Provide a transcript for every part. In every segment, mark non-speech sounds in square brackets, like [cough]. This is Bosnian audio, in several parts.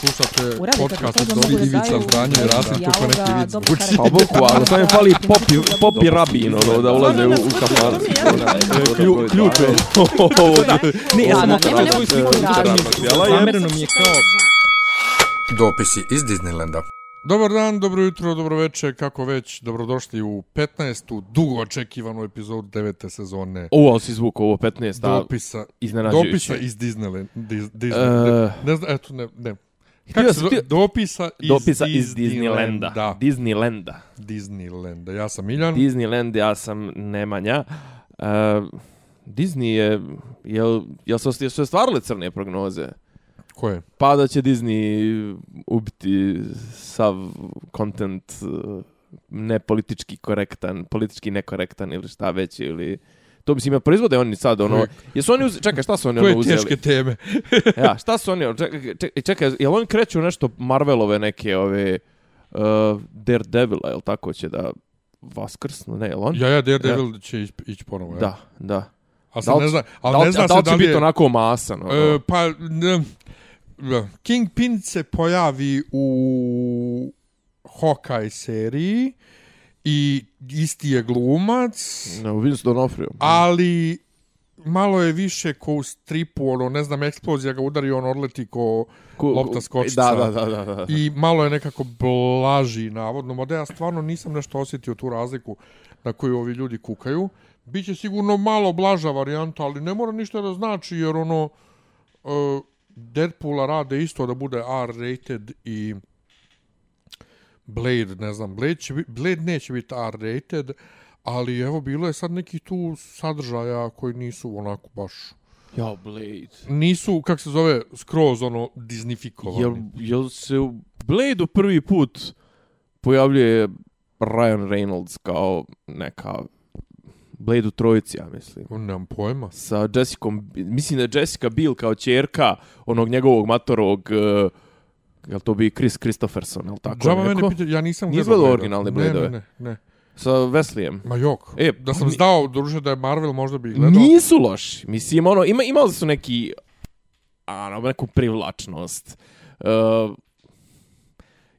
Slušate podcast od da Ivica Zdanje i Rasim kako neki vic. karakter. Pa bukvalno, samo mi fali popi, popi rabin, ono, da ulaze u, u kafan. Klju, ključ [laughs] je. Ne, ja sam svoju sliku. Zamereno mi je kao... Dopisi iz Disneylanda. Dobar dan, dobro jutro, dobro večer, kako već, dobrodošli u 15. dugo očekivanu epizodu 9. sezone Ovo, ali si zvuk, ovo 15, da, dopisa, iznenađujuće. dopisa iz Disneyland. Dis, Disney, E, ne znam, eto, ne, ne. Htio Kako se htio- Dopisa iz, Dopisa iz Disneylanda. Da, Disneylanda. Disneylanda. Ja sam Miljan. Disneyland, ja sam Nemanja. Uh, Disney je, jel, jel su, jel su crne prognoze? Ko je? Pa da će Disney ubiti sav content uh, ne politički korektan, politički nekorektan ili šta već ili to mislim ja proizvode oni sad ono jesu oni uzeli, čekaj šta su oni ono uzeli teške teme? [laughs] ja šta su oni čekaj, čekaj, čekaj jel oni kreću nešto Marvelove neke ove uh, Daredevila jel tako će da vaskrsnu ne jel on Ja, ja, Daredevil će ići ići ponovo. Ja. da da A sad ne će- zna, da ali li, ne će- zna da li da će biti onako masan ono? E, pa, ne. Kingpin se pojavi u Hawkeye seriji i isti je glumac, no, Vince D'Onofrio ali malo je više ko u stripu, ono, ne znam, eksplozija ga udari, on odleti ko... Ku- lopta skočica. da da da da, da. I malo je nekako blaži, navodno. Mada ja stvarno nisam nešto osjetio tu razliku na koju ovi ljudi kukaju. Biće sigurno malo blaža varijanta, ali ne mora ništa da znači, jer ono... Uh, Deadpoola rade isto da bude R-rated i Blade, ne znam, Blade, će biti, Blade neće biti R-rated, ali evo, bilo je sad neki tu sadržaja koji nisu onako baš... Ja, Blade. Nisu, kak se zove, skroz ono, disnifikovani. Jel, jel se u Blade prvi put pojavljuje Ryan Reynolds kao neka Blade u trojici, ja mislim. Nemam pojma. Sa Jessicom, mislim da je Jessica Biel kao čerka onog njegovog matorog, uh, jel to bi Chris Christopherson, jel tako Džaba mene neko? pita, ja nisam gledao gledao Blade-a. originalne Ne, Blade-ove? Ne, ne, ne. Sa Wesleyem. Ma jok. E, da sam znao, druže, da je Marvel, možda bi gledao. Nisu loši. Mislim, ono, ima, imali su neki, ano, neku privlačnost. Uh,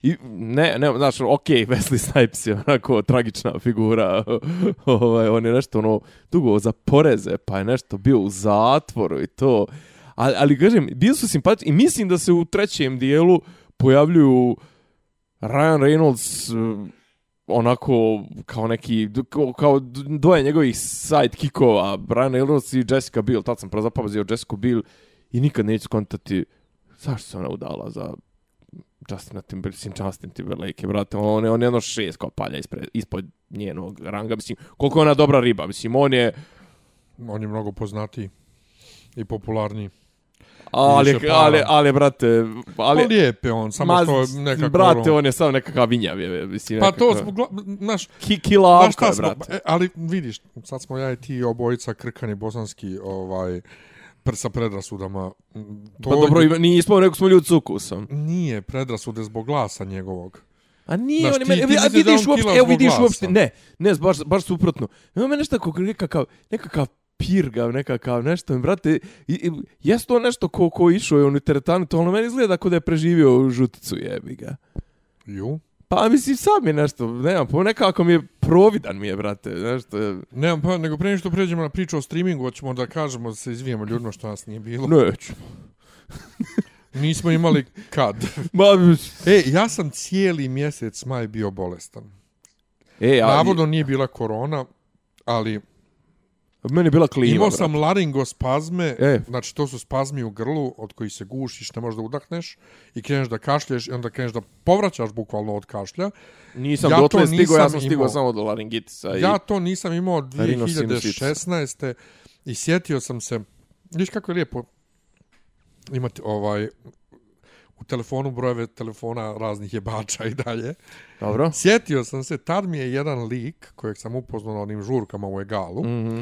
I, ne, ne, znaš, ok, [laughs] Wesley Snipes je onako tragična figura, [laughs] ovaj, on je nešto ono dugo za poreze, pa je nešto bio u zatvoru i to, ali, ali kažem, bili su simpatični i mislim da se u trećem dijelu pojavljuju Ryan Reynolds eh, onako kao neki kao, kao dvoje njegovih sidekickova Brian Reynolds i Jessica Biel tad sam prozapamazio Jessica Biel i nikad neću skontati zašto se ona udala za Justin Timberlake, mislim Justin Timberlake, brate, on je, on je jedno šest kopalja ispred, ispod njenog ranga, mislim, koliko je ona dobra riba, mislim, on je, On je mnogo poznatiji i popularniji ali, Više para. ali, ali, brate, ali, Ali, lijep je on, samo ma, što je nekako... brate, ono- on je samo nekakav vinjav, je, mislim, Pa to nekakav- smo, znaš, Ki, znaš kilavka, šta je, smo, brate. e, ali vidiš, sad smo ja i ti obojica krkani bosanski, ovaj, sa predrasudama. To Pa dobro, ima- nije ispao nego smo ljudi s ukusom. Nije predrasude zbog glasa njegovog. A nije, Znaš, on je ti- meni, ti a vidiš on uopšte, evo vidiš uopšte, ne, ne, baš, baš suprotno. Ima me nešto kako nekakav, nekakav pirgav, nekakav nešto, brate, i, i, jes to nešto ko, ko išao je u teretanu, to ono meni izgleda kao da je preživio žuticu, jebi ga. Ju? Pa mislim, sam je nešto, nemam, po nekako mi je providan mi je, brate, nešto je, Nemam pa, nego prije što pređemo na priču o streamingu, hoćemo da kažemo da se izvijemo ljudima što nas nije bilo. neću. [laughs] Nismo imali kad. Ma, E, ja sam cijeli mjesec maj bio bolestan. e, a, Navodno nije bila korona, ali meni je bila klima, imao brate. sam laringospazme, E. znači to su spazmi u grlu od kojih se gušiš, ne možeš da udahneš i kreneš da kašlješ i onda kreneš da povraćaš bukvalno od kašlja. Nisam ja dotle stigao, ja sam stigao samo do laringitisa. i- Ja to nisam imao od Rinosinusitis. 2016. i sjetio sam se, viš kako je lijepo imati ovaj u telefonu brojeve telefona raznih jebača i dalje. Dobro. Sjetio sam se, tad mi je jedan lik kojeg sam upoznao na onim žurkama u Egalu, Mhm.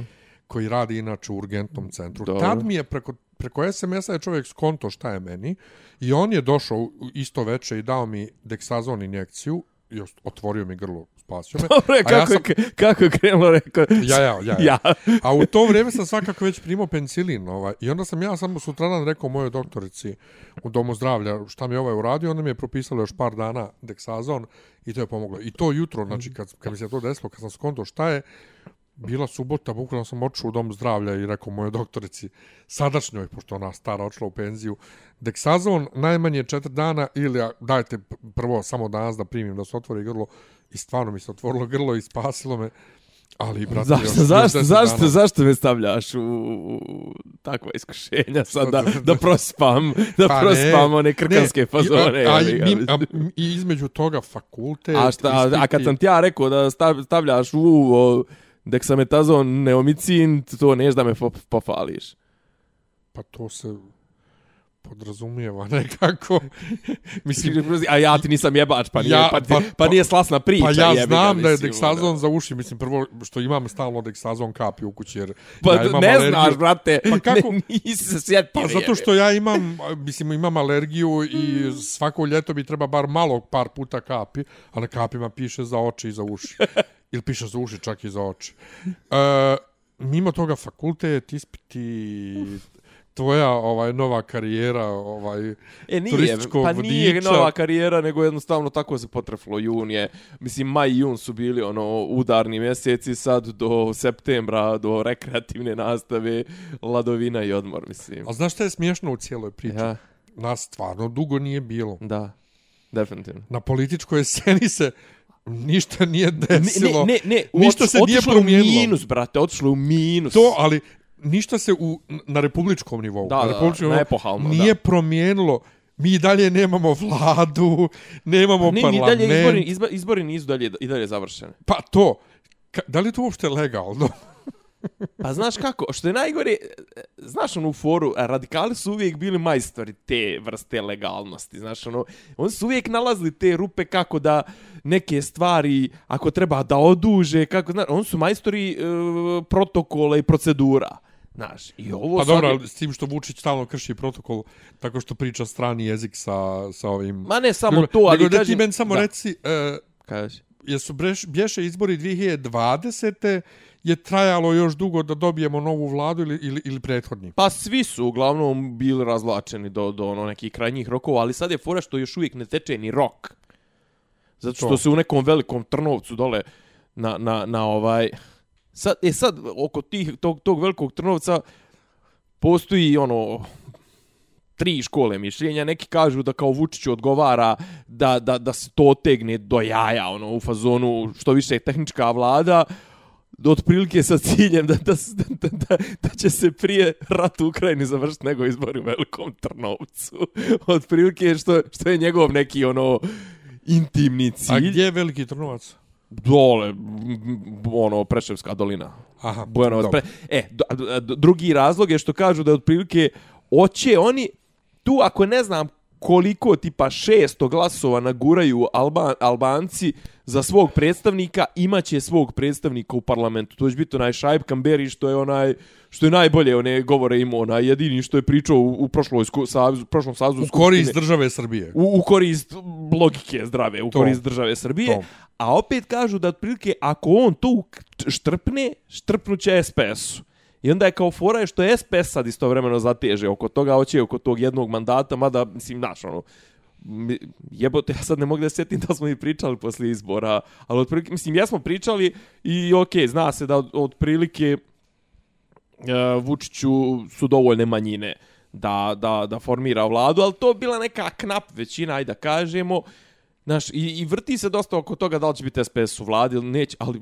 Koji radi inače u urgentnom centru. Dobro. Tad mi je preko, preko SMS-a je čovjek skonto šta je meni i on je došao isto veče i dao mi deksazon injekciju i otvorio mi grlo, spasio me. [laughs] Je, A ja kako, sam- je- kako je krenulo, rekao... Ja, ja, ja, ja. ja. A u to vrijeme sam svakako već primao penicilin. Ovaj. I onda sam ja samo sutradan rekao mojoj doktorici u domu zdravlja šta mi je ovaj uradio. Onda mi je propisalo još par dana deksazon i to je pomoglo. I to jutro, znači kad, kad mi se to desilo, kad sam skonto šta je, bila subota, bukvalno sam otišao u dom zdravlja i rekao mojoj doktorici, sadašnjoj, pošto ona stara otišla u penziju, deksazon najmanje četiri dana ili dajte prvo samo danas da primim da se otvori grlo i stvarno mi se otvorilo grlo i spasilo me. Ali, brate, Zašto, još- još zašto, deset zašto, dana. zašto me stavljaš u, u takva iskušenja sad da, da- prospam, da Pa ne, prospam one krkanske Ne, fazone. i- a, a, i, a, I između toga fakultet. A, šta, a, a kad ispiti- sam ti ja rekao da stav- stavljaš u o, deksametazon, neomicin, to neš da me po- pofališ. Pa to se podrazumijeva [laughs] nekako. [laughs] Mislim, A ja ti nisam jebač, pa nije, Ja- pa, ti- pa- pa, nije slasna priča. pa ja jebi ga, znam da je mislim, deksazon ono. za uši. Mislim, prvo što imam stalno deksazon kapi u kući, jer Pa ja imam ne alergiju. znaš, brate, Pa kako? ne, [laughs] nisi se sjetio. Pa zato što ja imam, mislim, imam alergiju i svako ljeto mi treba bar malo par puta kapi, a na kapima piše za oči i za uši. Ili piše za uši, čak i za oči. E, mimo toga fakultet, ispiti, tvoja ovaj nova karijera, ovaj E nije, turističkog pa nije vodiča. nova karijera, nego jednostavno tako se potreflo jun je. Mislim, maj i jun su bili ono udarni mjeseci, sad do septembra, do rekreativne nastave, ladovina i odmor, mislim. A znaš šta je smiješno u cijeloj priči? Ja, Nas stvarno dugo nije bilo. da, definitivno. Na političkoj [laughs] sceni se ništa nije desilo. Ne, ne, ne, Ništa otiš- se nije otišlo u promijenilo. minus, brate, otišlo u minus. To, ali ništa se u, na republičkom nivou, Da, na da, republičkom nivou epohalno, nije da. promijenilo. Mi dalje nemamo vladu, nemamo ne, ni parlament. dalje izbori, izbori nisu dalje, i dalje završeni. Pa to, ka, da li je to uopšte legalno? Pa znaš kako, što je najgore, e, znaš onu foru, a radikali su uvijek bili majstori te vrste legalnosti, znaš ono, oni su uvijek nalazili te rupe kako da neke stvari, ako treba da oduže, kako, znaš, oni su majstori e, protokola i procedura. Znaš, i ovo Pa sad dobro, je- s tim što Vučić stalno krši protokol tako što priča strani jezik sa, sa ovim... Ma ne samo Nego- to, ali nego da ti kažem... meni samo da, reci, uh, Kaži. jesu breš, bješe izbori 2020. Je trajalo još dugo da dobijemo novu vladu ili, ili, ili prethodni? Pa svi su uglavnom bili razlačeni do, do ono nekih krajnjih rokova, ali sad je fora što još uvijek ne teče ni rok. Zato što To. se u nekom velikom trnovcu dole na, na, na ovaj... Sad, e sad, oko tih, tog, tog velikog trnovca postoji ono tri škole mišljenja. Neki kažu da kao Vučiću odgovara da, da, da se to otegne do jaja, ono, u fazonu što više je tehnička vlada, otprilike sa ciljem da, da, da, da, da će se prije rat u Ukrajini završiti nego izbori u Velikom Trnovcu. [laughs] Otprilike što, što je njegov neki ono intimni A cilj. gdje je Veliki Trnovac? Dole, ono, Preševska dolina. Aha, Bojanovac. dobro. Pre... E, drugi razlog je što kažu da otprilike oće oni tu ako ne znam koliko tipa 600 glasova naguraju Alba, Albanci za svog predstavnika, imaće svog predstavnika u parlamentu. To će biti onaj Šaib Kamberi što je onaj što je najbolje one govore imao, onaj jedini što je pričao u, u prošloj sku- savezu, prošlom savezu U korist države Srbije. u, u korist logike zdrave, u To. korist države Srbije. To. A opet kažu da otprilike ako on tu k- štrpne, štrpnuće SPS-u. I onda je kao fora je što je SPS sad istovremeno zateže oko toga, hoće oko tog jednog mandata, mada, mislim, znaš, ono, jebote, ja sad ne mogu da sjetim da smo i pričali poslije izbora, ali otprilike, mislim, jesmo pričali i okej, zna se da od, otprilike uh, Vučiću su dovoljne manjine da, da, da formira vladu, ali to bila neka knap većina, ajde da kažemo. Znaš, i, i vrti se dosta oko toga da li će biti SPS u vladi ili neće, ali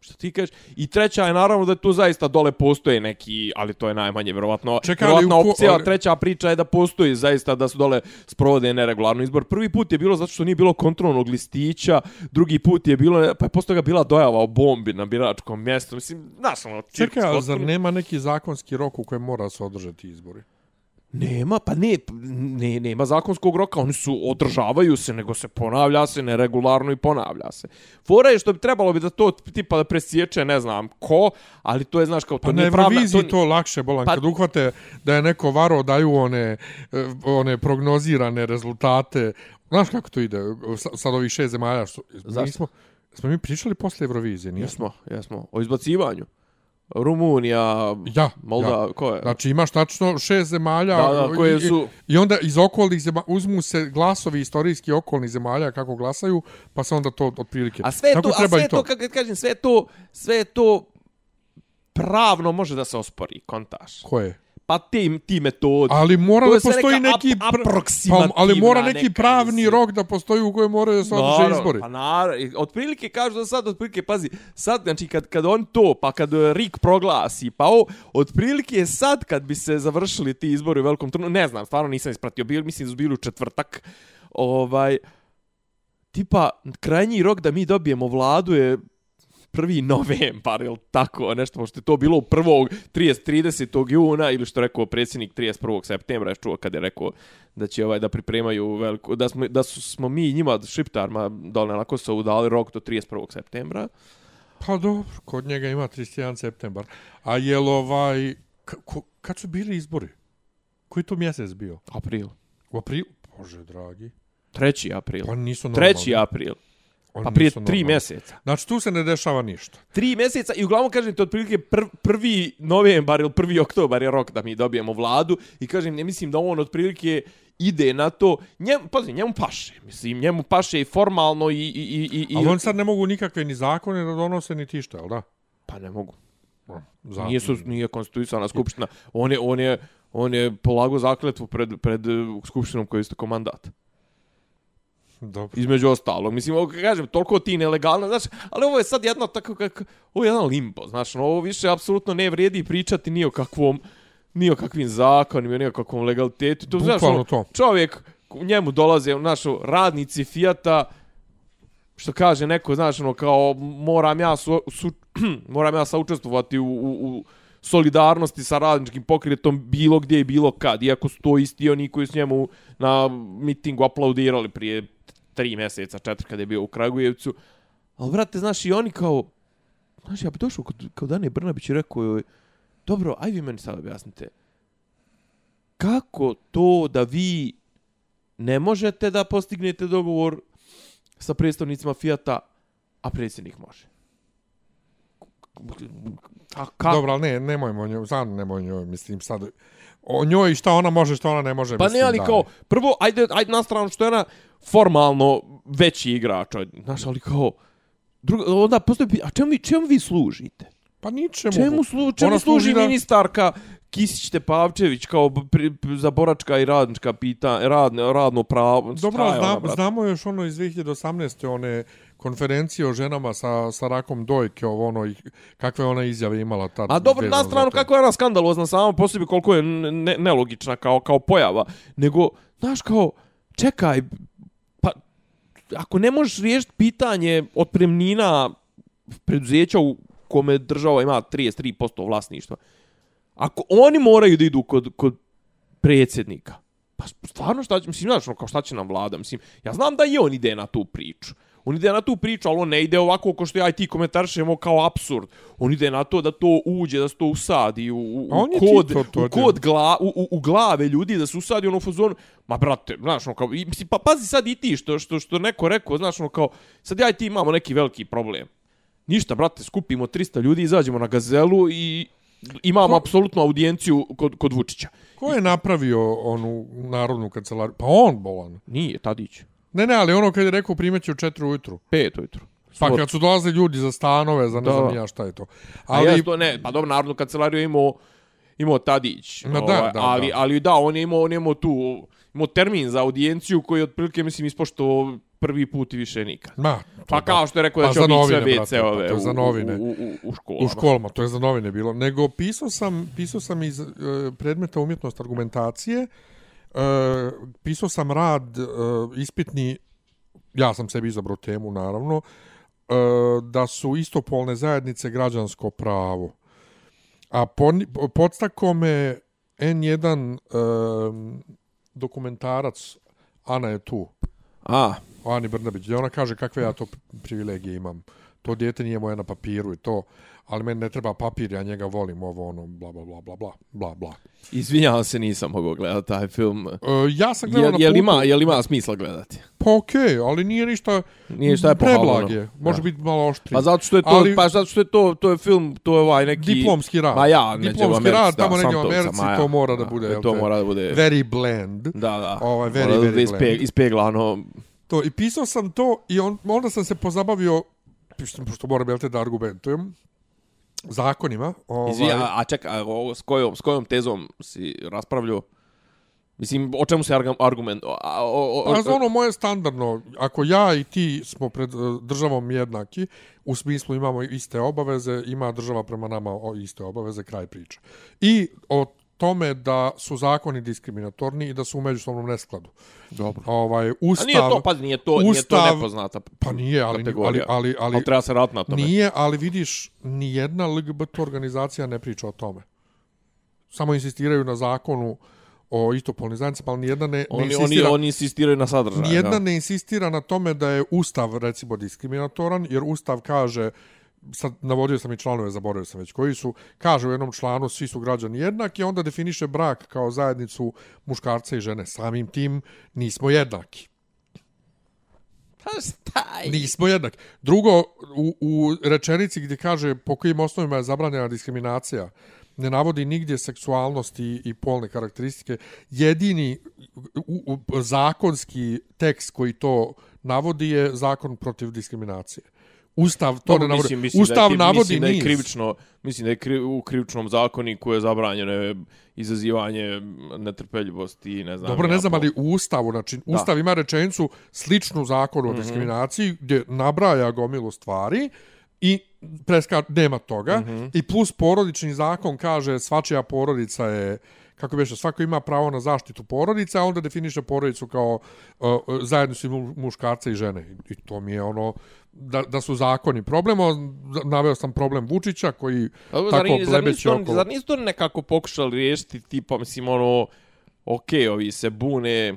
što ti kažeš. I treća je naravno da tu zaista dole postoje neki, ali to je najmanje vjerovatno. Vjerovatna ko- opcija, ali- treća priča je da postoji zaista da su dole sprovode neregularno izbor. Prvi put je bilo zato što nije bilo kontrolnog listića, drugi put je bilo, pa je posle toga bila dojava o bombi na biračkom mjestu. Mislim, znaš, ono, Čekaj, ali zar nema neki zakonski rok u kojem mora se održati izbori? Nema, pa ne, ne, nema zakonskog roka, oni su, održavaju se, nego se ponavlja se neregularno i ponavlja se. Fora je što bi trebalo bi da to tipa da presječe, ne znam ko, ali to je, znaš, kao to Pa na nije pravna... Euroviziji to, to lakše, bolan, Pa- kad uhvate da je neko varo, daju one, e, one prognozirane rezultate. Znaš kako to ide? Sa- Sad ovih šest zemalja. Što, Zašto? Nismo, smo mi pričali posle Eurovizije, nismo? Jesmo, jesmo. O izbacivanju. Rumunija, Ja, Molda, ja. ko je? Znači imaš tačno šest zemalja Da, da, koje i- su- i onda iz okolnih zemalja uzmu se glasovi istorijski okolnih zemalja kako glasaju, pa se onda to otprilike. A sve Tako to, a sve i je to, kako kažem, sve to, sve to pravno može da se ospori, kontaš. Ko je? Pa ti, ti metodi. Ali mora da postoji neki... ap- aproksimativna pa, ali mora neki pravni mislim. rok da postoji u kojem moraju da se održe izbori. Pa naravno, otprilike kažu da sad, otprilike, pazi, sad, znači, kad, kad on to, pa kad eh, Rik proglasi, pa o, otprilike je sad kad bi se završili ti izbori u velikom trnu, ne znam, stvarno nisam ispratio, bil, mislim da su bili u četvrtak, ovaj, tipa, krajnji rok da mi dobijemo vladu je prvi novembar, ili tako, nešto, pošto je to bilo u prvog 30, 30. juna, ili što je rekao predsjednik 31. septembra, je čuo kad je rekao da će ovaj da pripremaju veliku, da smo, da su, smo mi njima, šiptarima, dole na Kosovu dali rok do 31. septembra. Pa dobro, kod njega ima 31. septembar. A jel ovaj... K ko, kad su bili izbori? Koji to mjesec bio? April. U aprilu? Bože, dragi. 3. april. Pa nisu normalni. 3. april. Oni Pa prije tri normalni. mjeseca. Znači, tu se ne dešava ništa. Tri mjeseca i uglavnom kažem ti otprilike pr prvi novembar ili prvi oktobar je rok da mi dobijemo vladu i kažem ne mislim da on otprilike ide na to njemu pazi njemu paše mislim njemu paše i formalno i i i i, Ali oni sad ne mogu nikakve ni zakone da donose ni tišta, jel da? pa ne mogu Za... nije su nije konstitucionalna skupština on je on je on je polago zakletvu pred pred eh, skupštinom koji je istako mandat Dobro. između ostalog. Mislim, ovo kažem, toliko ti nelegalno, znaš, ali ovo je sad jedno tako kako, ovo je jedan limbo, znaš, no, ovo više apsolutno ne vredi pričati ni o kakvom, ni o kakvim zakonima, ni o kakvom legalitetu. To, znaš, ono, to. čovjek, njemu dolaze, našo, radnici Fijata, što kaže neko, znaš, ono, kao, moram ja, su, su, [clears throat] moram ja saučestvovati u, u, u solidarnosti sa radničkim pokretom bilo gdje i bilo kad, iako su to isti oni koji su njemu na mitingu aplaudirali prije tri mjeseca, četiri kada je bio u Kragujevcu. Ali, brate, znaš, i oni kao, znaš, ja bi došao kod, kod Dane Brnabić i rekao joj, dobro, aj vi meni sad objasnite, kako to da vi ne možete da postignete dogovor sa predstavnicima Fijata, a predsjednik može? A kako? Dobro, ali ne, nemojmo njoj, sad nemoj njoj, mislim, sad... O njoj šta ona može, šta ona ne može, Pa mislim, ne, ali da. kao, prvo, ajde, ajde na stranu što je ona formalno veći igrač, znaš, ali kao, drugo, onda postoji, a čemu vi, čemu vi služite? Pa ničemu. Čemu, slu, čemu Ona služi da- ministarka Kisić Tepavčević kao pri, pri, za boračka i radnička pita, radne, radno pravo? Dobro, je ona, znam, brate? znamo još ono iz 2018. one konferencije o ženama sa, sa rakom dojke, ovo ono, i kakve ona izjave imala tad. A dobro, na stranu kako je ona skandalozna sama po sebi, koliko je ne, nelogična kao, kao pojava, nego, znaš, kao, čekaj, pa, ako ne možeš riješiti pitanje otpremnina preduzeća u kome država ima 33% vlasništva, ako oni moraju da idu kod, kod predsjednika, pa stvarno šta će, mislim, znaš, ono, kao šta će nam vlada, mislim, ja znam da i on ide na tu priču, On ide na tu priču, ali on ne ide ovako ko što ja i ti komentaršemo kao absurd. On ide na to da to uđe, da se to usadi u, u, on je kod, to u, kod gla, u, u, u glave ljudi, da se usadi ono u fazonu. Ma brate, znaš, ono kao, i, mislim, pa pazi sad i ti što, što, što neko rekao, znaš, ono kao, sad ja i ti imamo neki veliki problem. Ništa, brate, skupimo 300 ljudi, izađemo na gazelu i imamo Ko- apsolutnu audijenciju kod, kod Vučića. Ko je napravio onu narodnu kancelariju? Pa on, bolan. Nije, Tadić. Ne, ne, ali ono kad je rekao primeće u četiri ujutru. Pet ujutru. Pa kad su dolazili ljudi za stanove, za ne Da. znam ja šta je to. Ali ja to ne, pa dobro, narodnu kancelariju je imao imao Tadić. Ma da, ovaj, da, ali, da. ali da, on je imao, on je imao tu imao termin za audijenciju koji je otprilike, mislim, ispošto prvi put i više nikad. ma, Pa kao što je rekao Pa da će obići sve brate, WC-ove pa za u- novine. u, u, u, u školama. u školama, to je za novine bilo. Nego pisao sam, pisao sam iz e, predmeta umjetnost argumentacije, e, pisao sam rad e, ispitni, ja sam sebi izabrao temu, naravno, e, da su istopolne zajednice građansko pravo. A poni- podstako me N1 um, dokumentarac Ana je tu. A, o Ani Brnabić, gdje ona kaže kakve ja to privilegije imam. To dijete nije moje na papiru i to, ali meni ne treba papir, ja njega volim, ovo ono, bla, bla, bla, bla, bla, bla, bla. izvinjavam se, nisam mogao gledati taj film. E, ja sam gledao Jel, na jel, putu, ima, jel ima smisla gledati? pa okej, ali nije ništa Nije šta je pohvalno. preblag je, može Da. biti malo oštri. Pa zato što je to, Ali- pa zato što je to, to je film, to je ovaj neki... Diplomski rad. Ma ja, neđe u Diplomski Americi, rad, tamo negdje u Americi, ma ja. to mora da Da, bude, jel to mora da bude- Very bland. Da, da. Ovaj, very, Mora da very bude ispe, bland. ispeglano. To, I pisao sam to i on, onda sam se pozabavio, pošto moram jel te da argumentujem, zakonima. Ovaj, Izvi, a, a čekaj, a ovo, s, kojom, s kojom tezom si raspravljao? Mislim, o čemu se argu- argument... A, o, o, Pa ono moje standardno, ako ja i ti smo pred eh, državom jednaki, u smislu imamo iste obaveze, ima država prema nama o- iste obaveze, kraj priče. I o tome da su zakoni diskriminatorni i da su u međusobnom neskladu. Dobro. Ovaj, A ustav, nije to, pa nije to, nije to Ustav- nepoznata pa nije, ali, ali, kategorija. ali, ali, ali treba se raditi na tome. Nije, ali vidiš, ni jedna LGBT organizacija ne priča o tome. Samo insistiraju na zakonu o istopolnim zajednicama, ali nijedna ne, ne Oni, oni, insistira... oni insistiraju na sadržaju. Nijedna da. ne insistira na tome da je Ustav, recimo, diskriminatoran, jer Ustav kaže, sad navodio sam i članove, zaboravio sam već koji su, kaže u jednom članu svi su građani jednaki, onda definiše brak kao zajednicu muškarca i žene. Samim tim nismo jednaki. Pa šta je? Nismo jednaki. Drugo, u, u rečenici gdje kaže po kojim osnovima je zabranjena diskriminacija, ne navodi nigdje seksualnost i, i polne karakteristike. Jedini u, u, zakonski tekst koji to navodi je zakon protiv diskriminacije. Ustav to Dobro, ne navodi. mislim, mislim Ustav da je, navodi mislim da je krivično, mislim da je kri, u krivičnom zakoniku je zabranjeno je izazivanje netrpeljivosti i ne znam. Dobro, ne znam, ali u Ustavu, znači, Ustav ima rečenicu sličnu zakonu o Mhm. diskriminaciji, gdje nabraja gomilu stvari i preska, nema toga. Mhm. I plus porodični zakon kaže svačija porodica je kako bi svako ima pravo na zaštitu porodice, a onda definiše porodicu kao uh, zajednicu mu- muškarca i žene. I to mi je ono da, da su zakoni problem. Naveo sam problem Vučića koji Ali, tako zar, ni- zar, nisu oko... zar nisu to nekako pokušali riješiti, tipa, mislim, ono, okej, ovi se bune,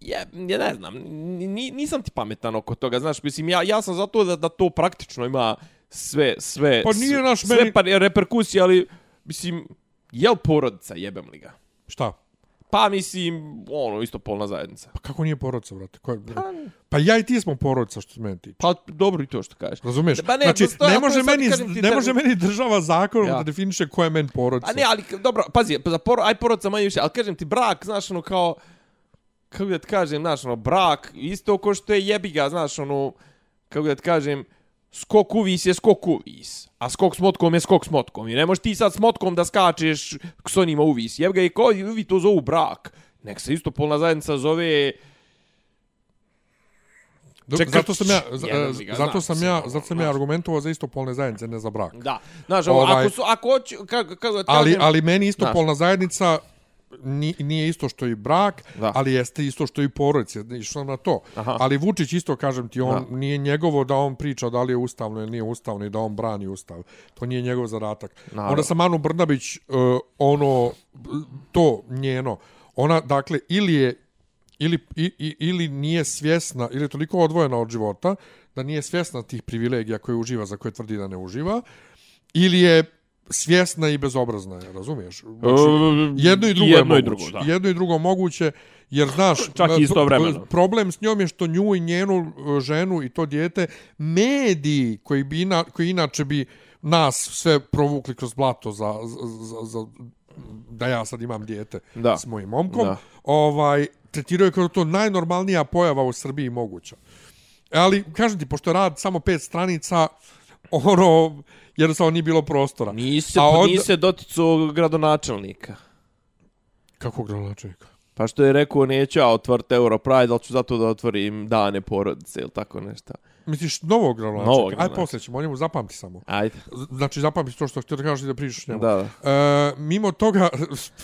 ja, ja ne znam, ni, nisam ti pametan oko toga, znaš, mislim, ja, ja sam zato da, da to praktično ima sve, sve, Pa nije naš sve meni- pa, reperkusije, ali, mislim, jel porodica, jebem li ga? Šta? Pa, mislim, ono, isto polna zajednica. Pa kako nije porodica, brate? Ko je... Pa, Pa ja i ti smo porodica, što se meni tiče. pa dobro i to što kažeš. Razumeš? Pa ne, znači, stoji, ne može, meni, ti ne može meni država zakonom Ja. da definiše ko je meni porodica. A ne, ali dobro, pazi, za por, aj porodica manje više, ali kažem ti brak, znaš, ono kao kako da ti kažem, znaš, ono brak isto ko što je jebiga, znaš, ono kako da ti kažem, skok uvis je skok uvis, a skok s motkom je skok s motkom. I ne možeš ti sad s motkom da skačeš s onima uvis. Jebiga i ko vi to zovu brak. Nek se isto polna zajednica zove čekaj, zato sam ja, mi ga, zato znaš, sam ja, ono, zato sam ja argumentovao za istopolne zajednice, ne za brak. Da. Znaš, Ovaj- ako su, ako hoću, kako, kako Ali, kažem, ali meni istopolna zajednica ni- nije isto što i brak, Da. ali jeste isto što i porodica, išao sam na to. Aha. Ali Vučić isto, kažem ti, on Da. nije njegovo da on priča da li je ustavno ili nije ustavno i da on brani ustav. To nije njegov zadatak. Naravno. Onda sam Anu Brnabić, uh, ono, to njeno, ona, dakle, ili je ili, i, ili nije svjesna, ili je toliko odvojena od života, da nije svjesna tih privilegija koje uživa, za koje tvrdi da ne uživa, ili je svjesna i bezobrazna, je, razumiješ? Znači, jedno i drugo jedno je i drugo, moguće. da. Jedno i drugo moguće, jer znaš, [laughs] Čak i pro- istovremeno. problem s njom je što nju i njenu e, ženu i to dijete mediji koji bi ina, koji inače bi nas sve provukli kroz blato za, za, za, za da ja sad imam dijete Da. s mojim momkom, Da. ovaj, tretiraju kao to najnormalnija pojava u Srbiji moguća. Ali, kažem ti, pošto rad samo pet stranica, ono, jednostavno nije bilo prostora. Nisi, A A onda- nisi doticao gradonačelnika. Kako gradonačelnika? Pa što je rekao, neću ja otvoriti Europride, ali ću zato da otvorim dane porodice ili tako nešto. Misliš novog gradonačelnika? Novog gradonačelnika. poslije ćemo, o njemu zapamti samo. Ajde. Znači, zapamti to što htio da kažeš i da pričaš njemu. Da, da. E, mimo toga,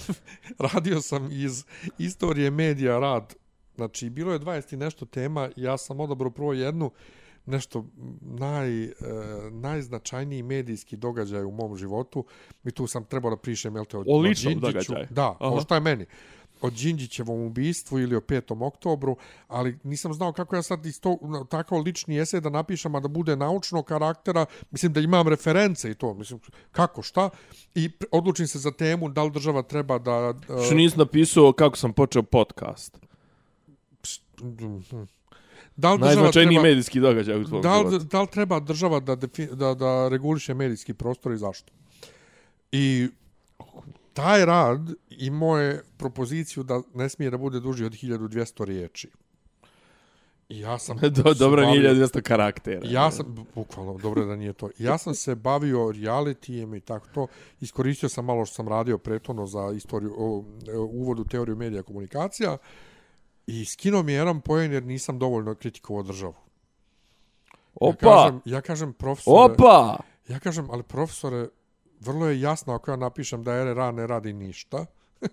[laughs] radio sam iz istorije medija rad. Znači, bilo je 20 i nešto tema, ja sam odabrao prvo jednu, nešto naj, e, najznačajniji medijski događaj u mom životu. Mi tu sam trebao da prišem, jel te, o, O ličnom Đinđiću. događaju. Da, Aha. o šta je meni o Đinđićevom ubistvu ili o 5. oktobru, ali nisam znao kako ja sad iz to, takav lični esej da napišem, a da bude naučnog karaktera, mislim da imam reference i to, mislim, kako, šta, i odlučim se za temu da li država treba da... e, Što nisi napisao kako sam počeo podcast. Da li Najznačajniji treba, medijski događaj u da, li, da li treba država da, defi, da, da reguliše medijski prostor i zašto? I taj rad imao je propoziciju da ne smije da bude duži od 1200 riječi. I ja sam... [laughs] Do, dobro, bavio- nije 1200 karaktera. Ja sam, bu- bukvalno, dobro da nije to. Ja sam se bavio realityjem i tako to. Iskoristio sam malo što sam radio prethodno za istoriju, o, e, uvod u teoriju medija komunikacija i skinuo mi je jedan poen jer nisam dovoljno kritikovao državu. Ja Opa! kažem, ja kažem profesore, Opa! ja kažem, ali profesore, vrlo je jasno ako ja napišem da RRA ne radi ništa, [laughs]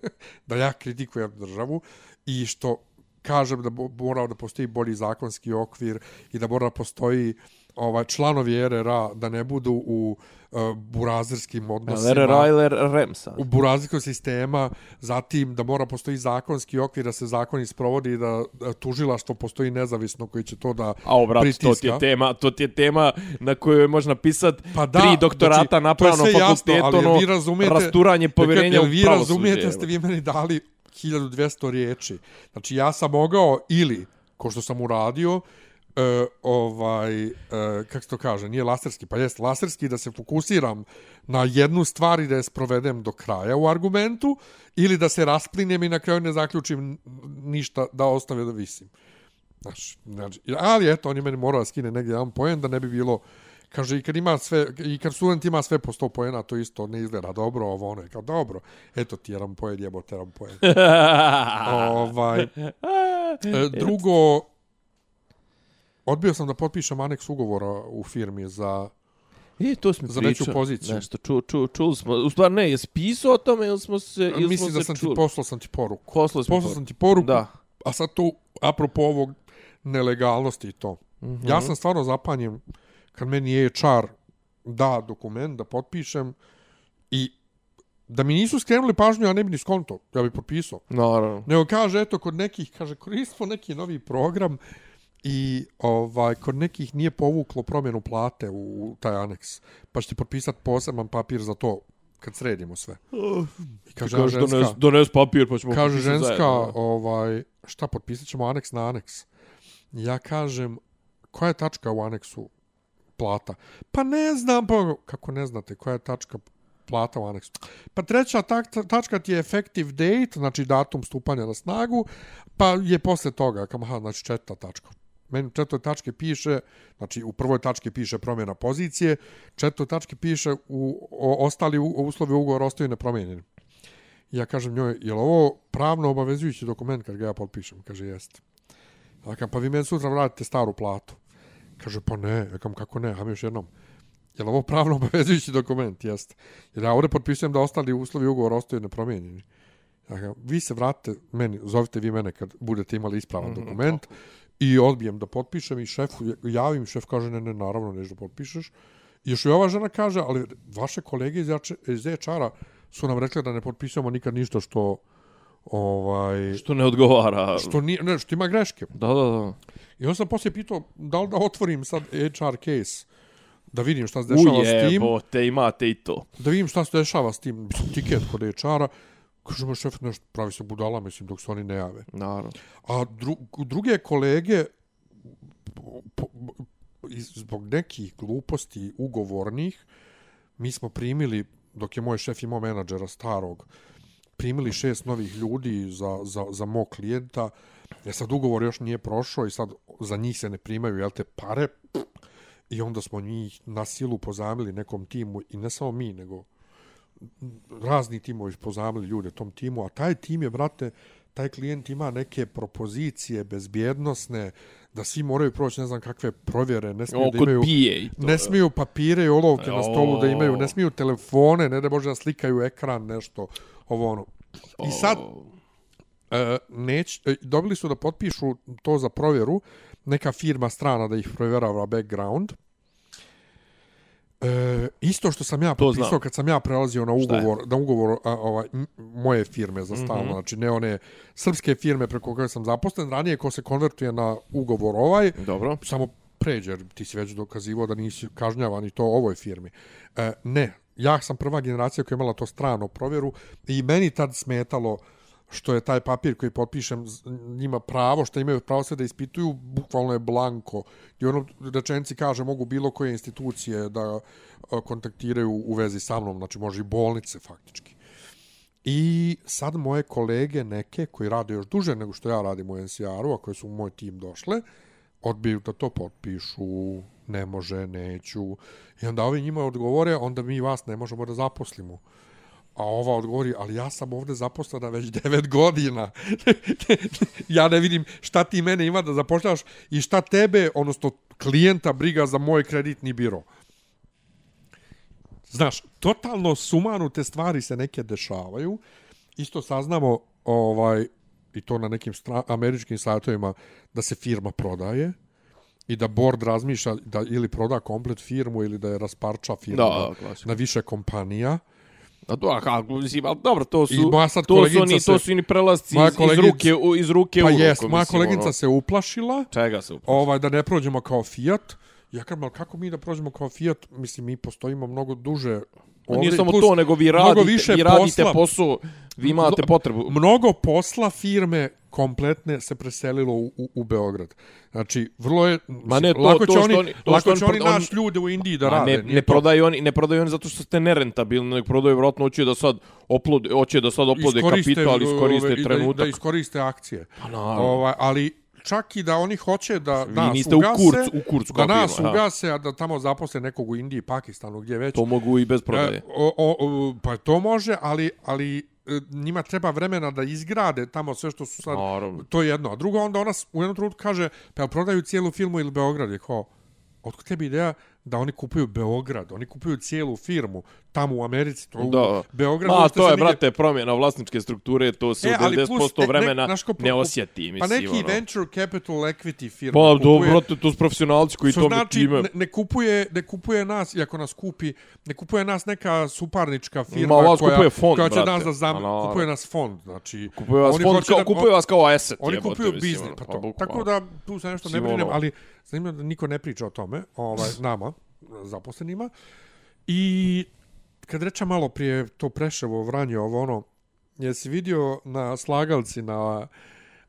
da ja kritikujem državu i što kažem da mora da postoji bolji zakonski okvir i da mora da postoji ovaj članovi RRA da ne budu u uh, burazerskim odnosima RRA ili REM sad? u burazijskog sistema, zatim da mora postoji zakonski okvir da se zakoni sprovodi i da, da tužilaštvo postoji nezavisno koji će to da A o, brat, to ti pritiska. je tema, to ti je tema na kojoj može napisat Pa da, tri doktorata znači, na to je pravnom sve jasno, fakultetu, ali jel ono, vi razumijete- rasturanje povjerenja Dakle, u jel vi pravosuđe. razumijete ste vi meni dali 1200 riječi. Znači ja sam mogao ili, ko što sam uradio, e, ovaj, e, kako se to kaže, nije laserski, pa jest laserski da se fokusiram na jednu stvar i da je sprovedem do kraja u argumentu, ili da se rasplinem i na kraju ne zaključim ništa da ostave da visim. Znači, znači, ali eto, on je meni morao da skine negdje jedan poen da ne bi bilo Kaže, i kad, ima sve, i kad student ima sve po 100 poena, to isto ne izgleda dobro, ovo ono je kao dobro. Eto ti jedan poen, jebote, jedan poen. [laughs] ovaj, e, drugo, odbio sam da potpišem aneks ugovora u firmi za... E, to smo Za pričao. veću poziciju. Nešto, ču, ču, čuli smo. U stvari ne, jesi pisao o tome ili smo se, ili Mislim smo da se sam ti čuli? poslao sam ti poruku. Poslali smo Poslao to. sam ti poruku, Da. a sad tu, apropo ovog nelegalnosti i to. Mm. -hmm. Ja sam stvarno zapanjen kad meni HR da dokument da potpišem i da mi nisu skrenuli pažnju, ja ne bi ni skonto, ja bi potpisao. Naravno. Nego kaže, eto, kod nekih, kaže, koristimo neki novi program i ovaj kod nekih nije povuklo promjenu plate u, u taj aneks. Pa će ti potpisati poseban papir za to kad sredimo sve. I kaže, Kaže, ženska, dones, dones papir pa ćemo kaže ženska, zajedno. ovaj, šta, potpisat ćemo aneks na aneks. Ja kažem, koja je tačka u aneksu plata? Pa ne znam, pa kako ne znate koja je tačka plata u aneksu? Pa treća tak, tačka ti je effective date, znači datum stupanja na snagu, pa je posle toga, kam, aha, znači četvrta tačka. Meni u četvrtoj tačke piše, znači u prvoj tački piše promjena pozicije, četvrtoj tački piše u, o, ostali u, uslovi ugovora ostaju nepromijenjeni. Ja kažem njoj, je ovo pravno obavezujući dokument kad ga ja potpišem? Kaže, jeste. Ja kažem, pa vi meni sutra vratite staru platu. Kaže, pa ne. Ja kažem, kako ne? Hajme još jednom. Je ovo pravno [laughs] obavezujući dokument? Jeste. Jer ja ovdje potpisujem da ostali uslovi ugovora ostaju nepromijenjeni. Ja kažem, vi se vratite meni, zovite vi mene kad budete imali ispravan mm -hmm. dokument i odbijem da potpišem i šefu javim, šef kaže, ne, ne, naravno, nešto potpišeš. I još i ova žena kaže, ali vaše kolege iz, HR-a su nam rekli da ne potpisujemo nikad ništa što ovaj Što ne odgovara. što nije ne, što ima greške. Da, da, da. I onda sam poslije pitao da li da otvorim sad HR case da vidim šta se dešava s tim, Ujebote, imate i to. da vidim šta se dešava s tim, tiket kod HR-a. Kaže mu šef nešto pravi se budala, mislim, dok se oni ne jave. Naravno. A dru, druge kolege po, zbog nekih gluposti ugovornih mi smo primili, dok je moj šef imao menadžera starog, primili šest novih ljudi za, za, za mog klijenta, jer sad ugovor još nije prošao i sad za njih se ne primaju, jel te, pare, i onda smo njih na silu pozamili nekom timu, i ne samo mi, nego razni timovi pozamili ljude tom timu, a taj tim je, brate, taj klijent ima neke propozicije bezbjednostne, da svi moraju proći ne znam kakve provjere, ne smiju O, da imaju... to. Ne smiju papire i olovke na stolu da imaju, ne O. smiju telefone, ne da može da slikaju ekran, nešto, ovo ono. I sad, e, neć, e, dobili su da potpišu to za provjeru, neka firma strana da ih provjerava background. E, isto što sam ja potpisao kad sam ja prelazio na ugovor, na ugovor a, ovaj, moje firme za stalno, Mhm. znači ne one srpske firme preko koje sam zaposlen, ranije ko se konvertuje na ugovor ovaj, Dobro. samo pređe, jer ti si već dokazivo da nisi kažnjavan i to ovoj firmi. E, ne, ja sam prva generacija koja je imala to strano provjeru i meni tad smetalo što je taj papir koji potpišem njima pravo, što imaju pravo sve da ispituju, bukvalno je blanko. I ono rečenci kaže mogu bilo koje institucije da kontaktiraju u vezi sa mnom, znači može i bolnice faktički. I sad moje kolege neke koji rade još duže nego što ja radim u NCR-u, a koje su u moj tim došle, odbiju da to potpišu, ne može, neću. I onda ovi njima odgovore, onda mi vas ne možemo da zaposlimo. A ova odgovori, ali ja sam ovde zaposlena već 9 godina. [laughs] ja ne vidim šta ti mene ima da zapošljavaš i šta tebe, odnosno klijenta, briga za moj kreditni biro. Znaš, totalno sumanute stvari se neke dešavaju. Isto saznamo ovaj i to na nekim stra američkim sajtovima da se firma prodaje i da board razmišlja da ili proda komplet firmu ili da je rasparča firmu Da, na, više kompanija. A to, a kako, mislim, ali dobro, to su, I to su oni, se- to su oni prelasci moja iz, iz ruke, u, iz ruke Pa u ruku. jes, moja mislim, koleginica ono. se uplašila Čega se uplaši? ovaj da ne prođemo kao Fiat. Ja kažem, ali kako mi da prođemo kao Fiat? Mislim, mi postojimo mnogo duže Pa Nije ovdje, samo plus to, nego vi radite, više vi radite posla. posao, vi imate potrebu. Mnogo posla firme kompletne se preselilo u, u, u Beograd. Znači, vrlo je... Ma ne, to- lako to će što oni, oni- to lako oni će oni pro- naći ljude u Indiji da rade. ne, nije ne to- prodaju oni, ne prodaju oni zato što ste nerentabilni, nego prodaju vjerojatno hoće da sad oplode, hoće da sad oplode kapital, iskoriste ove, trenutak. Da, da iskoriste akcije. Pa naravno. Ovaj, ali čak i da oni hoće da Vi nas niste u ugase, kurcu- u kurcu da nas ja. ugase, a da tamo zaposle nekog u Indiji, Pakistanu, gdje već. To mogu i bez prodaje. E, o, o, o, pa to može, ali, ali e, njima treba vremena da izgrade tamo sve što su sad... Naravno. To je jedno. A drugo, onda ona u jednom trenutku kaže, pa prodaju cijelu filmu ili Beograd? Je kao, otkud tebi ideja da oni kupuju Beograd? Oni kupuju cijelu firmu tamo u Americi. To Da. u Beograd Ma, to je, brate, promjena vlasničke strukture, to se E, u ali 90% plus, ne- ne- vremena ko- ne osjeti, Pa mislim. neki ono. venture capital equity firma Pa, kupuje- dobro, brate, to su profesionalci koji to znači, time... ne, ne, kupuje, ne kupuje nas, iako nas kupi, ne kupuje nas neka suparnička firma Ma, vas koja, kupuje fond, koja će brate. nas da zam, naravno. kupuje nas fond. Znači, Kupuje vas, oni fond, kao, da- kupuje vas kao asset. Oni jebote, kupuju biznis, ono, pa pa to. Tako da tu se nešto ne brinem, ono- ali zanimljivo da niko ne priča o tome, ovaj, [laughs] nama, zaposlenima. I kad rečem malo prije to Preševo, Vranje, ovo ono, jesi vidio na slagalci, na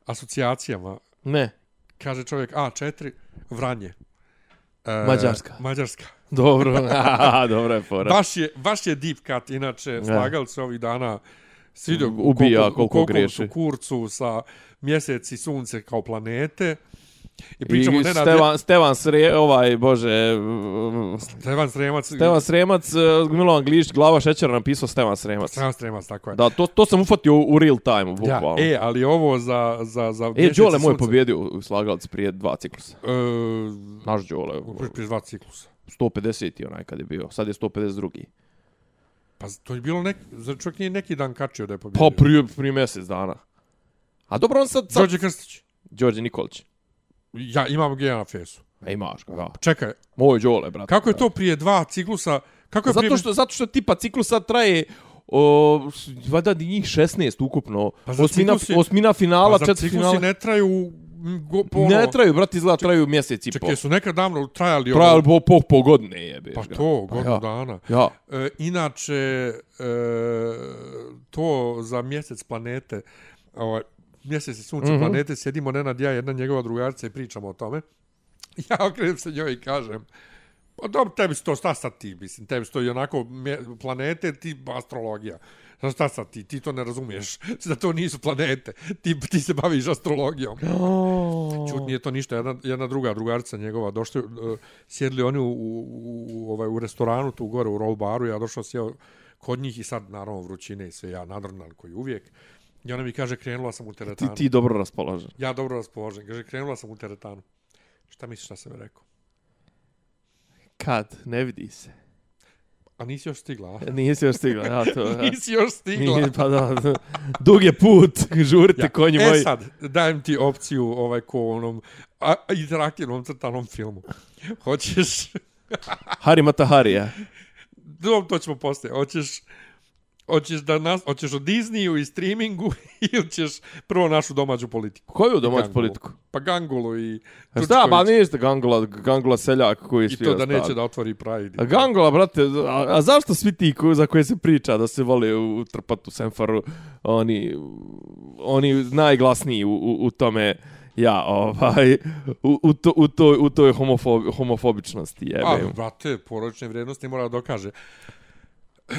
asocijacijama, Ne, kaže čovjek A4, Vranje. E, Mađarska. Mađarska. [laughs] dobro, dobro je [laughs] fora. Baš je, baš je deep cut, inače, slagalci ovih dana svidio Ubija koliko griješi. su kurcu sa mjeseci sunce kao planete. I pričamo I Stevan, Stevan Sre, ovaj, bože, Stevan Sremac. Stevan Sremac, eh, Milovan Glišić, glava šećera napisao Stevan Sremac. Stevan Sremac, tako je. Da, to, to sam ufatio u real time, ja, bukvalno. e, ali ovo za... za, za E, Đole moj pobjedio u slagalci prije dva ciklusa. E, Naš Đole, prije, dva ciklusa. 150 je onaj kad je bio, sad je 152. Pa to je bilo neki... Zar čovjek nije neki dan kačio da je pobjedio? Pa prije, prije mjesec dana. A dobro, on sad... sad... Đorđe Krstić. Đorđe Nikolić. Ja imam ga na fesu. E, imaš ga, da. Čekaj, Moj Đole, brate. kako je to prije dva ciklusa... Kako je Zato prije... što, zato što tipa ciklus sad traje o, valjda njih 16 ukupno. Pa osmina, ciklusi- osmina finala, pa četiri finala. ne traju... Go, po ono- Ne traju, brate, izgleda traju mjesec i po. Čekaj, su nekad davno trajali... ono- Trajali po, po, po godine jebe. Pa to, godinu ja. dana. Ja. E, inače, e, to za mjesec planete, ovaj, mjesec i sunce mm. -hmm. planete, sjedimo Nenad ja, jedna njegova drugarica i pričamo o tome. [laughs] Ja okrenem se njoj i kažem, pa dobro, tebi to, šta sad ti, mislim, tebi to i onako planete, ti astrologija. Šta, šta sad ti, ti to ne razumiješ, [laughs] da to nisu planete, ti, ti se baviš astrologijom. Čut, nije to ništa, jedna, jedna druga drugarica njegova, došli, uh, sjedli oni u, u, u, ovaj, u restoranu tu gore u roll baru, ja došao sjeo kod njih i sad naravno vrućine i sve, ja nadrnal koji uvijek. I ona mi kaže, krenula sam u Ti, teretanu. ti dobro raspoložen. Ja dobro raspoložen. Kaže, krenula sam u teretanu. Šta misliš šta sam joj rekao? Kad? Ne vidi se. A nisi još stigla? [laughs] Nisi još stigla, ja to... ja. [laughs] Nisi još stigla. Nije, pa da, dug je put, [laughs] žurite ja. konji e moji. sad, dajem ti opciju ovaj ko onom a, interaktivnom crtanom filmu. Hoćeš... Hari Mataharija. Dobro, to ćemo poslije. Hoćeš... Hoćeš da nas, hoćeš o Disneyu i streamingu [laughs] ili ćeš prvo našu domaću politiku? Koju domaću politiku? Pa Gangulu i A šta, ba niste Gangula, Gangula seljak koji I svira to da neće stad. da otvori Pride. A Gangula, brate, a, a zašto svi ti ko, za koje se priča da se vole utrpat u Senfaru, oni, oni najglasniji u, u, u tome, ja, ovaj, u, u, to, u, toj, u toj homofobi, homofobičnosti, A, jebe. brate, porodične vrijednosti mora da dokaže.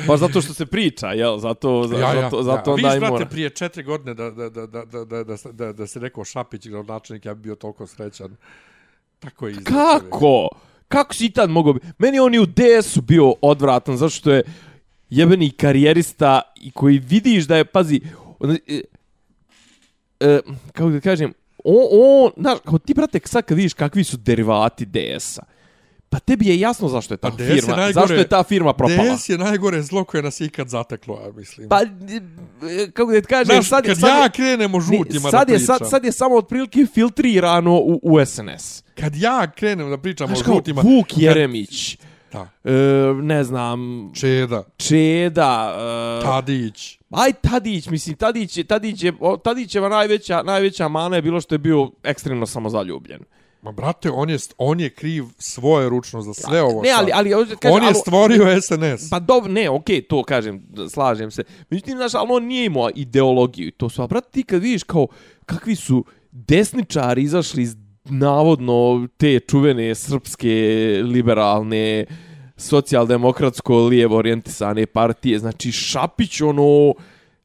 Pa zato što se priča, jel? Zato, za, ja, ja, zato, ja. zato onda i mora. Viš, prije četiri godine da, da, da, da, da, da, da, da se rekao Šapić, gradonačelnik, ja bi bio toliko srećan. Tako je izgleda. Kako? Kako si i tad mogao bi? Meni on u DS-u bio odvratan, zato što je jebeni karijerista i koji vidiš da je, pazi, on, e, e, kako da kažem, on, on, znaš, kao ti, brate, sad kad vidiš kakvi su derivati DS-a, pa tebi je jasno zašto je ta Pa DS je firma, najgore- zašto je ta firma propala. DS je najgore zlo koje nas je ikad zateklo, ja mislim. Pa, e, kako da ti kažem, Znaš, sad, kad sad, ja je- krenem o žutima sad da je, pričam, sad, sad je samo otprilike filtrirano u, u SNS. kad ja krenem da pričam Znaš o žutima... Vuk kad- Jeremić, Da. e, ne znam, Čeda, Čeda, e, Tadić. aj Tadić, mislim, Tadić je, Tadić je, o, Tadićeva najveća, najveća mana je bilo što je bio ekstremno samozaljubljen. Ma brate, on je, on je kriv svoje ručno za sve ovo Ne, ali, ali, ali kažem, on je ali- stvorio SNS. Pa dobro, ne, okej, to kažem, slažem se. Međutim, znaš, ali on nije imao ideologiju. i To su, a brate, ti kad vidiš kao kakvi su desničari izašli iz navodno te čuvene srpske liberalne socijaldemokratsko lijevo orijentisane partije, znači Šapić ono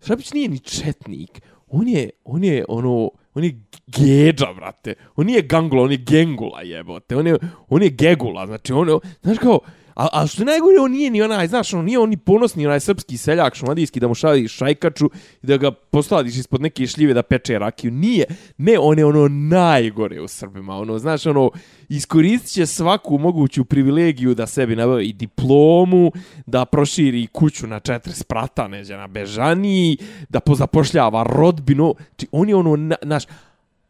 Šapić nije ni četnik. On je on je ono on je geđa, brate. On nije gangula, on je gengula, jebote. On je, on je gegula, znači on je, znaš kao, a, a što je najgore, on nije ni onaj, znaš, on nije on ni ponosni onaj srpski seljak šumadijski da mu šali šajkaču i da ga posladiš ispod neke šljive da peče rakiju. Nije. Ne, on je ono najgore u Srbima. Ono, znaš, ono, iskoristit će svaku moguću privilegiju da sebi nabavi i diplomu, da proširi kuću na četiri sprata, neđe na Bežaniji, da pozapošljava rodbinu. Či on je ono, na, naš,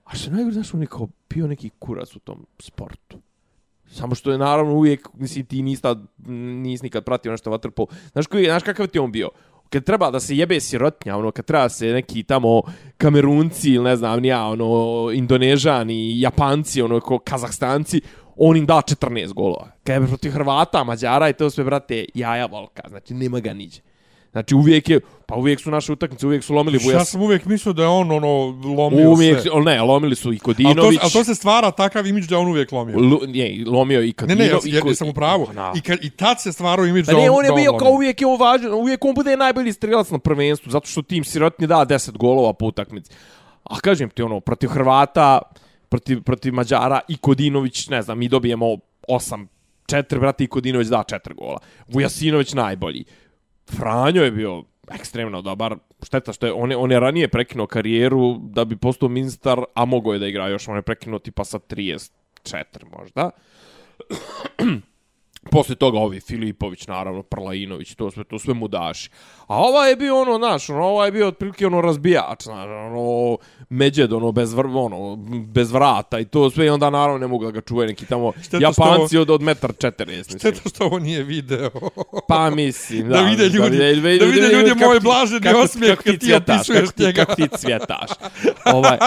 a što najgore, znaš, on je kao bio neki kurac u tom sportu. Samo što je naravno uvijek, mislim, ti nisi, nis nisi nikad pratio nešto vaterpol. Znaš, koji, znaš kakav ti on bio? Kad treba da se jebe sirotnja, ono, kad treba se neki tamo kamerunci ili ne znam, nija, ono, indonežani, japanci, ono, ko kazahstanci, on im da 14 golova. Kad je protiv Hrvata, Mađara i to sve, brate, jaja volka, znači, nema ga niđe. Znači, uvijek je, pa uvijek su naše utakmice, uvijek su lomili Ja Vujas. sam uvijek mislio da je on ono lomio Uvijek, sve. o, ne, lomili su i Ali to, Kodinović. ali to se stvara takav imidž da on uvijek lomio. Lu, nije, lomio i Ne, Kodinović. ne, ja, ja, ja sam u pravu. Na. I, kad, I tad se stvarao imidž Pa da on, ne, on je bio kao uvijek je on važan, uvijek on bude najbolji strelac na prvenstvu, zato što tim sirotni da 10 golova po utakmici. A kažem ti ono, protiv Hrvata, protiv, protiv Mađara i Kodinović, ne znam, mi dobijemo 8 4 brate i Kodinović da 4 gola. Vujasinović najbolji. Franjo je bio ekstremno dobar. Šteta što je on je, on je ranije prekinuo karijeru da bi postao ministar, a mogao je da igra još, on je prekinuo tipa sa 34 možda. Posle toga ovi Filipović, naravno, Prlajinović, to sve, to sve mudaši. A ova je bio ono, znaš, ono, ova je bio otprilike ono razbijač, znaš, ono, međed, ono, bez, vr, ono, bez vrata i to sve, i onda naravno ne mogu da ga čuvaju neki tamo Šteta Japanci od, od metar 40, mislim. Šteta što ovo nije video. Pa mislim, da. Da vide ljudi- da vide ljudi kako moj ti- blaženi kako- osmijeh kako kad ti cvjetaš, opisuješ kako ti- njega. Kako ti cvjetaš. Ovaj,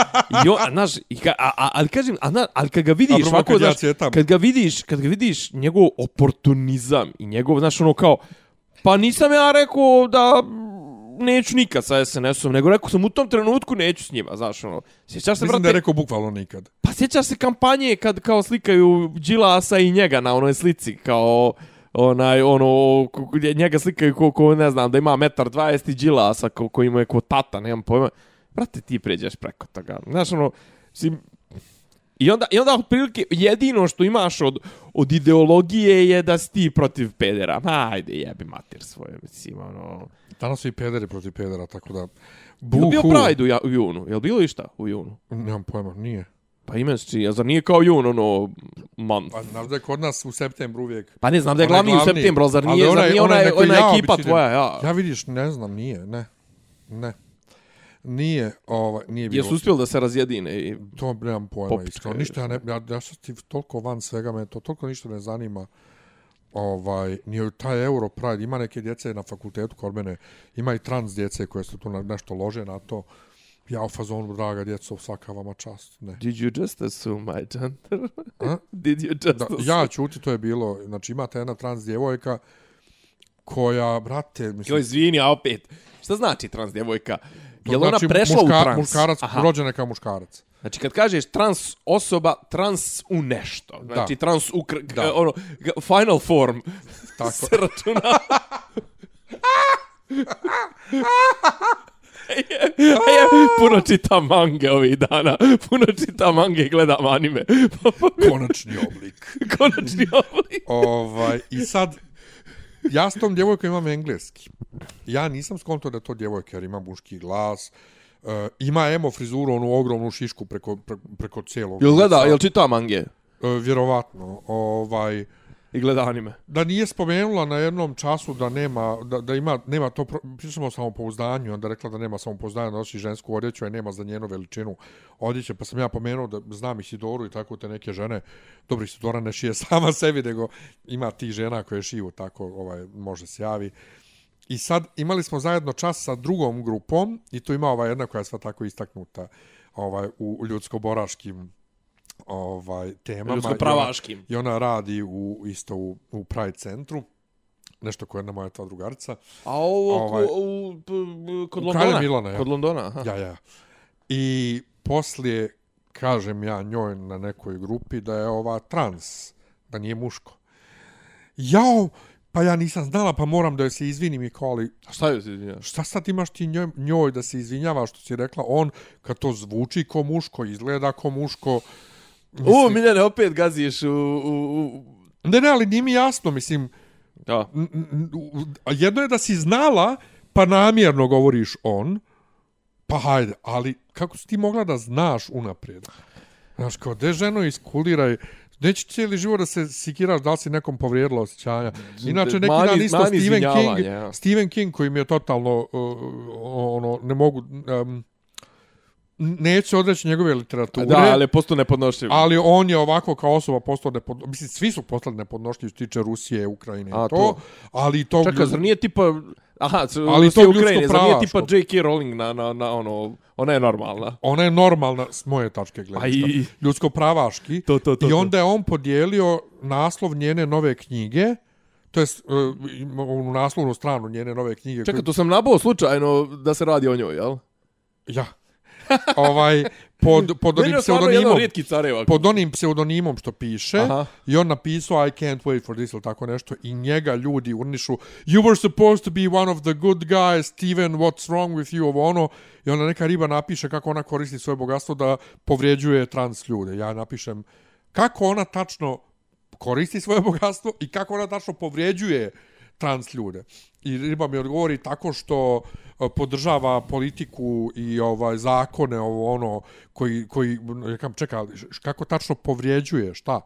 jo, znaš, i ka, a, a, ali kažem, a, ali kad ga vidiš, A, ovako, kad ja znaš, kad ga vidiš, kad ga vidiš, njegov oportunizam i njegov, znaš, ono kao, pa nisam ja rekao da neću nikad sa SNS-om, nego rekao sam u tom trenutku neću s njima, znaš, ono. Sjećaš se, Mislim da brate, je rekao bukvalno nikad. Pa sjećaš se kampanje kad kao slikaju Đilasa i njega na onoj slici kao onaj ono njega slikaju ko, ko ne znam da ima metar 20 i Đilasa ko, ko ima je ko tata nemam pojma brate ti pređeš preko toga znaš ono sim, I onda, I onda otprilike jedino što imaš od, od ideologije je da si ti protiv pedera. Ma, ajde, jebi mater svoje, mislim, ono... Danas su i pederi protiv pedera, tako da... Buhu. Je li bio. Pride u, ja, u junu? Je li bilo išta u junu? Nemam pojma, nije. Pa imenski, a zar nije kao jun, ono, month? Pa znaš da je kod nas u septembru uvijek. Pa ne znam da je Onaj glavni u glavni, septembru, zar nije, zar onaj- nije onaj ona, neko ona ja ekipa tvoja, ja. Ja vidiš, ne znam, nije, ne. Ne. Nije, ovaj, nije bilo. Jesu uspjeli da se razjedine i... To nemam pojma, iskreno. Ništa ja ne, ja, ja sam ti toliko van svega, me to toliko ništa ne zanima. Ovaj, nije taj Euro Pride, ima neke djece na fakultetu kod mene, ima i trans djece koje se tu na, nešto lože na to. Ja u fazonu, draga djeco, svaka vama čast. Ne. Did you just assume my gender? A? [laughs] Did you just Da, assume? ja ćuti, to je bilo, znači imate jedna trans djevojka koja, brate, mislim, Joj, izvini, a opet. Šta znači trans djevojka? To Je ona znači prešla muška, u trans? Muškarac, Aha. rođena kao muškarac. Znači, kad kažeš trans osoba, trans u nešto. Znači, Da. trans u... Kr Da. ono, final form. Tako. [laughs] se računa. [laughs] Ja, ja puno čitam mange ovih dana. Puno čitam mange i gledam anime. [laughs] Konačni oblik. Konačni oblik. ovaj, I sad, ja s tom djevojkom imam engleski. Ja nisam skonto da to djevojka, jer ima muški glas. Uh, ima emo frizuru, onu ogromnu šišku preko, preko, preko cijelog. Jel gleda, jel čita mange? Uh, vjerovatno. Ovaj, I gleda anime. da nije spomenula na jednom času da nema da, da ima nema to pričamo o samopouzdanju onda rekla da nema samopouzdanja da nosi žensku odjeću a nema za njenu veličinu odjeće pa sam ja pomenuo da znam Isidoru i tako te neke žene dobro Isidora ne šije [laughs] sama sebi nego ima ti žena koje šiju tako ovaj može se javi I sad imali smo zajedno čas sa drugom grupom i tu ima ova jedna koja je sva tako istaknuta ovaj u ljudsko-boraškim ovaj temama. Ljudsko-pravaškim. I ona, I ona radi u isto u, u Pride centru. Nešto koja je jedna moja ta drugarica. A ovo Ovaj, ko, u, p, kod u Londona? Milana, ja. Kod Londona, aha. Ja, ja. I poslije kažem ja njoj na nekoj grupi da je ova trans, da nije muško. Jao, pa ja nisam znala, pa moram da joj se izvinim i kao, ali A šta je se izvinjaš? šta sad imaš ti njoj, njoj da se izvinjava što si rekla on kad to zvuči ko muško, izgleda ko muško. U, Miljane, opet gaziš u... u, u... Ne, ne, ali nije mi jasno, mislim, Ja. n- n- u- a jedno je da si znala, pa namjerno govoriš on, pa hajde, ali kako si ti mogla da znaš unaprijed? Znaš, kao, de ženo iskuliraj, neće cijeli život da se sikiraš da li si nekom povrijedila osjećanja. Inače, neki Mani- dan isto mani Stephen King, ja. Stephen King koji mi je totalno, uh, ono, ne mogu, um, neću odreći njegove literature. Da, ali je posto nepodnošljiv. Ali on je ovako kao osoba postao nepodnošljiv. Mislim, svi su postali nepodnošljivi što tiče Rusije, Ukrajine i to. to. Ali to... Čekaj, zar nije tipa... Aha, Ali Rusija to Ukrajine, zar nije tipa. J.K. Rowling na, na, na ono... Ona je normalna. Ona je normalna s moje tačke A gledišta. i- Ljudsko-pravaški. To, to, to, I onda je on podijelio naslov njene nove knjige, to jest uh, u naslovnu stranu njene nove knjige. Čekaj, koju- to sam nabao slučajno da se radi o njoj, jel? Ja. [laughs] ovaj, pod, pod onim pseudonimom. careva. pod onim pseudonimom što piše Aha. i on napisao I can't wait for this ili tako nešto i njega ljudi urnišu you were supposed to be one of the good guys Steven what's wrong with you ovo ono i onda neka riba napiše kako ona koristi svoje bogatstvo da povrijeđuje trans ljude ja napišem kako ona tačno koristi svoje bogatstvo i kako ona tačno povrijeđuje trans ljude. I riba mi odgovori tako što e, podržava politiku i ovaj zakone ovo ono koji koji ja kam čeka kako tačno povrijeđuje šta?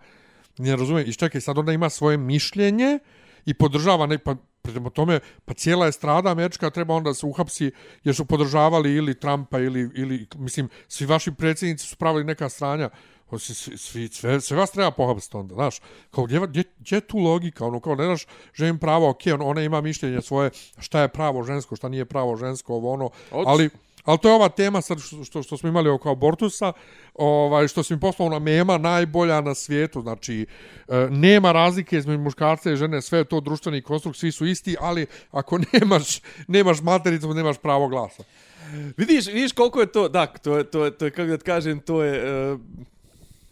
Ne razumijem. I čekaj sad onda ima svoje mišljenje i podržava ne pa prema tome pa cijela je strada američka treba onda se uhapsi jer su podržavali ili Trumpa ili ili mislim svi vaši predsjednici su pravili neka stranja Svi, svi, svi, sve, sve vas treba pohapsiti onda, znaš. Kao, gdje, gdje, gdje je tu logika? Ono, kao, ne znaš, želim pravo, ok, on, ona ima mišljenje svoje, šta je pravo žensko, šta nije pravo žensko, ovo, ono. Oč. Ali, ali to je ova tema sad što, što, što smo imali oko abortusa, ovaj, što si mi poslao na mema najbolja na svijetu, znači, e, nema razlike između muškarca i žene, sve je to društveni konstrukt, svi su isti, ali ako [laughs] nemaš, nemaš matericu, nemaš pravo glasa. Vidiš, vidiš koliko je to, da, to je, to je, to je kako da kažem, to je... Uh,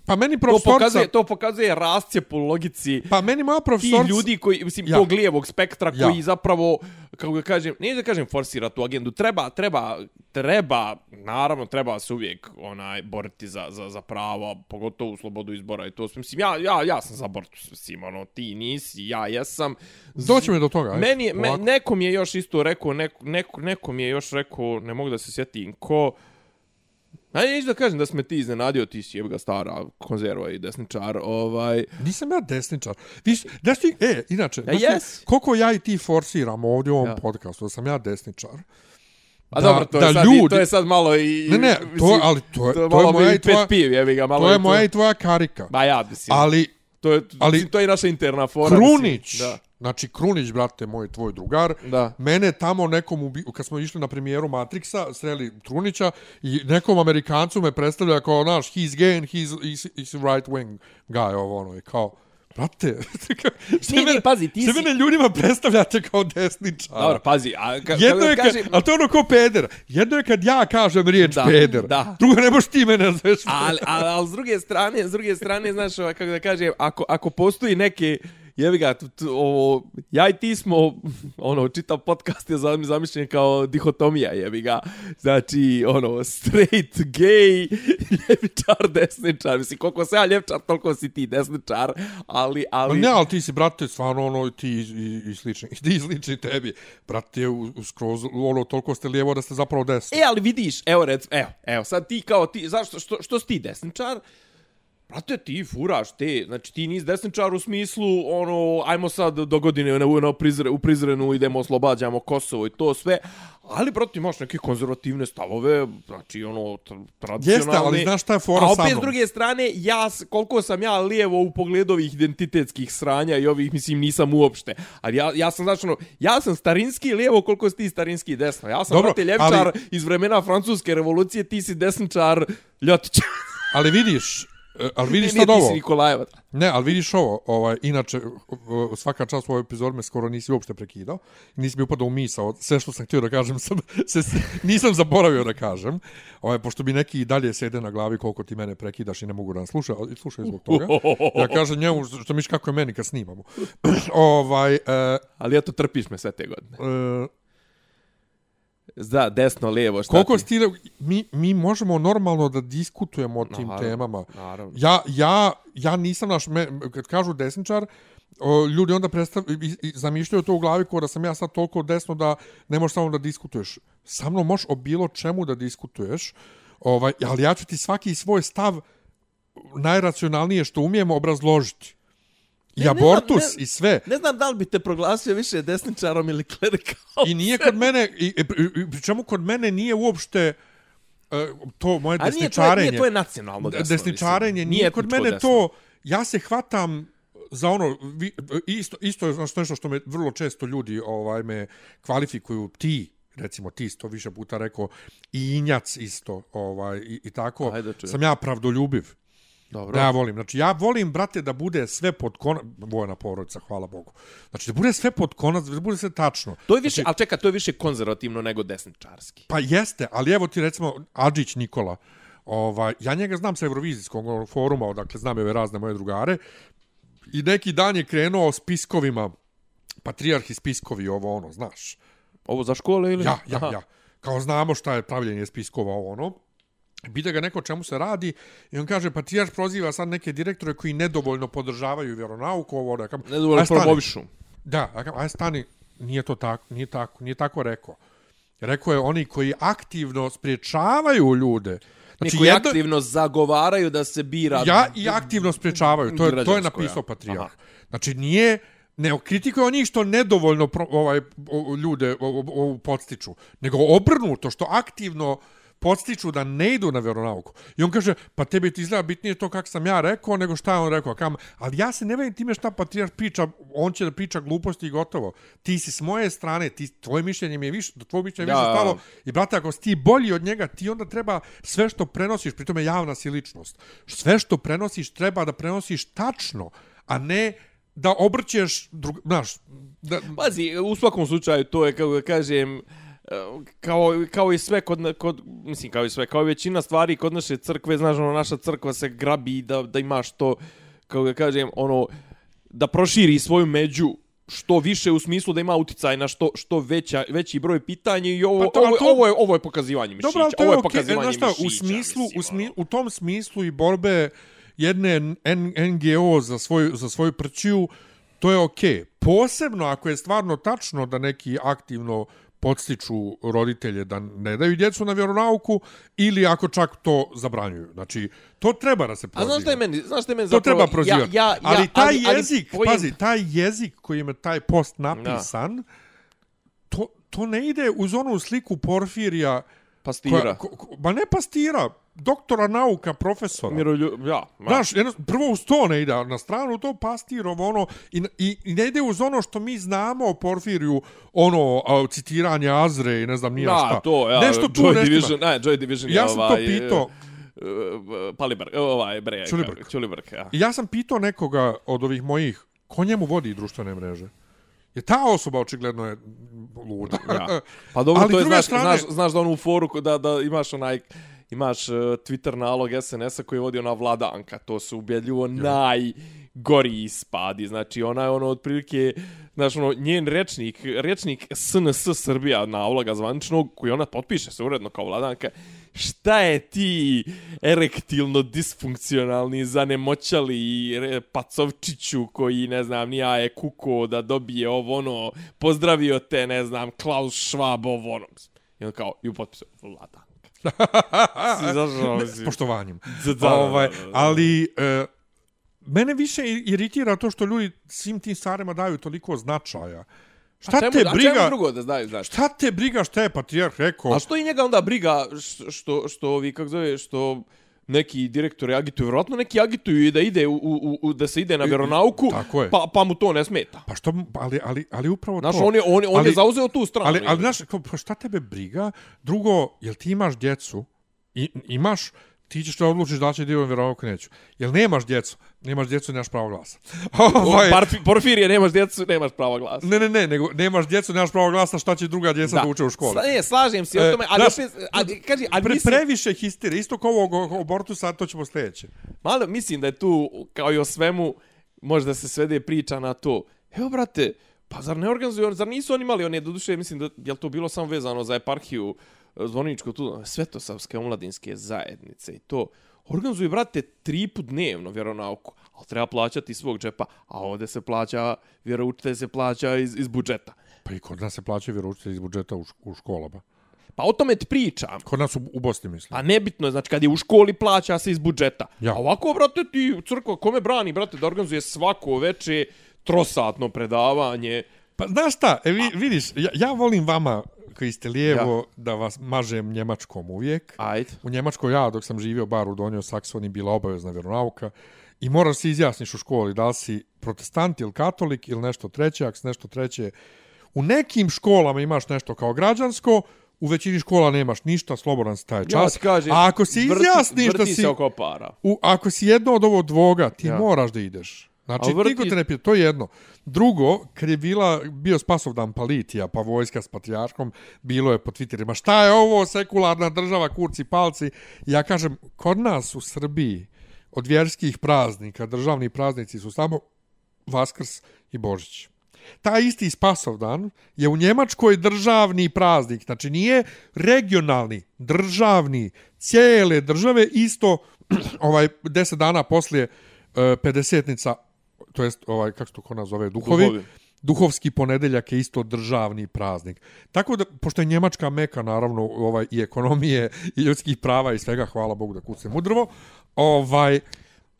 Pa meni to, profesorca... pokazuje, to pokazuje rascijep u logici Pa meni moja ti profesorca... ljudi koji, mislim, Ja. tog lijevog spektra Ja. koji zapravo, kako da kažem, nije da kažem forsira tu agendu, treba, treba, treba, naravno, treba se uvijek onaj, boriti za, za, za pravo, pogotovo u slobodu izbora i to. Mislim, ja, ja, ja sam za abortus, mislim, ono, ti nisi, ja jesam. Doći mi do toga. Meni je, me, Ovako. neko mi je još isto rekao, neko, neko, neko mi je još rekao, ne mogu da se sjetim, ko, A neću da kažem da sme ti iznenadio, ti si jebga stara konzerva i desničar, ovaj... Nisam ja desničar. Viš, da ti, e, inače, Ja, jesi. koliko ja i ti forsiramo ovdje u ovom Ja. podcastu, da sam ja desničar. A dobro, to je, sad, i- to je sad malo i... Ne, ne, to, ali to je, to je to je malo moja i tvoja, pet piv, jebi ga, malo to je moja i tvoja karika. Ba ja, mislim. Ali to je, ali- to je naša interna fora. Krunić, Mislim, da, znači Krunić, brate, moj tvoj drugar, da. mene tamo nekom, ubi, kad smo išli na premijeru Matrixa, sreli Trunića i nekom Amerikancu me predstavlja kao, naš, he's gay and he's, he's, he's right wing guy, ovo ono, i kao, brate, što Nije, nije, pazi, ti si- mene ljudima predstavljate kao desničara. Dobro, pazi, a ka, Jedno je kad, kažem... ali to je ono kao peder. Jedno je kad ja kažem riječ Da, peder. da. Drugo ne možeš ti mene nazveš. Ali, ali, ali s druge strane, s druge strane, znaš, ovaj, kako da kažem, ako, ako postoji neke, jevi ga, tu, tu, ovo, ja i ti smo, [laughs] ono, čitav podcast je zam- zamišljen kao dihotomija, jevi ga. Znači, ono, straight, gay, [laughs] ljevičar, desničar. Mislim, koliko se ja ljevčar, toliko si ti desničar, ali, Ma ali... ne, ali ti si, brate, stvarno ono, ti i, i, i slični, [laughs] ti i slični tebi. Brate, u, u skroz, ono, toliko ste lijevo da ste zapravo desni. E, ali vidiš, evo, rec, evo, evo, sad ti kao ti, zašto, što, što si ti desničar? Brate, ti furaš, te, znači ti nisi desničar u smislu, ono, ajmo sad do godine na, na prizre, u Prizrenu idemo, oslobađamo Kosovo i to sve, ali, brate, imaš neke konzervativne stavove, znači, ono, tra- tradicionalne. Jeste, ali znaš šta je fora A sa opet, s mnom? druge strane, ja, koliko sam ja lijevo u pogledu ovih identitetskih sranja i ovih, mislim, nisam uopšte. Ali ja, ja sam, znači, ono, ja sam starinski lijevo, koliko si ti starinski desno. Ja sam, Dobro, brate, ljevčar ali- iz vremena francuske revolucije, ti si desničar Ljotić. Ali vidiš, ali vidiš sad ovo. si Nikolajevac. Ne, ali vidiš ovo, ovaj, inače, svaka čast u ovoj epizodi me skoro nisi uopšte prekidao. Nisi mi upadao u misao. Sve što sam htio da kažem, sam, [laughs] se, nisam zaboravio da kažem. Ovaj, pošto bi neki i dalje sede na glavi koliko ti mene prekidaš i ne mogu da nas sluša, i slušaju zbog toga. [laughs] Ja kažem njemu, što miš kako je meni kad snimamo. [clears throat] ovaj, uh, Ali eto, trpiš me sve te godine. uh, Da, desno, lijevo, šta koliko ti? ti, mi, mi možemo normalno da diskutujemo o tim Naravno, temama. Naravno. Ja, ja, ja nisam naš, me, kad kažu desničar, o, ljudi onda predstav, i, i, zamišljaju to u glavi kao da sam ja sad toliko desno da ne možeš samo da diskutuješ. Sa mnom možeš o bilo čemu da diskutuješ, ovaj, ali ja ću ti svaki svoj stav najracionalnije što umijemo obrazložiti. I Ne, ne znam, abortus ne- i sve. Ne znam da li bi te proglasio više desničarom ili klerikalom. I nije kod mene, i, i, i, pri čemu kod mene nije uopšte e, to moje A nije, to je, desničarenje. nije, to je nacionalno desno. desničarenje mislim. nije, kod etničko mene desno. to ja se hvatam za ono vi, isto isto je znaš, nešto što me vrlo često ljudi ovaj me kvalifikuju ti recimo ti isto više puta rekao i injac isto ovaj i, i tako Ajde sam ja pravdoljubiv Dobro. Da, ja volim. Znači, ja volim, brate, da bude sve pod konac... Vojna porodica, hvala Bogu. Znači, da bude sve pod konac, da bude sve tačno. To je više, Znači, ali čeka, to je više konzervativno nego desničarski. Pa jeste, ali evo ti recimo Adžić Nikola. Ovaj, ja njega znam sa Eurovizijskog foruma, odakle znam ove razne moje drugare. I neki dan je krenuo s piskovima, patrijarhi spiskovi, ovo ono, znaš. Ovo za škole ili? Ja, ja, Aha. ja. Kao znamo šta je pravljenje spiskova, ovo ono. Bida ga neko čemu se radi i on kaže, patrijarh proziva sad neke direktore koji nedovoljno podržavaju vjeronauku, ovo ono. Ja kažem, Ne dovoljno "Aj, stani." promovišu. Da, kažem, aj stani, nije to tako, nije tako, nije tako rekao. Rekao je oni koji aktivno spriječavaju ljude. Znači, koji aktivno zagovaraju da se bira... Ja i aktivno sprečavaju. To je, to je napisao ja. Patrijarh. Aha. Znači, nije... Ne kritikuje njih što nedovoljno pro, ovaj, o- ljude o, o, podstiču, nego obrnuto, što aktivno podstiču da ne idu na vjeronauku. I on kaže, pa tebi ti izgleda bitnije to kako sam ja rekao, nego šta je on rekao. Kam, ali ja se ne vedim time šta Patrijarh priča, on će da priča gluposti i gotovo. Ti si s moje strane, ti, tvoje mišljenje mi je više, do tvojeg mišljenja je više stalo. I brate, ako si ti bolji od njega, ti onda treba sve što prenosiš, pri tome javna si ličnost, sve što prenosiš treba da prenosiš tačno, a ne da obrćeš, drug, znaš, da, Pazi, u svakom slučaju to je, kako da kažem, e, kao, kao i sve kod, kod, mislim, kao i sve, kao i većina stvari kod naše crkve, znaš, ono, naša crkva se grabi da, da imaš to, kako da kažem, ono, da proširi svoju među što više u smislu da ima uticaj na što što veća veći broj pitanja i ovo Pa to- ovo, to- ovo je ovo je pokazivanje mišića. Dobro, to ovo je je okej. pokazivanje Znaš šta, u mišića, smislu, mislim, u, smi, ono. u tom smislu i borbe jedne NGO za svoju, za svoju prćiju, to je okej. Posebno ako je stvarno tačno da neki aktivno podstiču roditelje da ne daju djecu na vjeronauku ili ako čak to zabranjuju. Znači, to treba da se A proziva. znaš šta je meni, znaš šta je meni To zapravo... treba prozivati. Ja, ja, ja, ali taj ali, ali jezik, point- pazi, taj jezik kojim je taj post napisan, to, to ne ide uz onu sliku Porfirija, Pastira. koja, ko, ko, ma ne pastira, doktora nauka, profesora. Mirolju, ja. Ma. Znaš, jedno, prvo uz to ne ide, na stranu to pastirovo ono, i, i, i ne ide uz ono što mi znamo o Porfiriju, ono, a, citiranje Azre i ne znam nija šta. Da, to, ja, Nešto tu Joy ne Division, ne, Joy Division je Ja sam to ovaj, pitao. e, e, Paliber, ovaj, bre, Ćulibrk. kako- Ćulibrk, ja. I ja sam pitao nekoga od ovih mojih, ko njemu vodi društvene mreže? Je ta osoba očigledno je luda. Ja. Pa dobro, Ali to je, znaš, strane- znaš, znaš da onu foru ko- da, da imaš onaj imaš uh, Twitter nalog SNS-a koji vodi ona Vladanka, to su ubjedljivo najgori ispadi, znači ona je ono otprilike, znaš ono, njen rečnik, rečnik SNS Srbija na zvaničnog, koji ona potpiše se uredno kao Vladanka, šta je ti erektilno disfunkcionalni zanemoćali pacovčiću koji, ne znam, nija je kuko da dobije ovo ono, pozdravio te, ne znam, Klaus Schwab ovo ono. I on kao, i u potpisu, Vladanka. Si zašao, mislim. Poštovanjem. Da, da, ovaj, da, da, da. ali e, mene više iritira to što ljudi svim tim stvarima daju toliko značaja. Šta A čemu, te A čemu briga? drugo da znaju, znaš? Šta te briga šta je patrijarh rekao? A što i njega onda briga što, što, što ovi, kako zove, što neki direktori agituju, vjerojatno neki agituju i da ide u, u, u da se ide na vjeronauku, tako je. pa, pa mu to ne smeta. Pa što, ali, ali, ali upravo Znaš, to. on je, on, je- on Ali- je zauzeo tu stranu. Ali, ali znaš, kao, pa šta tebe briga? Drugo, jel ti imaš djecu? I, imaš, ti ćeš da odlučiš da će dio vjerovako neću. Jel nemaš djecu? Nemaš djecu, nemaš pravo glasa. [laughs] ovaj, Parfi, Porfirije, nemaš djecu, nemaš prava glasa. ne, ne, ne, nego nemaš djecu, nemaš pravo glasa, šta će druga djeca da, uče u školi? Sla, ne, slažem se E, o tome, ali opet, ali, kaži, ali Pre, mislim, previše histerije, isto kao ovog abortusa, to ćemo sljedeće. malo mislim da je tu, kao i o svemu, možda se svede priča na to. Evo, brate, pa zar ne organizuju, zar nisu oni imali, one, doduše, mislim da, je li to bilo samo vezano za eparhiju, zvoničko tu, Svetosavske omladinske zajednice i to. Organizuju, brate, tri put dnevno vjeronauku, ali treba plaćati iz svog džepa, a ovdje se plaća, vjeroučitelj se plaća iz, iz budžeta. Pa i kod nas se plaćaju vjeroučitelji iz budžeta u, u školama. Pa o tome ti pričam. Kod nas u, u Bosni, mislim. Pa nebitno je, znači kad je u školi plaća se iz budžeta. Ja. A ovako, brate, ti crkva, kome brani, brate, da organizuje svako veče trosatno predavanje. Pa znaš šta, e, vi, vidiš, ja, ja volim vama koji ste lijevo ja. da vas mažem njemačkom uvijek. Ajde. U Njemačkoj ja, dok sam živio bar u Donjoj Saksoni, bila obavezna vjeronauka. I moraš se izjasniš u školi da li si protestant ili katolik ili nešto treće, ako si nešto treće. U nekim školama imaš nešto kao građansko, u većini škola nemaš ništa, slobodan si taj Ja čas. ti kažem, A ako se izjasniš vrti, da vrti si... se oko para. U, ako si jedno od ovo dvoga, ti Ja. ja. moraš da ideš. Znači, vrti- niko te ne pita, to je jedno. Drugo, kad je bila, bio Spasovdan Palitija, pa vojska s patrijarhom, bilo je po Twitterima, šta je ovo, sekularna država, kurci, palci. Ja kažem, kod nas u Srbiji, od vjerskih praznika, državni praznici su samo Vaskrs i Božić. Taj isti Spasovdan je u Njemačkoj državni praznik, znači nije regionalni, državni, cijele države, isto [clears throat] ovaj 10 dana poslije uh, 50-nica, to jest ovaj, kako se to kod nas zove, duhovi, Duhovi. duhovski ponedeljak je isto državni praznik. Tako da, pošto je Njemačka meka, naravno, ovaj, i ekonomije, i ljudskih prava i svega, hvala Bogu da kucem u drvo, ovaj,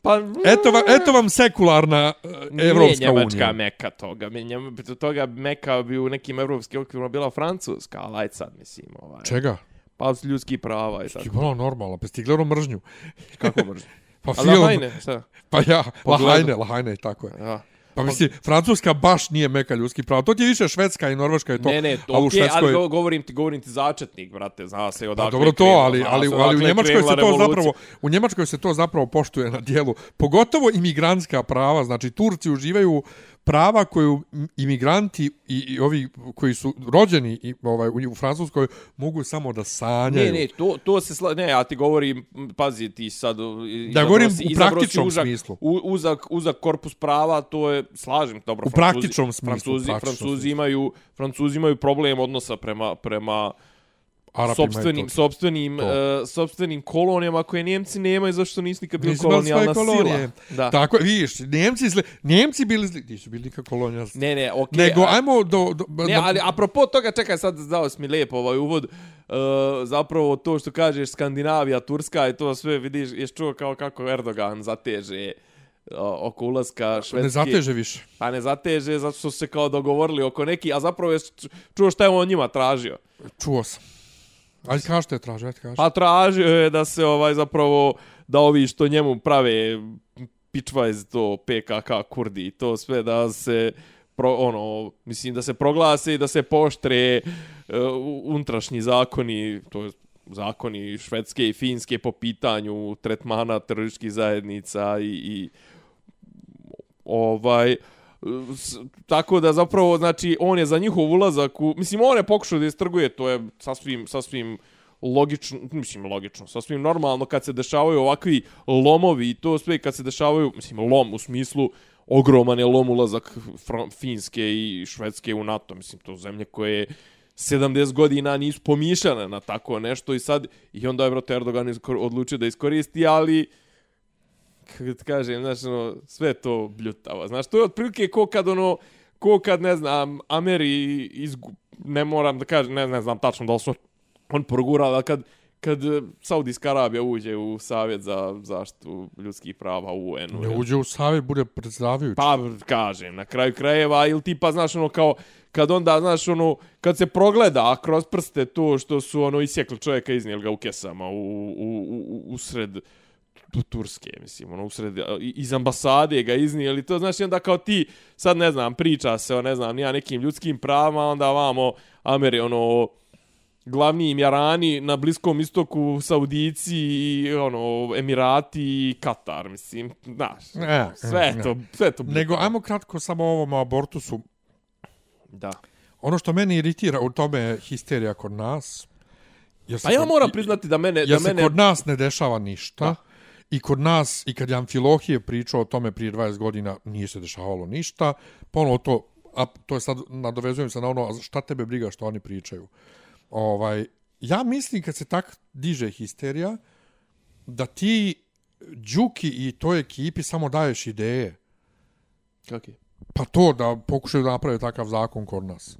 Pa, eto, va, eto vam sekularna uh, Evropska Nije Njemačka unija. meka toga. Mi Njem, toga meka bi u nekim evropskim okvirima bila Francuska, ali ajde sad, mislim. Ovaj. Čega? Pa ljudski prava i Ti tako. bilo normalno, pa si ti gledao mržnju. Kako mržnje? [laughs] Pa A film, Lahajne, šta? pa ja, Pogledao. Lahajne, Lahajne, tako je. Ja. Pa misli, Francuska baš nije meka ljudski prava. To ti je više Švedska i Norveška je to. Ne, ne, to ali okej, Švedskoj... ali go- govorim ti, govorim ti začetnik, brate, zna se Pa odakle dobro je to, krenula, ali, ali, ali u Njemačkoj se to revolucija. zapravo u Njemačkoj se to zapravo poštuje na dijelu. Pogotovo imigrantska prava, znači Turci uživaju prava koju imigranti i, i ovi koji su rođeni i, ovaj, u, u Francuskoj mogu samo da sanjaju. Ne, ne, to, to se sla... Ne, ja ti govorim, pazi ti sad... Da govorim si- u praktičnom užak, smislu. U, uzak, uzak korpus prava, to je, slažem, dobro, U praktičnom smislu, Francuzi, praktičnom Francuzi, smislu. imaju, Francuzi imaju problem odnosa prema, prema Arapi sopstvenim, to. sopstvenim, To. uh, sopstvenim kolonijama koje Njemci nemaju zašto nisu nikad bili kolonijalna kolonije. sila. Da. Tako, vidiš, Njemci, zle, Njemci bili zli, nisu bili nikak kolonija. Ne, ne, okej. Nego, a- ajmo do... do Ne, ali apropo toga, čekaj, sad dao si mi lijepo ovaj uvod, uh, zapravo to što kažeš Skandinavija, Turska i to sve, vidiš, ješ čuo kao kako Erdogan zateže uh, oko ulaska Švedske. ne zateže više. Pa ne zateže, zato što su se kao dogovorili oko neki, a zapravo je čuo šta je on njima tražio. Čuo sam. Ajde kaži što je traži, ajde kaži. Pa tražio je da se ovaj zapravo, da ovi što njemu prave pičvajz to PKK Kurdi i to sve da se pro, ono, mislim da se proglase i da se poštre uh, unutrašnji zakoni, to je zakoni švedske i finske po pitanju tretmana terorističkih zajednica i, i ovaj tako da zapravo znači on je za njihov ulazak u mislim on je pokušao da istrguje to je sasvim sasvim logično, mislim logično, sasvim normalno kad se dešavaju ovakvi lomovi i to sve kad se dešavaju, mislim lom u smislu ogroman je lom ulazak Finske i Švedske u NATO, mislim to zemlje koje 70 godina nisu pomišljane na tako nešto i sad i onda je Erdogan odlučio da iskoristi, ali kako ti kažem, znaš, ono, sve to bljutavo. Znaš, to je otprilike ko kad ono, ko kad, ne znam, Ameri izgu... ne moram da kažem, ne, ne znam tačno da li su on progurao, ali kad, kad eh, Saudijska Arabija uđe u Savjet za zaštitu ljudskih prava u UN-u. Ne uđe u savjet, bude predstavljajući. Pa, kažem, na kraju krajeva, ili tipa, znaš, ono, kao, kad onda, znaš, ono, kad se progleda kroz prste to što su, ono, isjekli čovjeka, iznijeli ga u kesama, u, u, u, u sred tu Turske, mislim, ono, usred, iz ambasade ga iznijeli, to znači onda kao ti, sad ne znam, priča se o, ne znam, nija nekim ljudskim pravama, onda vamo, Ameri, ono, glavni imjarani na Bliskom istoku, Saudici, i, ono, Emirati i Katar, mislim, znaš, Ne, sve je ne. to, sve to Nego, ajmo kratko samo o ovom abortusu. Da. Ono što meni iritira u tome je histerija kod nas. Jer se Pa ja moram priznati da mene... Jer da se mene... kod nas ne dešava ništa. Da. I kod nas, i kad je Amfilohije pričao o tome prije 20 godina, nije se dešavalo ništa. Ponovo to, a to je sad, nadovezujem se na ono, a šta tebe briga što oni pričaju. Ovaj, ja mislim kad se tak diže histerija, da ti Đuki i toj ekipi samo daješ ideje. Kako je? Pa to da pokušaju da naprave takav zakon kod nas.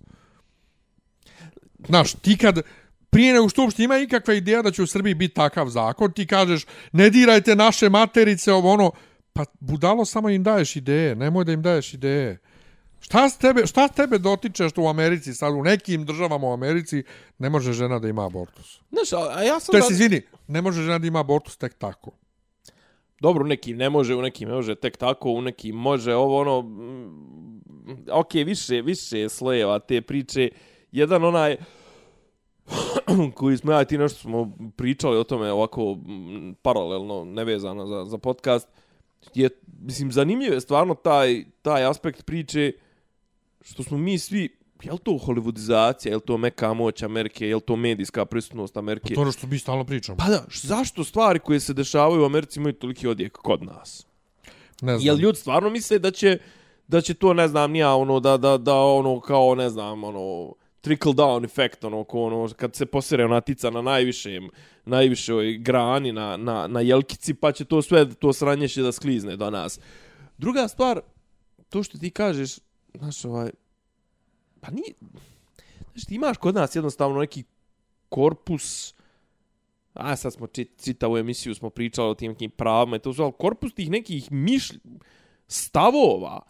Znaš, ti kad prije nego što uopšte ima ikakva ideja da će u Srbiji biti takav zakon, ti kažeš ne dirajte naše materice, ovo ono, pa budalo samo im daješ ideje, nemoj da im daješ ideje. Šta s tebe, šta s tebe dotiče što u Americi, sad u nekim državama u Americi, ne može žena da ima abortus? Znaš, a, a ja sam... To je, da- izvini, ne može žena da ima abortus tek tako. Dobro, u nekim ne može, u nekim ne može tek tako, u nekim može ovo ono... mm, Ok, više, više slojeva te priče. Jedan onaj [clears throat] koji smo ja i ti nešto smo pričali o tome ovako paralelno, nevezano za, za podcast, je, mislim, zanimljiv je stvarno taj, taj aspekt priče što smo mi svi, je li to hollywoodizacija, je li to meka moć Amerike, je li to medijska prisutnost Amerike? To je ono što mi stalno pričamo. Pa da, zašto stvari koje se dešavaju u Americi imaju toliki odjek kod nas? Ne znam. Jel ljudi stvarno misle da će da će to ne znam nija ono da da da ono kao ne znam ono trickle down efekt ono ko ono kad se posere ona tica na najvišem najvišoj grani na, na, na jelkici pa će to sve to sranje će da sklizne do nas. Druga stvar to što ti kažeš znaš ovaj pa ni znaš ti imaš kod nas jednostavno neki korpus a sad smo čit, čitavu emisiju smo pričali o tim nekim pravima i to su, ali korpus tih nekih mišlj, stavova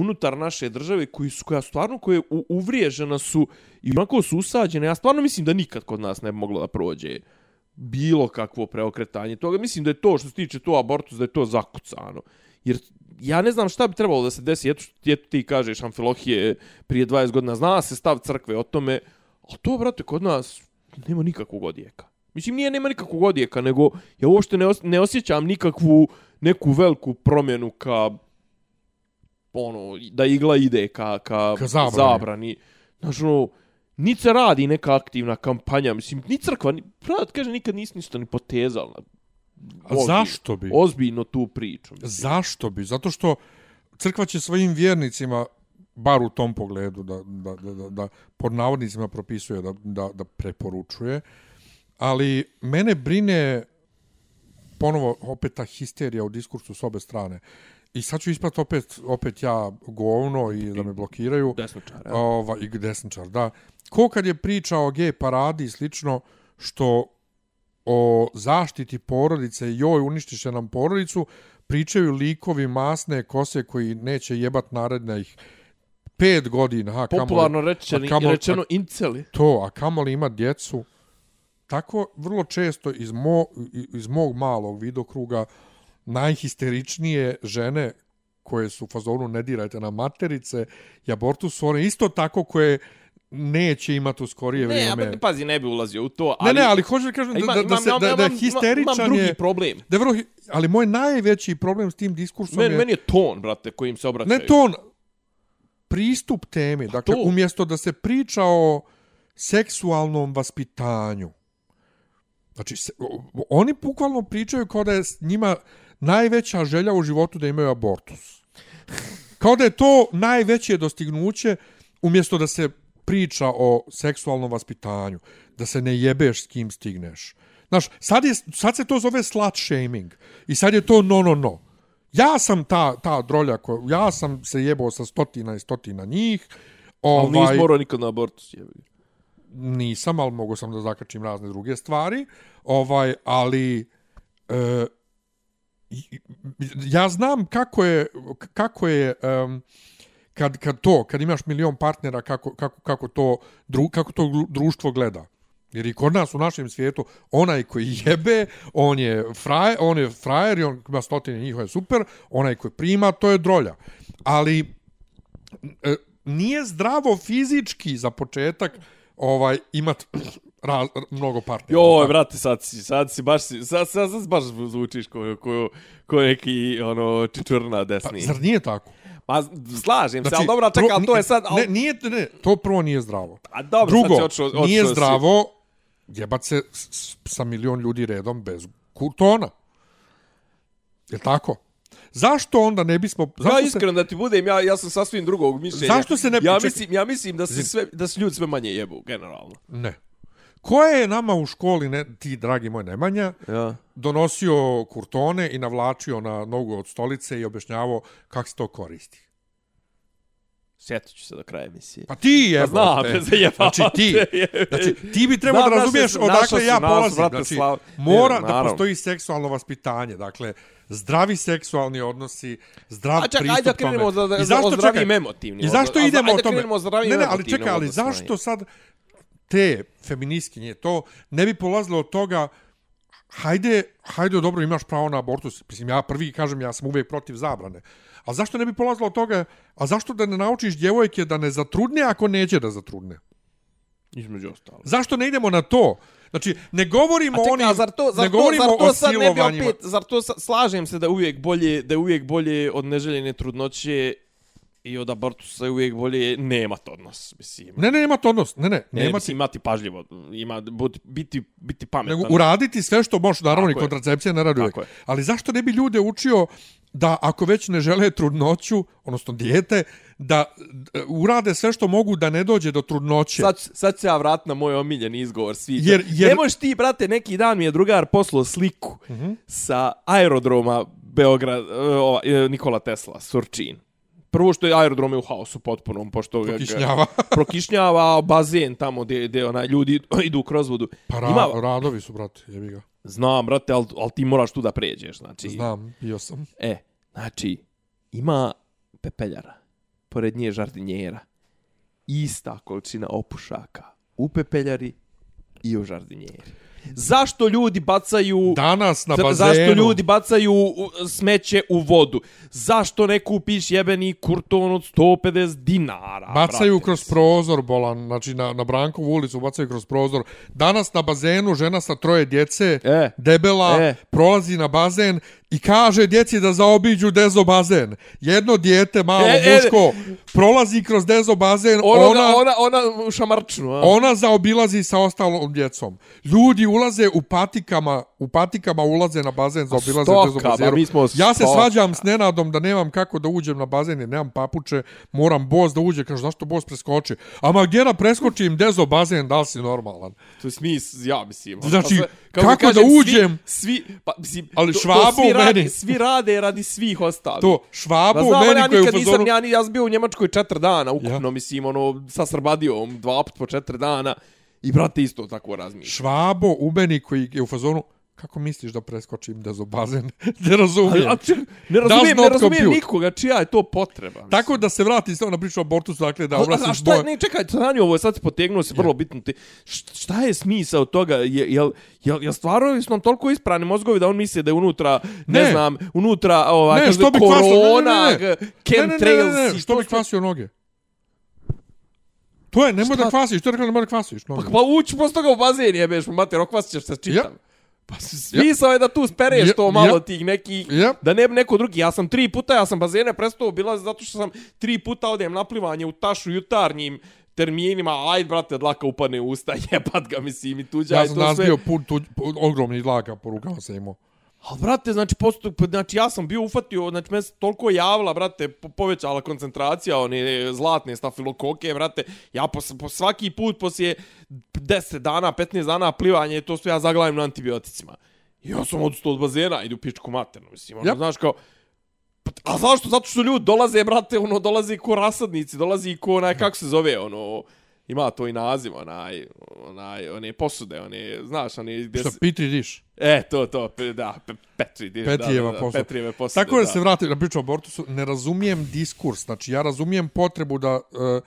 unutar naše države koji su koja stvarno koje u, uvriježena su i onako su usađene. Ja stvarno mislim da nikad kod nas ne bi moglo da prođe bilo kakvo preokretanje toga. Mislim da je to što se tiče to abortus, da je to zakucano. Jer ja ne znam šta bi trebalo da se desi. Eto, eto ti kažeš Amfilohije prije 20 godina. Zna se stav crkve o tome. A to, brate, kod nas nema nikakvog odjeka. Mislim, nije nema nikakvog odjeka, nego ja uopšte ne, os ne osjećam nikakvu neku veliku promjenu ka ono, da igla ide ka, ka, Ka zabrani. zabrani. Znaš, ono, niti se radi neka aktivna kampanja, mislim, ni crkva, ni, pravo kaže, nikad nisi ništa ni potezala. A zašto bi? Ozbiljno tu priču. mislim. Zašto bi? Zato što crkva će svojim vjernicima bar u tom pogledu da, da, da, da, da pod navodnicima propisuje da, da, da preporučuje Ali mene brine ponovo opet ta histerija u diskursu s obe strane. I sad ću ispat opet, opet ja govno i da me blokiraju. Desničar, ja. Ova, I desničar, da. Ko kad je priča o gej paradi i slično, što o zaštiti porodice, joj, uništiše nam porodicu, pričaju likovi masne kose koji neće jebat narednih pet godina. A, Popularno kamoli, rečeno, a kamoli- rečeno inceli. to, a kamoli ima djecu. Tako vrlo često iz, mo, iz mog malog vidokruga najhisteričnije žene koje su u fazonu ne dirajte na materice i abortus su one isto tako koje neće imati u skorije Ne, vrijeme. a, pazi, ne bi ulazio u to, Ne, ali... ne, ali hoću da kažem da, Ima- da, da, imam- se, da, da imam- je imam- histeričan imam drugi je... problem. Da vrlo, ali moj najveći problem s tim diskursom Meni, je... meni je ton, brate, kojim se obraćaju. Ne ton, pristup temi. Dakle, to? umjesto da se priča o seksualnom vaspitanju, znači, se, oni bukvalno pričaju kao da je njima najveća želja u životu da imaju abortus. Kao da je to najveće dostignuće, umjesto da se priča o seksualnom vaspitanju, da se ne jebeš s kim stigneš. Znaš, sad, je, sad se to zove slut shaming. I sad je to no, no, no. Ja sam ta, ta drolja, ko, ja sam se jebao sa stotina i stotina njih. Ali Ovaj, nisi morao nikad na abortus, jebi. nisam, ali mogu sam da zakačim razne druge stvari. Ovaj, ali e, ja znam kako je kako je um, kad, kad to, kad imaš milion partnera, kako, kako, kako, to, dru, kako to društvo gleda. Jer i kod nas u našem svijetu, onaj koji jebe, on je, frajer, on je frajer i on ima stotine njih, je super, onaj koji prima, to je drolja. Ali e, nije zdravo fizički za početak ovaj imat raz, mnogo partnera. Joj, brate, sad si, sad si baš, sad, sad, sad baš zvučiš ko, ko, ko neki, ono, čičurna desni. Pa, zar nije tako? Pa, slažem se, ali dobro, čekaj, ali to je sad... Al, Ne, nije, ne, to prvo nije zdravo. a dobro, Drugo, sad si otišao- otišao nije si- zdravo jebat se s, s, sa milion ljudi redom bez kurtona. Je tako? Zašto onda ne bismo... Zašto Ja se- iskreno da ti budem, ja, ja sam sasvim drugog mišljenja. Zašto se ne- Ja mislim, ja mislim da se sve da se ljudi sve manje jebu generalno. Ne. Ko je nama u školi, ne, ti dragi moj Nemanja, Ja. donosio kurtone i navlačio na nogu od stolice i objašnjavao kako se to koristi? Sjetit ću se do kraja emisije. Pa ti je, Pa znam, [laughs] bez zajebavate. Znači ti, znači ti bi trebao da razumiješ sam- odakle ja polazim. brate, Znači, slav- mora Ne, da postoji seksualno vaspitanje. Dakle, zdravi seksualni odnosi, zdrav A čekaj, pristup ajde krenemo tome. da, da, zašto, o zdravim emotivnim. I zašto idemo o Ajde tome? krenemo ne, ne, ali čekaj, ali zašto sad te feministkinje to ne bi polazilo od toga hajde, hajde, dobro, imaš pravo na abortus. Mislim, ja prvi kažem, ja sam uvijek protiv zabrane. A zašto ne bi polazilo od toga, a zašto da ne naučiš djevojke da ne zatrudne ako neće da zatrudne? Između ostalo. Zašto ne idemo na to? Znači, ne govorimo A čekaj, onim, a zar to, zar ne to, govorimo zar to o sad ne bi opet, zar to slažem se da je uvijek bolje, da je uvijek bolje od neželjene trudnoće i od abortusa je uvijek bolje nemat odnos, mislim. Ne, ne, nema to odnos. Ne, ne, Ne, nema mislim, imati pažljivo, ima, bud, biti, biti pametan. nego uraditi sve što možeš, naravno i Tako je. kontracepcija ne radi uvijek. Ali zašto ne bi ljude učio da ako već ne žele trudnoću, odnosno dijete, da d- urade sve što mogu da ne dođe do trudnoće. Sad, sad ću ja vrat na moj omiljeni izgovor svi. Jer- jer- Ne možeš ti, brate, neki dan mi je drugar poslao sliku Mhm. Uh -huh. sa aerodroma Beograd, e, ova, e, Nikola Tesla, Surčin. Prvo što je aerodrom je u haosu potpunom, pošto ga- ga- Prokišnjava. [laughs] prokišnjava bazen tamo gdje, gdje ona, ljudi [laughs] idu kroz vodu. Pa ra, Ima, radovi su, brate, jebi ga. znam, brate, ali, ali ti moraš tu da pređeš. Znači, Znam, bio sam. E, znači, ima pepeljara, pored nje žardinjera, ista količina opušaka u pepeljari i u žardinjeri. Zašto ljudi bacaju... Danas na bazenu... Zašto ljudi bacaju smeće u vodu? Zašto ne kupiš jebeni kurton od 150 dinara? Bacaju brate? kroz prozor, bolan, znači na, na Brankovu ulicu bacaju kroz prozor. Danas na bazenu žena sa troje djece, E, debela, e. prolazi na bazen i kaže djeci da zaobiđu dezo bazen. Jedno dijete, malo E, e, muško, prolazi kroz dezo bazen, Ona, ona, ona, ona, šamarčnu, a? ona zaobilazi sa ostalom djecom. Ljudi ulaze u patikama, u patikama ulaze na bazen, zaobilaze stoka, dezo ba, bazeru. mi smo Ja se svađam s Nenadom da nemam kako da uđem na bazen jer nemam papuče, moram bos da uđe, kaže zašto bos preskoči? Ama gdje da preskočim dezo bazen, da li si normalan? To je smis, ja mislim. ono, Znači, pa sve- kako kako kažem, da uđem? Svi, svi pa, mislim, Ali to- to Švabo svi meni. Svi rade radi svih ostalih. To, švabo Pa znam, meni ja koji je u nikad nisam, fazonu... ja, ja sam bio u Njemačkoj četiri dana, ukupno, Ja. mislim, ono, sa Srbadijom, dva put po četiri dana, i brate isto tako razmišlja. Švabo u meni koji je u fazonu, kako misliš da preskočim dezo bazen? ne razumijem. A, a, ček, ne razumijem, ne razumijem compute. nikoga, čija je to potreba. mislim. Tako da se vrati samo na priču o abortusu, dakle da A, a obrasiš šta, je- ne, čekaj, Tanju, ovo je sad potegnuo se vrlo bitno. Ti, š- šta je smisao toga? Je, jel, jel, jel stvarno su nam toliko isprani mozgovi da on misli da je unutra, ne, Ne. znam, unutra, ovaj, Ne, što bi korona, ne, ne, ne. Ne, ne, ne, chemtrails ne, i ne, što to bi kvasio noge? To je, nemoj da kvasiš, to je rekao nemoj da kvasiš noge. Pa, pa ući posle toga u bazen jebeš, mater, okvasit ćeš se čitam. Ja. Pa smisao je da tu spereš Ja, to malo ja. tih nekih, Ja. da ne neko drugi. Ja sam tri puta, ja sam bazene prestao obilaziti zato što sam tri puta odem na plivanje u tašu jutarnjim terminima, aj brate, dlaka upadne u usta, [laughs] jebat ga, mislim, i tuđa Ja sam danas sve. bio put, tu, ogromni dlaka po rukama sam imao. Ali, brate, znači, postup, znači, ja sam bio ufatio, znači, me se toliko javila, brate, po, povećala koncentracija, one zlatne stafilokoke, brate, ja po, po svaki put poslije 10 dana, 15 dana plivanja, to sve ja zaglavim na antibioticima. I ja sam odustao od bazena, idu pičku maternu, mislim, ono, Yep. znaš, kao, a zašto? Zato što ljudi dolaze, brate, ono, dolazi ko rasadnici, dolazi ko, onaj, kako se zove, ono, ima to i naziv, onaj, onaj, one posude, one, znaš, one, gdje Šta, Petri diš? E, to, to, da, pe, Petri, diš, Petrijeva da, da, da, posuda. Petrijeve posude, Tako da se vrati na priču o abortusu, ne razumijem diskurs. Znači, ja razumijem potrebu da, uh,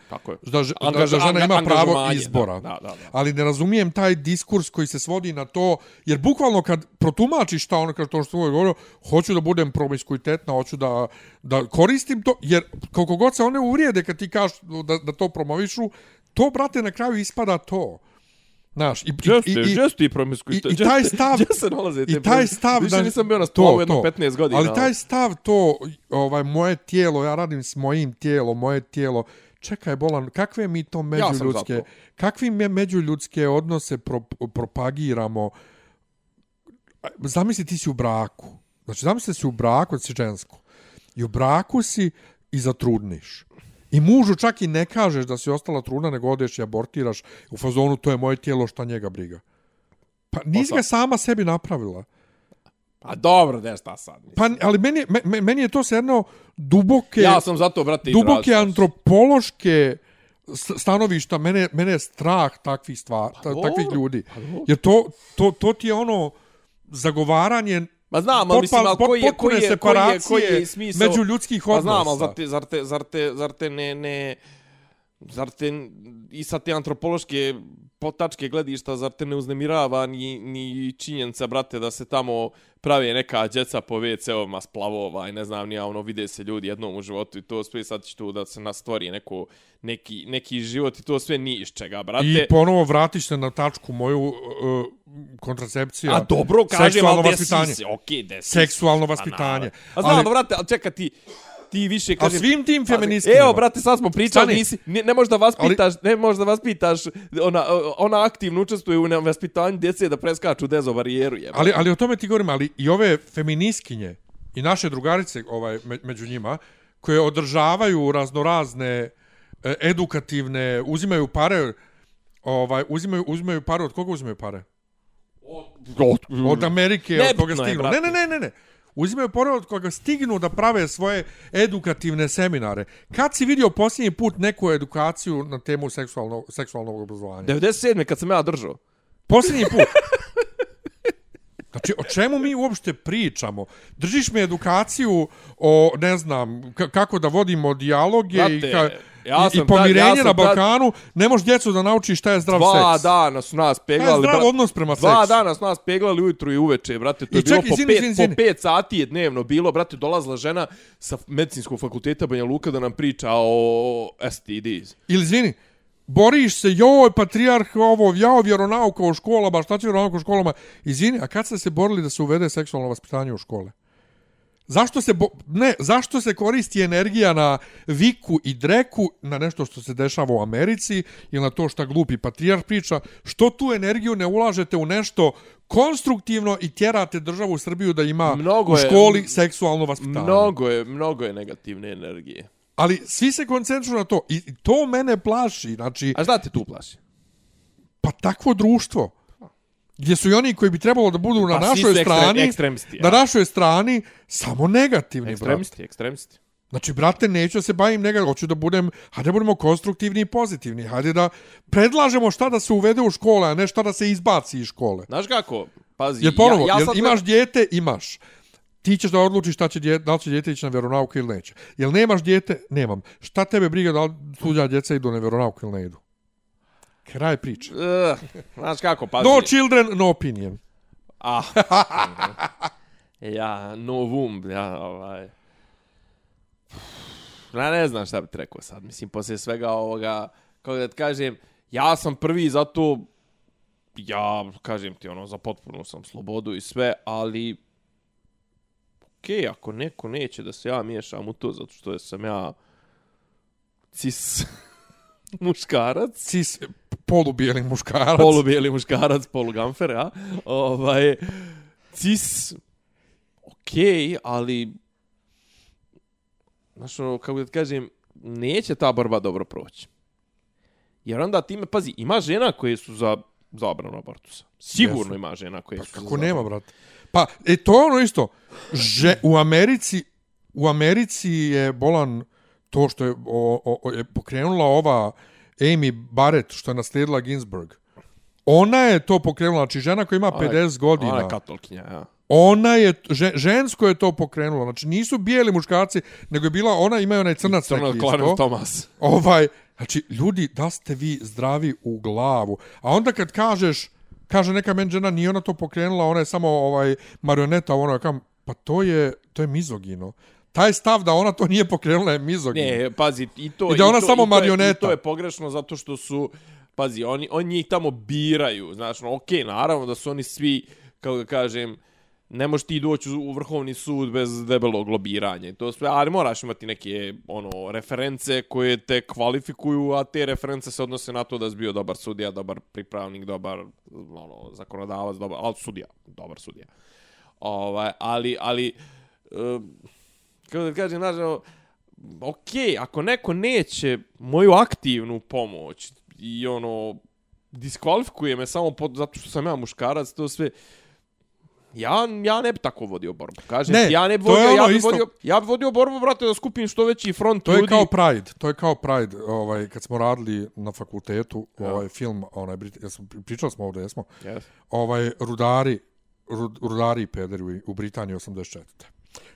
Tako je. da, ž- da, Angaž- da žena ima pravo izbora. Da, da, da. Ali ne razumijem taj diskurs koji se svodi na to, jer bukvalno kad protumačiš šta ono kaže to što je govorio, hoću da budem promiskuitetna, hoću da, da koristim to, jer koliko god se one uvrijede kad ti kažeš da, da to promovišu, to, brate, na kraju ispada to. Znaš, i, i, i, jeste i promiskuj. i- i taj stav- [laughs] Gdje se nalaze te I taj stav... Više da- nisam bio na to, stolu jedno to. 15 godina. Ali taj stav, to, ovaj, moje tijelo, ja radim s mojim tijelom, moje tijelo, čekaj, Bolan, kakve mi to Ja međuljudske, to. kakvi mi međuljudske odnose pro, propagiramo? Zamisli ti si u braku. Znači, zamisli si u braku, da si žensko. I u braku si i zatrudniš. I mužu čak i ne kažeš da si ostala trudna, nego odeš i abortiraš u fazonu, to je moje tijelo, šta njega briga. Pa nisi sad- ga sama sebi napravila. A dobro, da šta sad. mislim. Pa, ali meni, me, me- meni je to se jedno duboke, ja sam zato, brate, duboke antropološke stanovišta, mene, mene je strah takvih, stvar, ta, dobro, takvih ljudi. pa. Jer to, to, to ti je ono zagovaranje Ma znam, ali mislim, ali koji je, koji je, koji je, koji je smisao... među ljudskih odnosa. znam, ali zar te, zar te, zar te, zar te ne, ne, zar te i sa te antropološke potačke gledišta, zar te ne uznemirava ni, ni činjenica, brate, da se tamo pravi neka djeca po WC-ovima splavova i ne znam, nija ono, vide se ljudi jednom u životu i to sve sad će tu da se nastvori neko, neki, neki život i to sve ni iz čega, brate. I ponovo vratiš se na tačku moju uh, kontracepcija. A dobro, kažem, ali desi se, okej, desi se. Seksualno Pa vaspitanje. naravno. A znam, Ali- brate, ali čekaj ti, ti više A kažem... svim tim Pazi, feministkinjama. Evo, brate, sad smo pričali, Stani. nisi, ne, ne možeš da vaspitaš, ne možeš da vaspitaš, ona, ona aktivno učestvuje u vaspitanju djece da preskaču dezo barijeru, je. Ali, ali o tome ti govorim, ali i ove feminiskinje i naše drugarice ovaj, me, među njima, koje održavaju raznorazne e, edukativne, uzimaju pare, ovaj, uzimaju, uzimaju pare, od koga uzimaju pare? Od Amerike, od Nebitno koga je, stignu. Ne, ne, ne, ne, ne. Uzimaju pare od koga stignu da prave svoje edukativne seminare. Kad si vidio posljednji put neku edukaciju na temu seksualnog, seksualnog obrazovanja? 97. kad sam ja držao. Posljednji put. [laughs] Znači, o čemu mi uopšte pričamo? Držiš me edukaciju o, ne znam, ka- kako da vodimo dijaloge i, ka, ja sam i pomirenje tad- ja sam na tad- Balkanu. Ne možeš djecu da naučiš šta je zdrav Dva seks. dana su nas Šta je peglali. zdrav bra- odnos prema Dva seksu? dana su nas peglali ujutru i uveče, brate. To I je bilo čekaj, po, izvini, pet, izvini. po pet sati je dnevno bilo, brate, dolazila žena sa medicinskog fakulteta Banja Luka da nam priča o STDs. Ili, izvini, boriš se, joj, patrijarh, ovo, jao, vjeronauka u školama, šta će vjeronauka u školama? Izvini, a kad ste se borili da se uvede seksualno vaspitanje u škole? Zašto se, bo, ne, zašto se koristi energija na viku i dreku, na nešto što se dešava u Americi ili na to što glupi patrijarh priča, što tu energiju ne ulažete u nešto konstruktivno i tjerate državu Srbiju da ima Mnogo u je- školi seksualno vaspitanje. Mnogo je, mnogo je negativne energije. Ali svi se koncentruju na to i to mene plaši, znači, A šta te tu plaši? pa takvo društvo gdje su i oni koji bi trebalo da budu na Pa svi našoj ekstrem- strani, ekstremisti, na našoj strani, samo negativni, brate. Ekstremisti, ekstremisti. Znači, brate, neću da se bavim negativno, hoću da budem, hajde da budemo konstruktivni i pozitivni, hajde da predlažemo šta da se uvede u škole, a ne šta da se izbaci iz škole. Znaš kako? Pazi, Jer ponovo, ja, ja sad imaš dijete, imaš. Ti ćeš da odlučiš šta će dijete, da li će dijete ići na vjeronauku ili neće. Jel nemaš dijete? Nemam. Šta tebe briga da li tuđa djeca idu na vjeronauku ili ne idu? Kraj priče. Uh, znaš kako, pazi. No children, no opinion. Ah. [laughs] ja, no womb, ja, ovaj... Ja ne znam šta bi ti rekao sad. Mislim, poslije svega ovoga, kako da ti kažem, ja sam prvi zato, ja, kažem ti, ono, za potpuno sam slobodu i sve, ali, okej, okay, ako neko neće da se ja miješam u to, zato što sam ja cis [laughs] muškarac, Cis polubijeli muškarac. polubijeli muškarac, polugamfer, ja. Ovaj, cis, okej, ali, znaš, ono, kako da kažem, neće ta borba dobro proći. Jer onda time, pazi, ima žena koje su za zabranu abortusa. Sigurno Jesu. ima žena koje Pa su kako za nema, brate? Pa, e, to je ono isto. Že, u Americi, u Americi je bolan to što je, o, o, o, je pokrenula ova Amy Barrett, što je naslijedila Ginsburg. Ona je to pokrenula, znači žena koja ima Ona je- 50 godina. Ona je katolkinja, ja. Ona je, že, žensko je to pokrenula. Znači nisu bijeli muškarci, nego je bila, ona ima onaj crnac Crno neki Clarence isto. Thomas. Ovaj, znači, ljudi, da ste vi zdravi u glavu. A onda kad kažeš, kaže neka men žena, nije ona to pokrenula, ona je samo ovaj marioneta, ono je kam, pa to je, to je mizogino. Taj stav da ona to nije pokrenula je mizogino. Ne, pazi, i to... I da ona to, samo i to je- marioneta. I to je pogrešno zato što su... Pazi, oni, oni njih tamo biraju. Znači, no, okej, naravno da su oni svi, kako da kažem, ne možeš ti doći u vrhovni sud bez debelog lobiranja i to sve, ali moraš imati neke ono reference koje te kvalifikuju, a te reference se odnose na to da si bio dobar sudija, dobar pripravnik, dobar ono, zakonodavac, dobar, ali sudija, dobar sudija. Ovaj, ali, ali, um, kako da kažem, znaš, ono, ok, ako neko neće moju aktivnu pomoć i ono, diskvalifikuje me samo pod, zato što sam ja muškarac, to sve, Ja, ja ne bi tako vodio borbu. Kažem, Ne, ja ne bi to je vodio, ja ono bi isto. vodio, ja bi vodio borbu, brate, da skupim što veći front To je ljudi. kao Pride, to je kao Pride, ovaj kad smo radili na fakultetu, ovaj film, onaj Brit- jesmo pričali smo ovdje, jesmo. Yes. Ovaj rudari rud, rudari i pederi u, u Britaniji 84.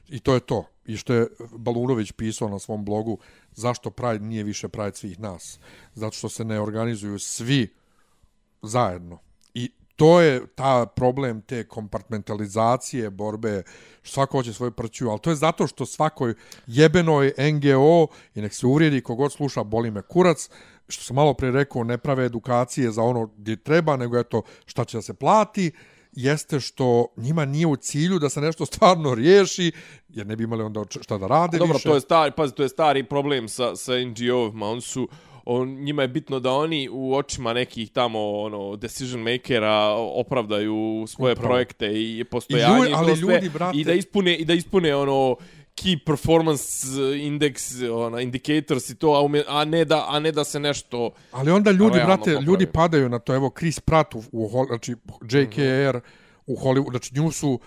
I to je to. I što je Balunović pisao na svom blogu zašto Pride nije više Pride svih nas. Zato što se ne organizuju svi zajedno. I to je ta problem te kompartmentalizacije borbe, svako hoće svoju prću, ali to je zato što svakoj jebenoj NGO i nek se uvrijedi kogod sluša boli me kurac, što sam malo pre rekao, ne prave edukacije za ono gdje treba, nego eto šta će da se plati, jeste što njima nije u cilju da se nešto stvarno riješi, jer ne bi imali onda šta da rade Dobro, više. to je stari, pazi, to je stari problem sa, sa NGO-ovima. On su, on, njima je bitno da oni u očima nekih tamo ono decision makera opravdaju svoje Upravo. projekte i postojanje I ljudi- ali sve, ljudi, brate- i da ispune i da ispune ono key performance index ona indicators i to a, ume, a ne da a ne da se nešto Ali onda ljudi, brate, popravi. ljudi padaju na to. Evo, Chris Pratt u, u znači JKR u Hollywood, znači nju su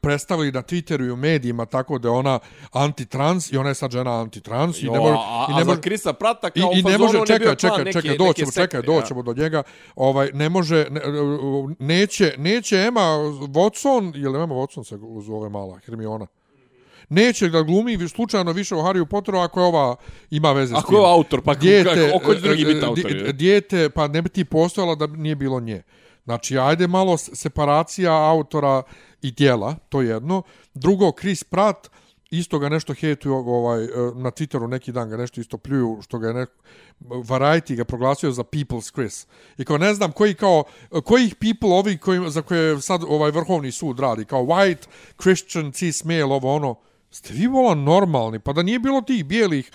predstavili na Twitteru i u medijima tako da ona antitrans i ona je sad žena antitrans i ne može i ne može Krisa Prata i, kao i ne u može čekaj čekaj čekaj doćemo čekaj doćemo do njega ovaj ne može ne, neće neće Emma Watson ili Emma Watson se zove mala Hermiona neće da glumi vi slučajno više u Harry Potteru ako je ova ima veze s Ako tim. je autor, pa dijete, kako će drugi biti e, autor? di- je? dijete, pa ne bi ti postojala da nije bilo nje. Znači, ajde malo separacija autora i dijela, to je jedno. Drugo, Chris Pratt, isto ga nešto hejtuju ovaj, e, na Twitteru neki dan ga nešto isto pljuju, što ga je neko, Variety ga proglasio za People's Chris. I kao ne znam koji kao, kojih people ovi koji, za koje sad ovaj vrhovni sud radi, kao white, Christian, cis, male, ovo ono, Ste vi vola normalni, pa da nije bilo tih bijelih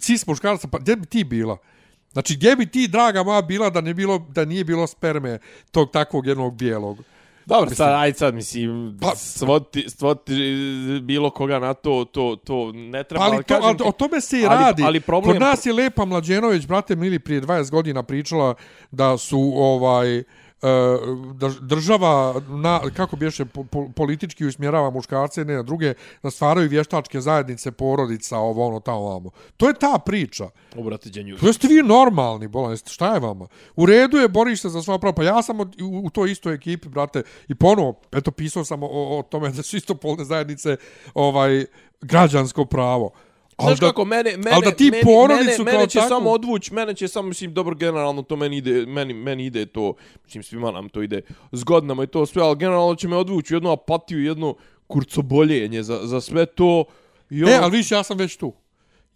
cis muškaraca, pa gdje bi ti bila? Znači, gdje bi ti, draga moja, bila da, ne bilo, da nije bilo sperme tog takvog jednog bijelog? Dobro, mislim, sad, ajde sad, mislim, pa, svoti, svoti bilo koga na to, to, to ne treba, pa, ali, ali to, kažem ali, o tome se i ali- radi. ali problem- Kod nas je Lepa Mlađenović, brate Mili, prije 20 godina pričala da su ovaj da država na, kako bješe po, po, politički usmjerava muškarce ne na druge da stvaraju vještačke zajednice porodica ovo ono tamo vamo to je ta priča O, brate, Đenju. To jeste vi normalni, bolan, šta je vama? U redu je, boriš se za svoja prava, pa ja sam od, u, u toj istoj ekipi, brate, i ponovo, eto, pisao sam o, o tome [laughs] da su isto polne zajednice ovaj, građansko pravo. Znaš da- kako, mene, mene, da ti meni, porodicu mene, kao mene će takvu- samo odvuć, mene će samo, mislim, dobro, generalno to meni ide, meni, meni ide to, mislim, svima nam to ide s godinama i to sve, ali generalno će me odvući u jednu apatiju, jedno kurcoboljenje za, za sve to. I ono, E, ali viš, ja sam već tu.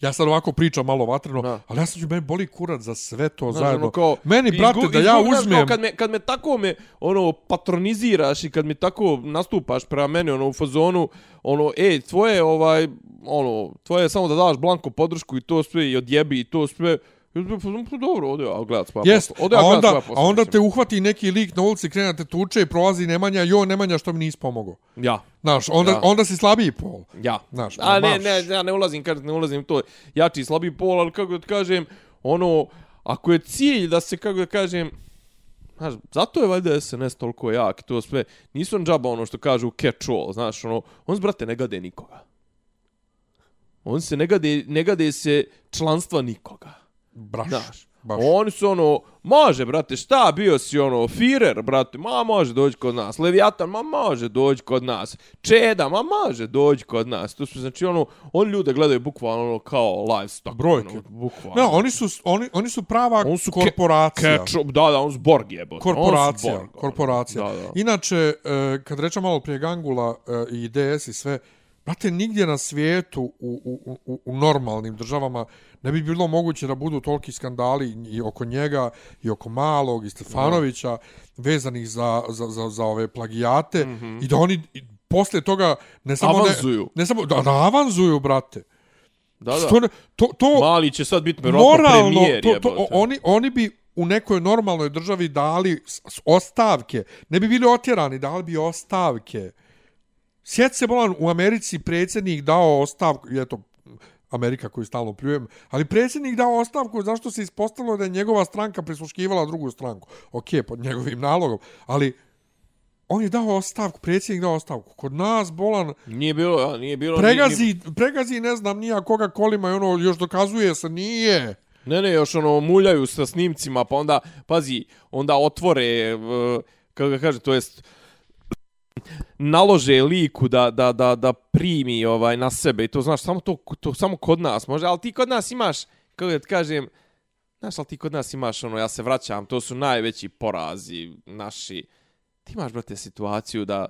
Ja sad ovako pričam malo vatreno, Da. ali ja sam ću, meni boli kurac za sve to Znaš, zajedno. ono, kao, meni, brate, izgu- da ja izgu- uzmem... Kao kad, me, kad me tako me ono patroniziraš i kad mi tako nastupaš prema meni ono u fazonu ono ej tvoje ovaj ono tvoje je samo da daš blanko podršku i to sve i odjebi i to sve Pa dobro, ode ja gledat svoja Jest, posla. Ode a ja onda, a onda te uhvati neki lik na ulici, krene da te tuče i prolazi Nemanja, jo, Nemanja, što mi nisi pomogao. Ja, Znaš, onda, Ja. onda si slabiji pol. ja. Znaš, A ne, ne, ja ne ulazim, kažem, ne ulazim to jači i slabi pol, ali kako da kažem, ono, ako je cilj da se, kako da kažem, Znaš, zato je valjda SNS toliko jak i to sve. Nisu on džaba ono što kažu catch all, znaš, ono, on brate ne gade nikoga. On se ne gade, ne gade se članstva nikoga. Braš, Znaš, baš. oni su ono, može, brate, šta, bio si ono, Firer, brate, ma može doći kod nas, Leviatan, ma može doći kod nas, Čeda, ma može doći kod nas, to su, znači, ono, oni ljude gledaju bukvalno ono, kao livestock. Brojke. Ono, bukvalno. Ne, oni su, oni, oni su prava On su ke- korporacija. Catch, da, da, on su Borg jebote. korporacija, On Borg, ono. korporacija. Da, da. Inače, e, kad rečem malo prije Gangula e, i DS i sve, brate, nigdje na svijetu u, u, u, u normalnim državama ne bi bilo moguće da budu toliki skandali i oko njega, i oko Malog, i Stefanovića, vezanih za, za, za, za ove plagijate, mm -hmm. i da oni i posle toga ne samo... Avanzuju. Ne, ne samo, da, da avanzuju, brate. Da, da. To, ne- to, to, Mali će sad biti vjerojatno premijer, to, to, jebote. oni, oni bi u nekoj normalnoj državi dali ostavke. Ne bi bili otjerani, dali bi ostavke. Sjeti se, bolan, u Americi predsjednik dao ostavku, eto, Amerika koju stalno pljujem, ali predsjednik dao ostavku zašto se ispostavilo da je njegova stranka prisluškivala drugu stranku. Ok, pod njegovim nalogom, ali on je dao ostavku, predsjednik dao ostavku. Kod nas, bolan, Nije bilo, nije bilo... pregazi, pregazi ne znam nija koga kolima i ono još dokazuje se, nije. Ne, ne, još ono muljaju sa snimcima, pa onda, pazi, onda otvore, e, kako ga kaže, to jest nalože liku da, da, da, da primi ovaj na sebe. I to znaš samo to, to samo kod nas može ali ti kod nas imaš kako da ti kažem znaš ali ti kod nas imaš ono ja se vraćam to su najveći porazi naši. Ti imaš brate situaciju da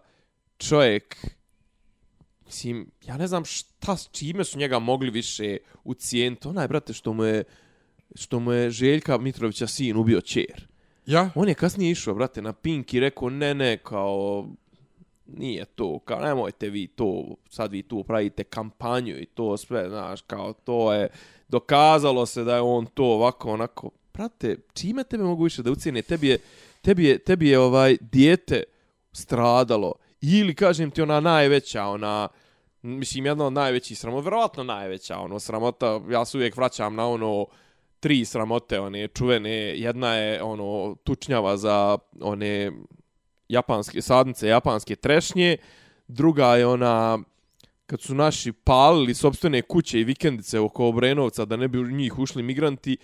čovjek mislim ja ne znam šta s čime su njega mogli više ucijeniti. Onaj brate što mu je što mu je Željka Mitrovića sin ubio čer. Ja? On je kasnije išao, brate, na Pink i rekao, ne, ne, kao, nije to, kao, nemojte vi to, sad vi tu pravite kampanju i to sve, znaš, kao, to je, dokazalo se da je on to ovako, onako, prate, čime tebe mogu više da ucijene, tebi je, tebi je, tebi je ovaj, dijete stradalo, ili, kažem ti, ona najveća, ona, mislim, jedna od najvećih sramota, verovatno najveća, ono, sramota, ja se uvijek vraćam na ono, tri sramote, one čuvene, jedna je ono tučnjava za one japanske sadnice, japanske trešnje, druga je ona kad su naši palili sopstvene kuće i vikendice oko Obrenovca da ne bi u njih ušli migranti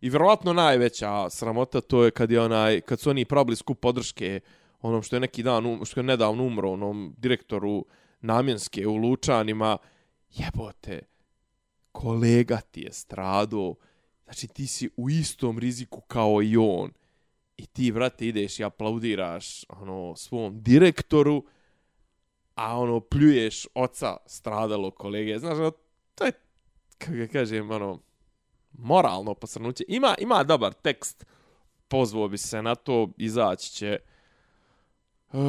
i vjerovatno najveća sramota to je kad je onaj kad su oni probali skup podrške onom što je neki dan um, što je nedavno umro onom direktoru namjenske u Lučanima. Jebote kolega ti je strado. Znači ti si u istom riziku kao i on. I ti, vrate, ideš i aplaudiraš ono, svom direktoru, a ono, pljuješ oca stradalo kolege. Znaš, ono, to je, kako ga kažem, ono, moralno posrnuće. Ima, ima dobar tekst, pozvao bi se na to, izaći će uh,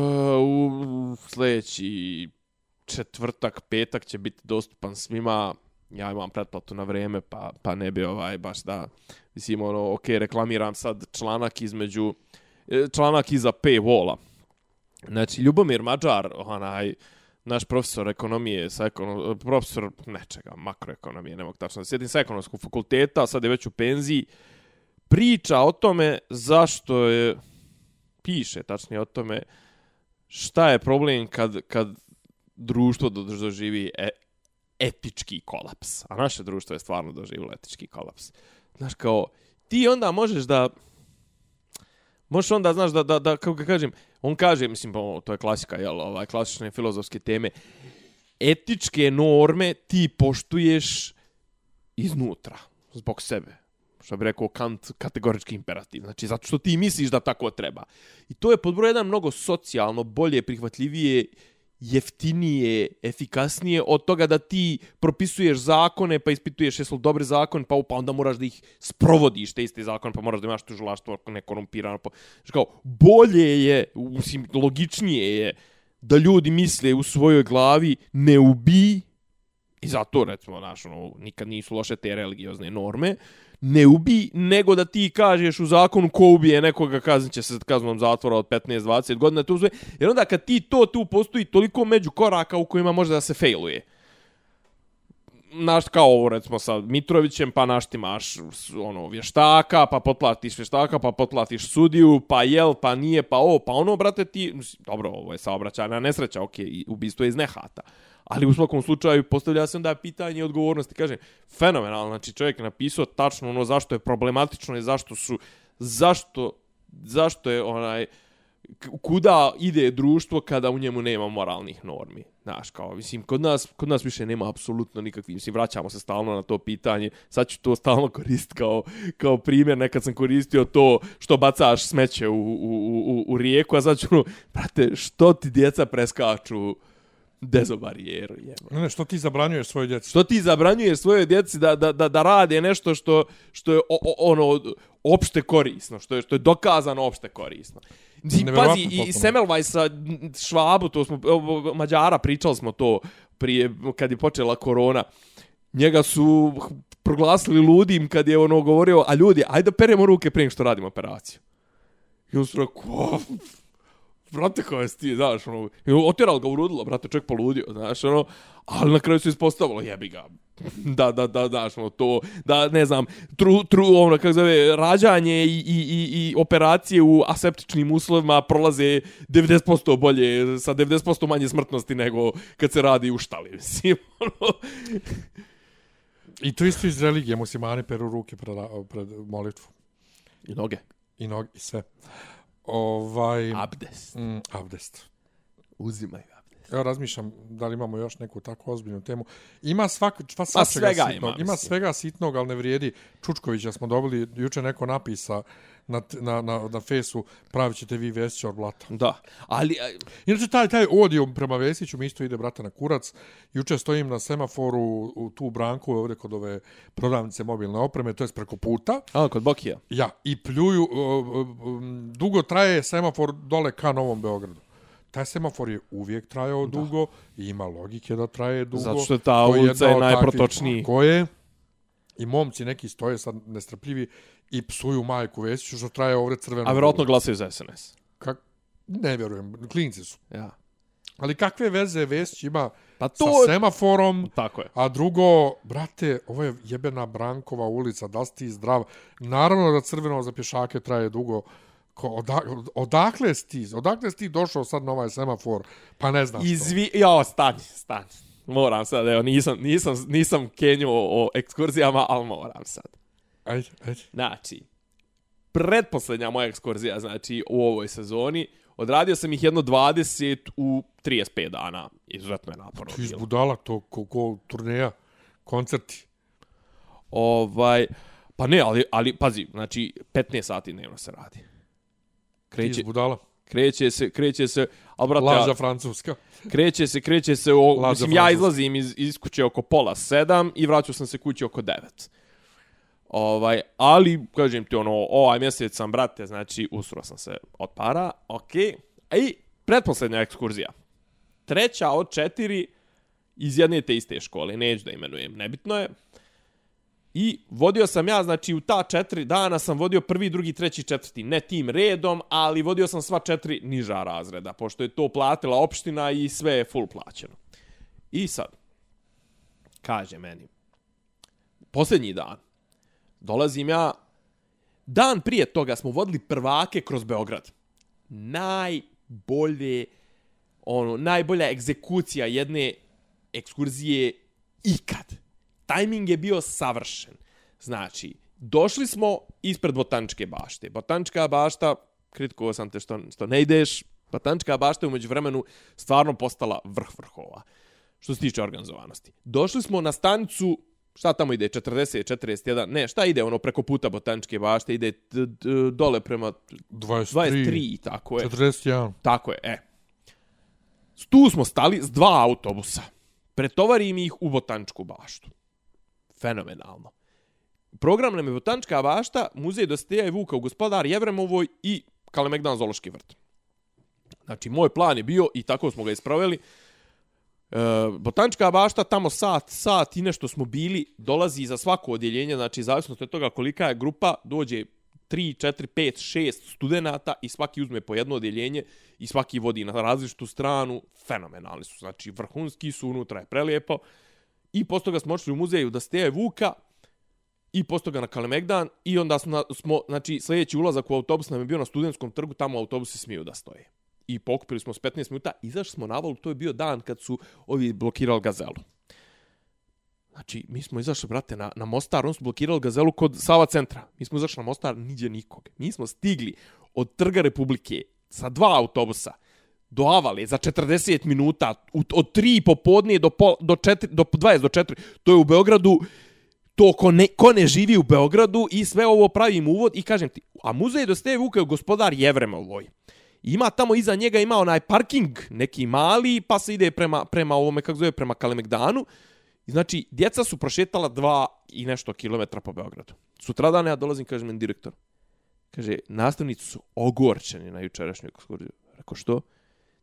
u sljedeći četvrtak, petak će biti dostupan svima. Ja imam pretplatu na vrijeme, pa, pa ne bi ovaj baš da... Mislim, ono, ok, reklamiram sad članak između... E, članak iza paywalla. Znači, Ljubomir Mađar, onaj, naš profesor ekonomije, sa ekono, profesor nečega, makroekonomije, ne mogu tačno da sjetim, sa ekonomskog fakulteta, sad je već u penziji, priča o tome zašto je, piše tačnije o tome, šta je problem kad, kad društvo doživi e, etički kolaps. A naše društvo je stvarno doživjelo etički kolaps. Znaš, kao, ti onda možeš da, možeš onda, znaš, da, da, da kako ga kažem, on kaže, mislim, pa, to je klasika, jel, ovaj, klasične filozofske teme, etičke norme ti poštuješ iznutra, zbog sebe. Što bi rekao Kant, kategorički imperativ. Znači, zato što ti misliš da tako treba. I to je pod broj jedan mnogo socijalno, bolje, prihvatljivije, jeftinije, efikasnije od toga da ti propisuješ zakone, pa ispituješ jesu li dobri zakon, pa, pa onda moraš da ih sprovodiš, te iste zakone, pa moraš da imaš tužilaštvo nekorumpirano. Pa, znači kao, bolje je, mislim, logičnije je da ljudi misle u svojoj glavi ne ubi, i zato, recimo, naš ono, nikad nisu loše te religiozne norme, ne ubi, nego da ti kažeš u zakonu ko ubije nekoga kaznit će se kaznom zatvora od 15-20 godina. To uzme. Jer onda kad ti to, tu postoji toliko među koraka u kojima može da se failuje. Naš kao ovo, recimo sa Mitrovićem, pa naš ti maš ono, vještaka, pa potplatiš vještaka, pa potplatiš sudiju, pa jel, pa nije, pa ovo, pa ono, brate, ti, dobro, ovo je saobraćajna nesreća, okej, okay, ubistvo je iz nehata. Ali u svakom slučaju postavlja se onda pitanje odgovornosti. Kažem, fenomenalno, znači čovjek je napisao tačno ono zašto je problematično i zašto su, zašto, zašto je onaj, kuda ide društvo kada u njemu nema moralnih normi. Znaš, kao, mislim, kod nas, kod nas više nema apsolutno nikakvih, mislim, vraćamo se stalno na to pitanje, sad ću to stalno koristiti kao, kao primjer, nekad sam koristio to što bacaš smeće u, u, u, u rijeku, a sad ću, brate, što ti djeca preskaču dezobarijeru, jebo. Ne, ne, što ti zabranjuješ svoje djeci? Što ti zabranjuješ svojoj djeci da, da, da, da rade nešto što, što je o, o, ono opšte korisno, što je, što je dokazano opšte korisno. Neverovatno pazi, i potpuno. Semmelweisa, Švabu, to smo, Mađara, pričali smo to prije, kad je počela korona. Njega su proglasili ludim kad je ono govorio, a ljudi, ajde da peremo ruke prije što radimo operaciju. I on su rekao, brate, kao jesi ti, znaš, ono, otjeral ga u rudilo, brate, čovjek poludio, znaš, ono, ali na kraju se ispostavilo, jebi ga, [laughs] da, da, da, znaš, ono, to, da, ne znam, tru, tru, ono, kako zove, rađanje i, i, i, i operacije u aseptičnim uslovima prolaze 90% bolje, sa 90% manje smrtnosti nego kad se radi u štali, [laughs] mislim, ono, I to isto iz religije, muslimani peru ruke pred, pred molitvu. i noge, I noge, i sve. Ovaj... abdes, Mm, abdest. uzimaj abdes. Evo razmišljam da li imamo još neku tako ozbiljnu temu. Ima svak, sva, svačega svega ima, sitnog. Ima mislim. svega sitnog, ali ne vrijedi. Čučkovića smo dobili, juče neko napisa na, na, na, na fesu, pravit ćete vi Vesića od blata. Da, ali, a, Inače, taj, taj odio prema Vesiću mi isto ide, brate, na kurac. Juče stojim na semaforu u tu branku ovdje kod ove prodavnice mobilne opreme, to je preko puta. a, kod Bokija. Ja, i pljuju, um, dugo traje semafor dole ka Novom Beogradu. Taj semafor je uvijek trajao da. dugo i ima logike da traje dugo. Zato što ta To ulica je takvih- najprotočniji. Tako je. I momci neki stoje sad nestrpljivi i psuju majku Vesiću što traje ovdje crveno. A vjerojatno glasaju za SNS. Kak... Ne vjerujem, klinci su. Ja. Ali kakve veze Vesić ima Pa to... sa semaforom, Tako je. a drugo, brate, ovo je jebena Brankova ulica, da si ti zdrav. Naravno da crveno za pješake traje dugo. Ko, oda, odakle si ti? Odakle si ti došao sad na ovaj semafor? Pa ne znam što. Izvi... Jo, stani, stani. Moram sad, evo, nisam, nisam, nisam kenjuo o ekskurzijama, ali moram sad. Ajde, ajde. Znači, predposlednja moja ekskurzija, znači, u ovoj sezoni, odradio sam ih jedno 20 u 35 dana. Izuzetno je naporno Ti iz bilo. budala to ko, ko turneja, koncerti. Ovaj, pa ne, ali, ali, pazi, znači, 15 sati dnevno se radi. Ti Kreće, iz budala. kreće se, kreće se, ali brate, Laža ja, francuska. kreće se, kreće se, o, mislim, ja izlazim iz, iz kuće oko pola sedam i vraćao sam se kući oko devet. Ovaj, ali, kažem ti, ono, ovaj mjesec sam, brate, znači, usro sam se od para, okej. Okay. I, pretposlednja ekskurzija. treća od četiri iz jedne te iste škole, neću da imenujem, nebitno je. I vodio sam ja, znači u ta četiri dana sam vodio prvi, drugi, treći, četvrti, ne tim redom, ali vodio sam sva četiri niža razreda, pošto je to platila opština i sve je full plaćeno. I sad, kaže meni, posljednji dan, dolazim ja, dan prije toga smo vodili prvake kroz Beograd. Najbolje, ono, najbolja egzekucija jedne ekskurzije ikad. Tajming je bio savršen. Znači, došli smo ispred Botaničke bašte. Botanička bašta, kritikovao sam te što, što ne ideš, Botanička bašta je umeđu vremenu stvarno postala vrh vrhova što se tiče organizovanosti. Došli smo na stanicu, šta tamo ide, 40, 41, ne, šta ide ono preko puta Botaničke bašte, ide dole prema 23, 23 tako je. 41. Tako je, e. Tu smo stali s dva autobusa. Pretovarim ih u Botaničku baštu. Fenomenalno. Program nam je Botanička bašta, muzej Dosteja i Vuka u gospodar Jevremovoj i Kalemegdan Zološki vrt. Znači, moj plan je bio, i tako smo ga ispravili, E, botanička bašta, tamo sat, sat i nešto smo bili, dolazi za svako odjeljenje, znači zavisno od toga kolika je grupa, dođe 3, 4, 5, 6 studenta i svaki uzme po jedno odjeljenje i svaki vodi na različitu stranu, fenomenalni su, znači vrhunski su, unutra je prelijepo. I posto toga smo ošli u muzeju da steje Vuka i posto toga na Kalemegdan i onda smo, smo, znači sljedeći ulazak u autobus nam je bio na studentskom trgu, tamo autobusi smiju da stoje i pokupili smo s 15 minuta, izašli smo na valu, to je bio dan kad su ovi blokirali gazelu. Znači, mi smo izašli, brate, na, na Mostar, oni su blokirali gazelu kod Sava centra. Mi smo izašli na Mostar, niđe nikog. Mi smo stigli od Trga Republike sa dva autobusa do Avale za 40 minuta, od 3 popodnije do, pol, do, 4, do 20 do 4. To je u Beogradu, to ko ne, ko ne živi u Beogradu i sve ovo pravim uvod i kažem ti, a muzej do Vuka je gospodar Jevremovoj ima tamo iza njega ima onaj parking neki mali pa se ide prema prema ovome kako zove prema Kalemegdanu. I znači djeca su prošetala dva i nešto kilometra po Beogradu. Sutradan ja dolazim kaže mi direktor. Kaže nastavnici su ogorčeni na jučerašnju ekskurziju rekao što?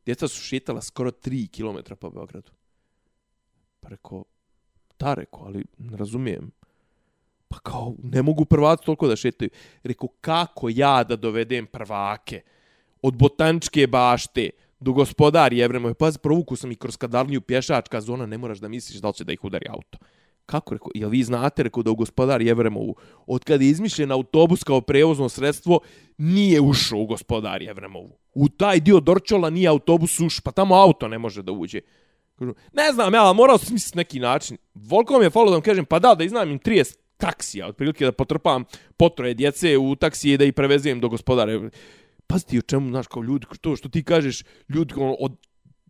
Djeca su šetala skoro 3 km po Beogradu. Pa rekao ta rekao ali ne razumijem. Pa kao ne mogu prvaci toliko da šetaju. Rekao kako ja da dovedem prvake? Od botaničke bašte do gospodar Jevremove. Pazi, provuku sam i kroz kadarniju pješačka zona, ne moraš da misliš da li će da ih udari auto. Kako rekao? Jel vi znate, rekao, da u gospodar Jevremovu, od kada je izmišljen autobus kao prevozno sredstvo, nije ušao u gospodar Jevremovu. U taj dio Dorčola nije autobus uš, pa tamo auto ne može da uđe. Kažu, ne znam, ja, morao sam smisliti neki način. Volko mi je falo da vam kažem, pa da, da iznam im 30 taksija, otprilike da potrpam potroje djece u taksije da ih prevezujem do gospodara pazite o čemu, znaš, kao ljudi, to što ti kažeš, ljudi, ono, od,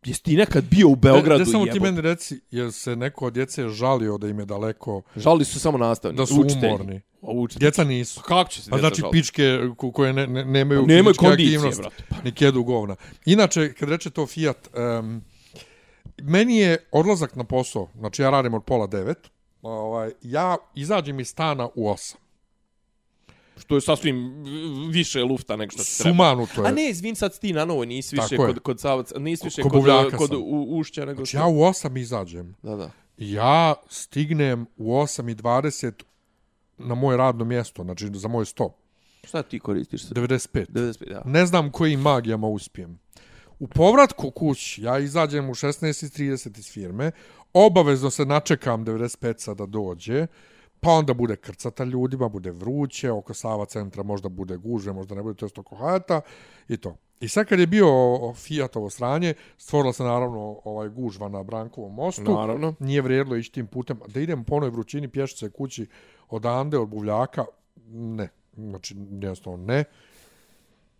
jesi ti nekad bio u Beogradu? Ne, ne samo ti meni reci, jer se neko od djece žalio da im je daleko... Žali su samo nastavni, Da su učitelji. umorni. Učitelji. Djeca nisu. Pa kako će se pa znači žaliti? pičke koje ne, ne, nemaju, pa nemaju kondicije, brate. Pa. Ni kjedu govna. Inače, kad reče to Fiat, um, meni je odlazak na posao, znači ja radim od pola devet, ovaj, ja izađem iz stana u osam što je sasvim više lufta nego što se treba. Sumanuto je. A ne, izvin, sad ti na novo, nisi više Tako kod, je. kod Savac, nisi više Ko- kod, kod kod, u, ušća nego Znači što... ja u osam izađem. Da, da. Ja stignem u 8.20 na moje radno mjesto, znači za moj stop. Šta ti koristiš? sad? 95. 95, da. Ne znam kojim magijama uspijem. U povratku kući, ja izađem u 16.30 iz firme, obavezno se načekam 95 sada dođe, pa onda bude krcata ljudima, bude vruće, oko Sava centra možda bude guže, možda ne bude to isto oko Hajata i to. I sad kad je bio Fiatovo sranje, stvorila se naravno ovaj gužva na Brankovom mostu. Naravno. Nije vrijedilo ići tim putem. Da idem po onoj vrućini pješice kući od Ande, od Buvljaka, ne. Znači, jednostavno ne.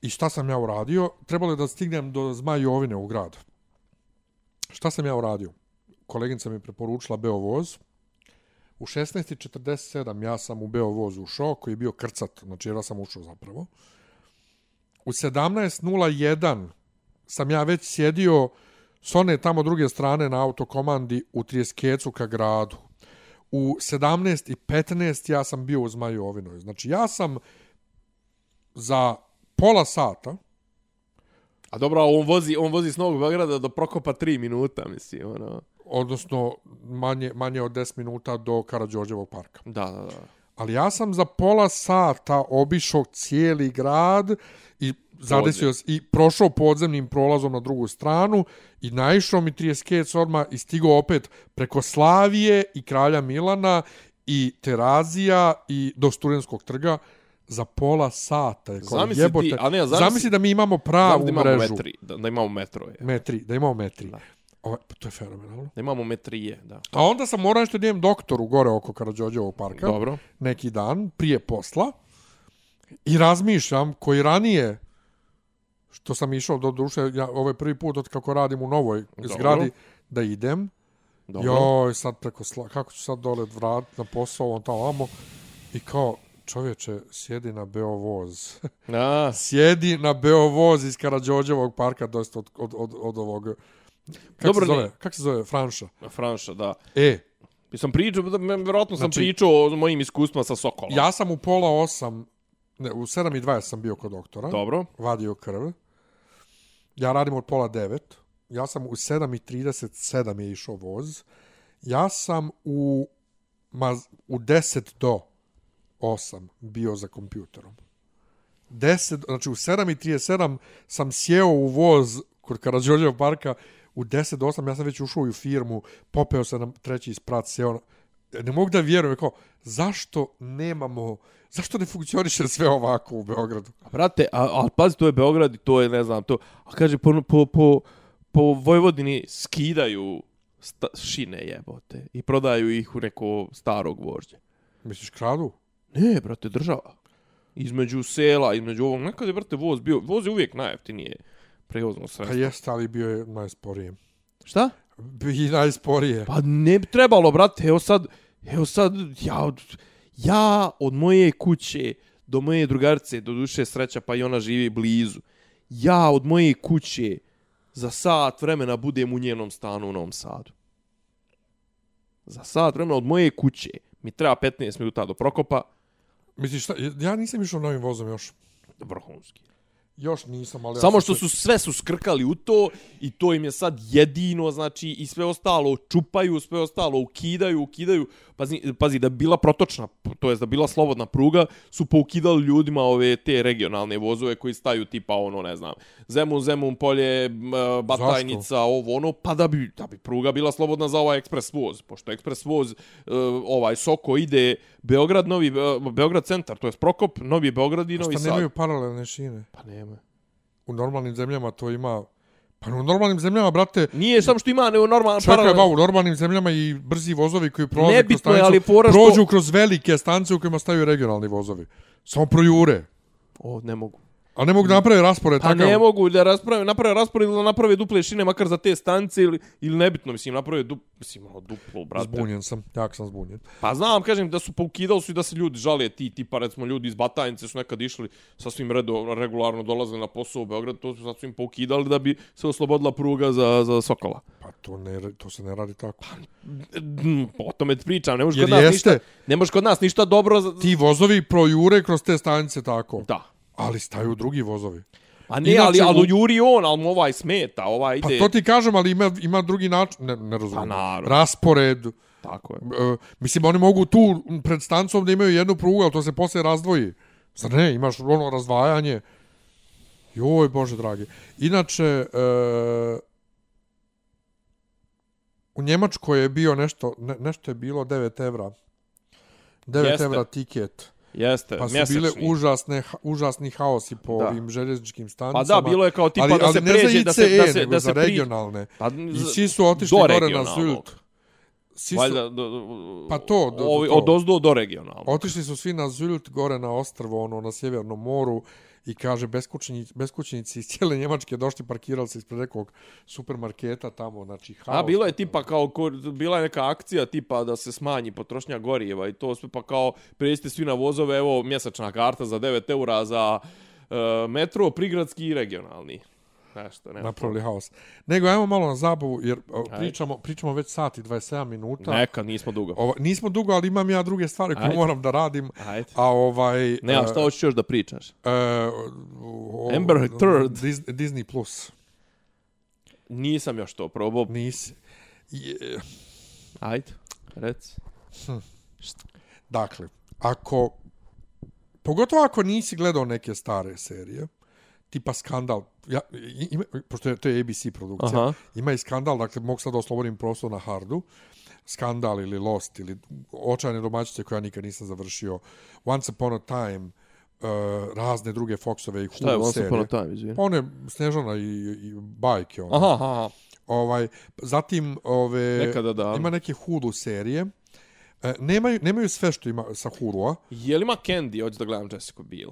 I šta sam ja uradio? Trebalo je da stignem do Zmajovine u grad. Šta sam ja uradio? Koleginica mi je preporučila Beovoz. U 16.47 ja sam u Beovoz ušao, koji je bio krcat, znači ja sam ušao zapravo. U 17.01 sam ja već sjedio s one tamo druge strane na autokomandi u Trijeskecu ka gradu. U 17.15 ja sam bio u Zmajovinoj. Znači ja sam za pola sata A dobro, on vozi, on vozi s Novog Beograda do Prokopa 3 minuta, mislim, ono. Odnosno, manje, manje od 10 minuta do Karadžorđevog parka. Da, da, da. Ali ja sam za pola sata obišao cijeli grad i zadesio i prošao podzemnim prolazom na drugu stranu i naišao mi 30 kec odmah i stigao opet preko Slavije i Kralja Milana i Terazija i do Studenskog trga za pola sata. Je, Zamisli jebote, ti- a ne, zamisli- zamisli da mi imamo pravu da imamo mrežu. metri, da, da imamo metro, je. Metri, da imamo metri. Ovo, pa to je fenomenalno. Imamo metrije, da. A onda sam morao nešto idem doktoru gore oko Karadžođevog parka. Dobro. neki dan prije posla i razmišljam koji ranije što sam išao do duše, ja, ovo je prvi put od kako radim u novoj Dobro. zgradi da idem. Dobro. Joj, sad preko sla, kako ću sad dole vrat na posao, on tamo vamo. I kao, čovječe, sjedi na Beovoz. A, [laughs] sjedi na Beovoz iz Karadžođevog parka, dosta od, od, od, od ovog... Kako Dobro, se ne. zove? Kako se zove? Franša. Franša, da. E, I sam pričao, vjerojatno sam Znači- pričao o mojim iskustvima sa Sokolom. ja sam u pola osam, ne, u sedam i dvadeset sam bio kod doktora. Dobro. vadio krv. Ja radim od pola devet. Ja sam u 7.37 je išao voz. Ja sam u, ma, u 10 do 8 bio za kompjuterom. 10, znači u 7.37 sam sjeo u voz kod Karadžođeva parka u 10 do 8, ja sam već ušao u firmu, popeo se na treći sprat, sjeo na, ne mogu da vjerujem, kao, zašto nemamo, zašto ne funkcioniše sve ovako u Beogradu? Brate, a, a pazi, to je Beograd i to je, ne znam, to... A kaže, po, po, po, po Vojvodini skidaju sta, šine jebote i prodaju ih u neko staro gvožđe. Misliš kradu? Ne, brate, država. Između sela, između ovog, nekad je, brate, voz bio, voz je uvijek najjeftinije prevozno Pa sredstvo. jeste, ali bio je najsporije. Šta? I najsporije. Pa ne bi trebalo, brate, evo sad, evo sad, ja od, ja od moje kuće do moje drugarice, do duše sreća, pa i ona živi blizu, ja od moje kuće za sat vremena budem u njenom stanu u Novom Sadu. Za sat vremena od moje kuće mi treba 15 minuta do Prokopa, Misliš, šta, ja nisam išao novim vozom još. vrhunski. Još nisam, ali... ja Samo sam što su sve su skrkali u to i to im je sad jedino, znači i sve ostalo čupaju, sve ostalo ukidaju, ukidaju. Pazi, pazi da bi bila protočna, to jest da bi bila slobodna pruga, su poukidali ljudima ove te regionalne vozove koji staju tipa ono, ne znam, Zemun, Zemun, Polje, Batajnica, ovo ono, pa da bi, da bi pruga bila slobodna za ovaj ekspres voz. Pošto ekspres voz, e, ovaj Soko ide Beograd, Novi, Be- Beograd centar, to je Prokop, Novi Beograd i Novi Šta Sad. nemaju paralelne šine? Pa nema. U normalnim zemljama to ima... Pa u normalnim zemljama, brate, Nije samo što ima nego normalno čekaj, ba, u normalnim zemljama i brzi vozovi koji prolaze Nebitno kroz je, stanicu, ali fora što- prođu kroz velike stanice u kojima staju regionalni vozovi. Samo projure. O, ne mogu. A ne mogu da naprave raspored Pa takav. ne mogu da rasprave, naprave raspored ili da naprave duple šine makar za te stanice ili, ili nebitno, mislim, naprave du, mislim, ono, duplo, brate. Zbunjen sam, jak sam zbunjen. Pa znam, kažem, da su poukidali su i da se ljudi žale, ti, tipa, recimo, ljudi iz Batajnice su nekad išli, sasvim redo, regularno dolazili na posao u Beograd, to su sasvim poukidali da bi se oslobodila pruga za, za Sokola. Pa to, ne, to se ne radi tako. Mm, O tome ti pričam, ne može Jer kod nas jeste. ništa, ne može kod nas ništa dobro za... Ti vozovi projure kroz te stanice tako. Da. Ali staju drugi vozovi. A ne, Inače, ali, ali u- Juri on, ali mu ovaj smeta, ovaj Pa ide... to ti kažem, ali ima, ima drugi način. Ne, ne razumijem. Pa naravno. Raspored. Tako je. E, mislim, oni mogu tu pred stancom da imaju jednu prugu, ali to se posle razdvoji. Zar ne, imaš ono razdvajanje. Joj, Bože dragi. Inače, e, u Njemačkoj je bio nešto, ne, nešto je bilo 9 evra. 9 Jeste. evra tiket. Jeste, Pa su mjesečni. bile užasne, užasni haosi po Da. ovim željezničkim Pa stanicama. da, bilo je kao tipa ali, da se za pređe, da se, ICE, da se, da za se pri... regionalne. Pa, I svi su otišli do gore na. Zült. Svi su, Valjda, do, do, Pa to, do- ovi, to. od ozdo do regionalnog. Otišli su svi na Zült, gore na ostrvo, ono, na Sjevernom moru i kaže, beskućnici, beskućnici iz cijele Njemačke došli, parkirali se ispred nekog supermarketa tamo, znači, haos. A bilo je tipa kao, bila je neka akcija tipa da se smanji potrošnja gorijeva i to sve pa kao prejeste svi na vozove, evo mjesečna karta za 9 eura za e, metro, prigradski i regionalni. Nešto, nema. napravili haos. Nego, ajmo malo na zabavu, jer Ajde. pričamo, pričamo već sat i 27 minuta. Neka, nismo dugo. Ovo, nismo dugo, ali imam ja druge stvari koje Ajde. moram da radim. Ajde. A ovaj... Ne, a e, šta hoćeš još da pričaš? e, o- Amber. Dis- Disney Plus. Nisam još to probao. Nisi. Je, Ajde, reci. dakle, ako... Pogotovo ako nisi gledao neke stare serije, tipa Skandal, ja, ima, pošto je, to je ABC produkcija, Aha. ima i Skandal, dakle mogu sad da oslobodim prostor na Hardu, Skandal ili Lost ili Očajne domaćice koja nikad nisam završio, Once Upon a Time, uh, razne druge Foxove i Šta je Hulu Once serije. Upon a Time, izvini? Pa one Snežana i, i bajke. One. Aha, aha. Ovaj, zatim ove, Nekada da. ima neke Hulu serije. E, nemaju, nemaju sve što ima sa Hulu-a. Je li ima Candy, hoću da gledam Jessica Biel?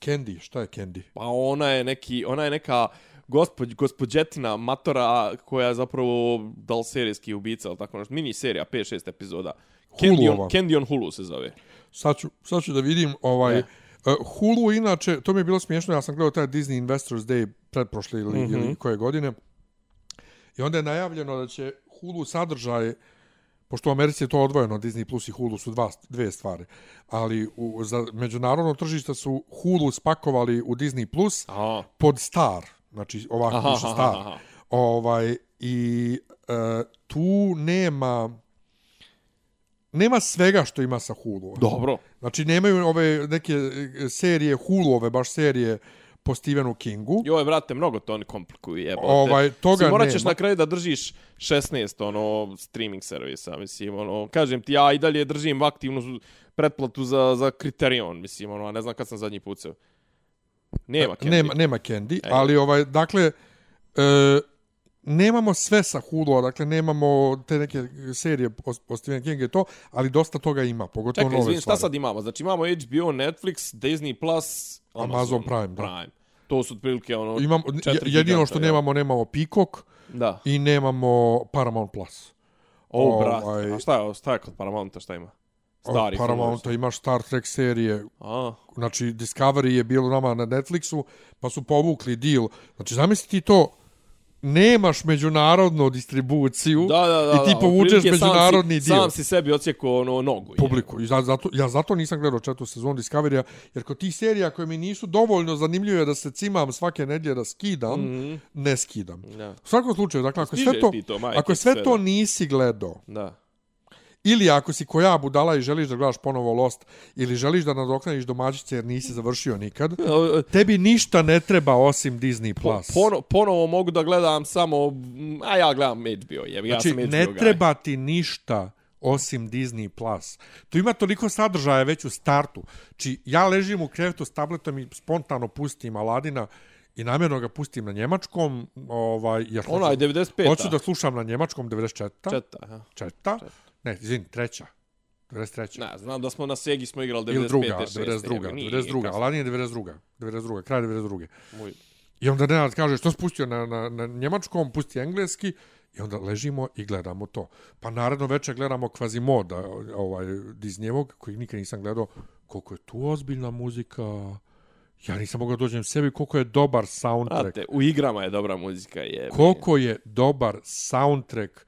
Candy, šta je Candy? Pa ona je neki, ona je neka gospođ, gospođetina matora koja je zapravo da li serijski ubica ili tako nešto. Mini serija, 5-6 epizoda. Candy on. Candy on Hulu se zove. Sad ću, sad ću da vidim ovaj... E. Uh, Hulu, inače, to mi je bilo smiješno, ja sam gledao taj Disney Investors Day pretprošle ili, mm Mhm. -hmm. ili koje godine. I onda je najavljeno da će Hulu sadržaj, pošto u Americi je to odvojeno, Disney Plus i Hulu su dva, dve stvari, ali u, za međunarodno tržište su Hulu spakovali u Disney Plus Aha. pod Star, znači ovako Aha, piše aha, Star. aha. Ovaj, I e, tu nema nema svega što ima sa Hulu. Dobro. Znači nemaju ove neke serije Hulu-ove, baš serije po Stephenu Kingu. Joj, brate, mnogo to oni komplikuju, jebote. Ovaj, toga Mislim, morat ćeš nema. na kraju da držiš 16 ono streaming servisa, mislim, ono, kažem ti, ja i dalje držim aktivnu pretplatu za, za Criterion, mislim, ono, a ne znam kad sam zadnji pucao. Nema Candy. Nema, nema Candy, ali ovaj, dakle, e, nemamo sve sa Hulu, dakle nemamo te neke serije o, o Stephen Kingu i to, ali dosta toga ima, pogotovo Čekaj, nove izvini, šta stvari. sad imamo? Znači imamo HBO, Netflix, Disney+, Plus, Amazon, Amazon Prime, da. Prime. To su otprilike ono... Imamo, četiri jedino giganta, što nemamo, nemamo Peacock Da. i nemamo Paramount Plus. O, brat. Ovaj- A šta je, šta je kod Paramounta, šta ima? Stari Paramounta imaš Star Trek serije, A, znači Discovery je bilo nama na Netflixu, pa su povukli deal. Znači zamisli ti to, nemaš međunarodnu distribuciju da, da, da. i ti povučeš otprilike sam međunarodni si, deal. Sam si sebi ocijekao ono nogu. je. publiku. I za- zato, ja zato nisam gledao četvrtu sezonu Discovery-a, jer kod tih serija koje mi nisu dovoljno zanimljive da se cimam svake nedlje da skidam, Mhm. ne skidam. Da. U svakom slučaju, dakle, ako Stižeš sve to, to, majke ako sve sve, to nisi gledao, Da. Ili ako si ko ja budala i želiš da gledaš ponovo Lost, ili želiš da nadoknadiš domaćice jer nisi završio nikad, [laughs] tebi ništa ne treba osim Disney+. Po, Plus. pono, ponovo mogu da gledam samo... A ja gledam HBO, jebi, ja Znači, sam HBO ne guy. treba ti ništa osim Disney+. Plus. Tu ima toliko sadržaja već u startu. Či ja ležim u krevetu s tabletom i spontano pustim Aladina i namjerno ga pustim na njemačkom. Ovaj, jer Ona je hoću- 95. Hoću da slušam na njemačkom 94. Četa, aha. Četa. Ne, izvini, treća. 93. Ne, znam da smo na Segi smo igrali 95. Ili druga, 6, 92. nije 92. kasno. Aladin je 92. 92. Kraj 92. Moj. I onda Nenad kaže što spustio na, na, na njemačkom, pusti engleski i onda ležimo i gledamo to. Pa naredno večer gledamo Kvazimoda, ovaj, Disneyevog, koji nikad nisam gledao. Koliko je tu ozbiljna muzika. Ja nisam mogao dođem sebi koliko je dobar soundtrack. Brate, u igrama je dobra muzika, je. Koliko je dobar soundtrack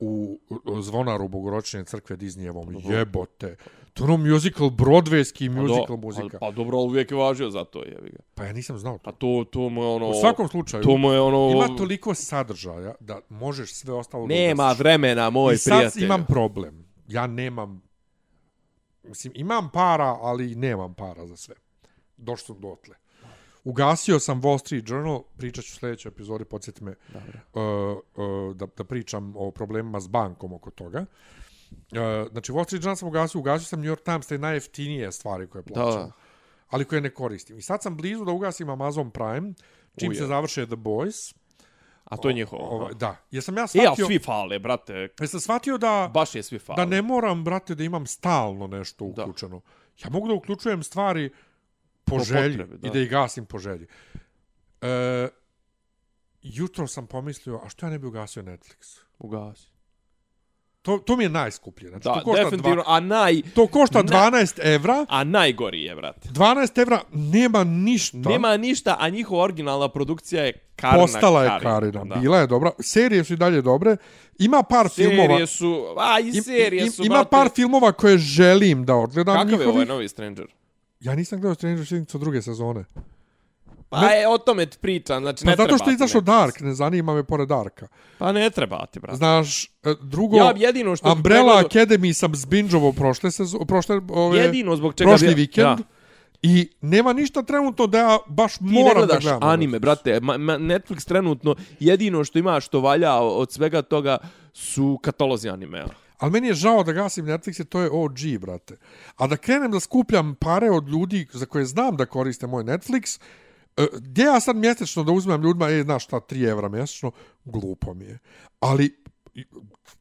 u Zvonaru Bogoročne crkve Disneyevom. Jebote. To je ono musical, broadwayski musical muzika. Pa dobro, ali uvijek je važio za to, jebi ga. Pa ja nisam znao to. Pa to, to mu je ono... U svakom slučaju, To mu je ono... ima toliko sadržaja da možeš sve ostalo da Nema ugasiš. vremena, moj I sad prijatelj. imam problem. Ja nemam... Mislim, imam para, ali nemam para za sve. Došao sam dotle. Ugasio sam Wall Street Journal, pričat ću u sljedećoj epizodi, podsjeti me uh, uh, da, da pričam o problemima s bankom oko toga. Uh, znači, Wall Street Journal sam ugasio, ugasio sam New York Times, te najjeftinije stvari koje plaćam. Da. Ali koje ne koristim. I sad sam blizu da ugasim Amazon Prime, čim Uje. se završe The Boys. A to je njihovo. Ovaj, aha. da. Ja E, ali shvatio, svi fale, brate. jesam shvatio da, Baš je svi fale. da ne moram, brate, da imam stalno nešto Da. uključeno. Ja mogu da uključujem stvari po, Po želji potrebi, da. i da ih gasim po želji. E, jutro sam pomislio, a što ja ne bi ugasio Netflix? Ugasi. To, to mi je najskuplje. Znači, Da, to košta definitivno, dva, a naj... to košta na- 12 evra. A najgori je, brate. 12 evra nema ništa. Nema ništa, a njihova originalna produkcija je Karina Postala je Karina. Karina. Da. Bila je dobra. Serije su i dalje dobre. Ima par filmova. Serije su, a i im- serije im- su, ima par filmova koje želim da odgledam Kakav je njihovih. ovaj novi Stranger? Ja nisam gledao Stranger Things od druge sezone. Pa je, o tome ti pričam, znači Pa ne zato treba što je izašao. Dark, ne zanima me pored Darka. Pa ne treba ti, brate. Znaš, e, drugo, Ja jedino što Umbrella pregledao- Academy sam zbinđovao prošle sezone, prošle, ove, Jedino zbog čega prošli bi- vikend. Da. I nema ništa trenutno da ja baš Ti ne moram da gledam. anime, brate. Ma, ma, Netflix trenutno jedino što ima što valja od svega toga su katalozi animea. Ali meni je žao da gasim Netflix, to je OG, brate. A da krenem da skupljam pare od ljudi za koje znam da koriste moj Netflix, e, gdje ja sad mjesečno da uzmem ljudima, e, znaš šta, 3 evra mjesečno, glupo mi je. Ali,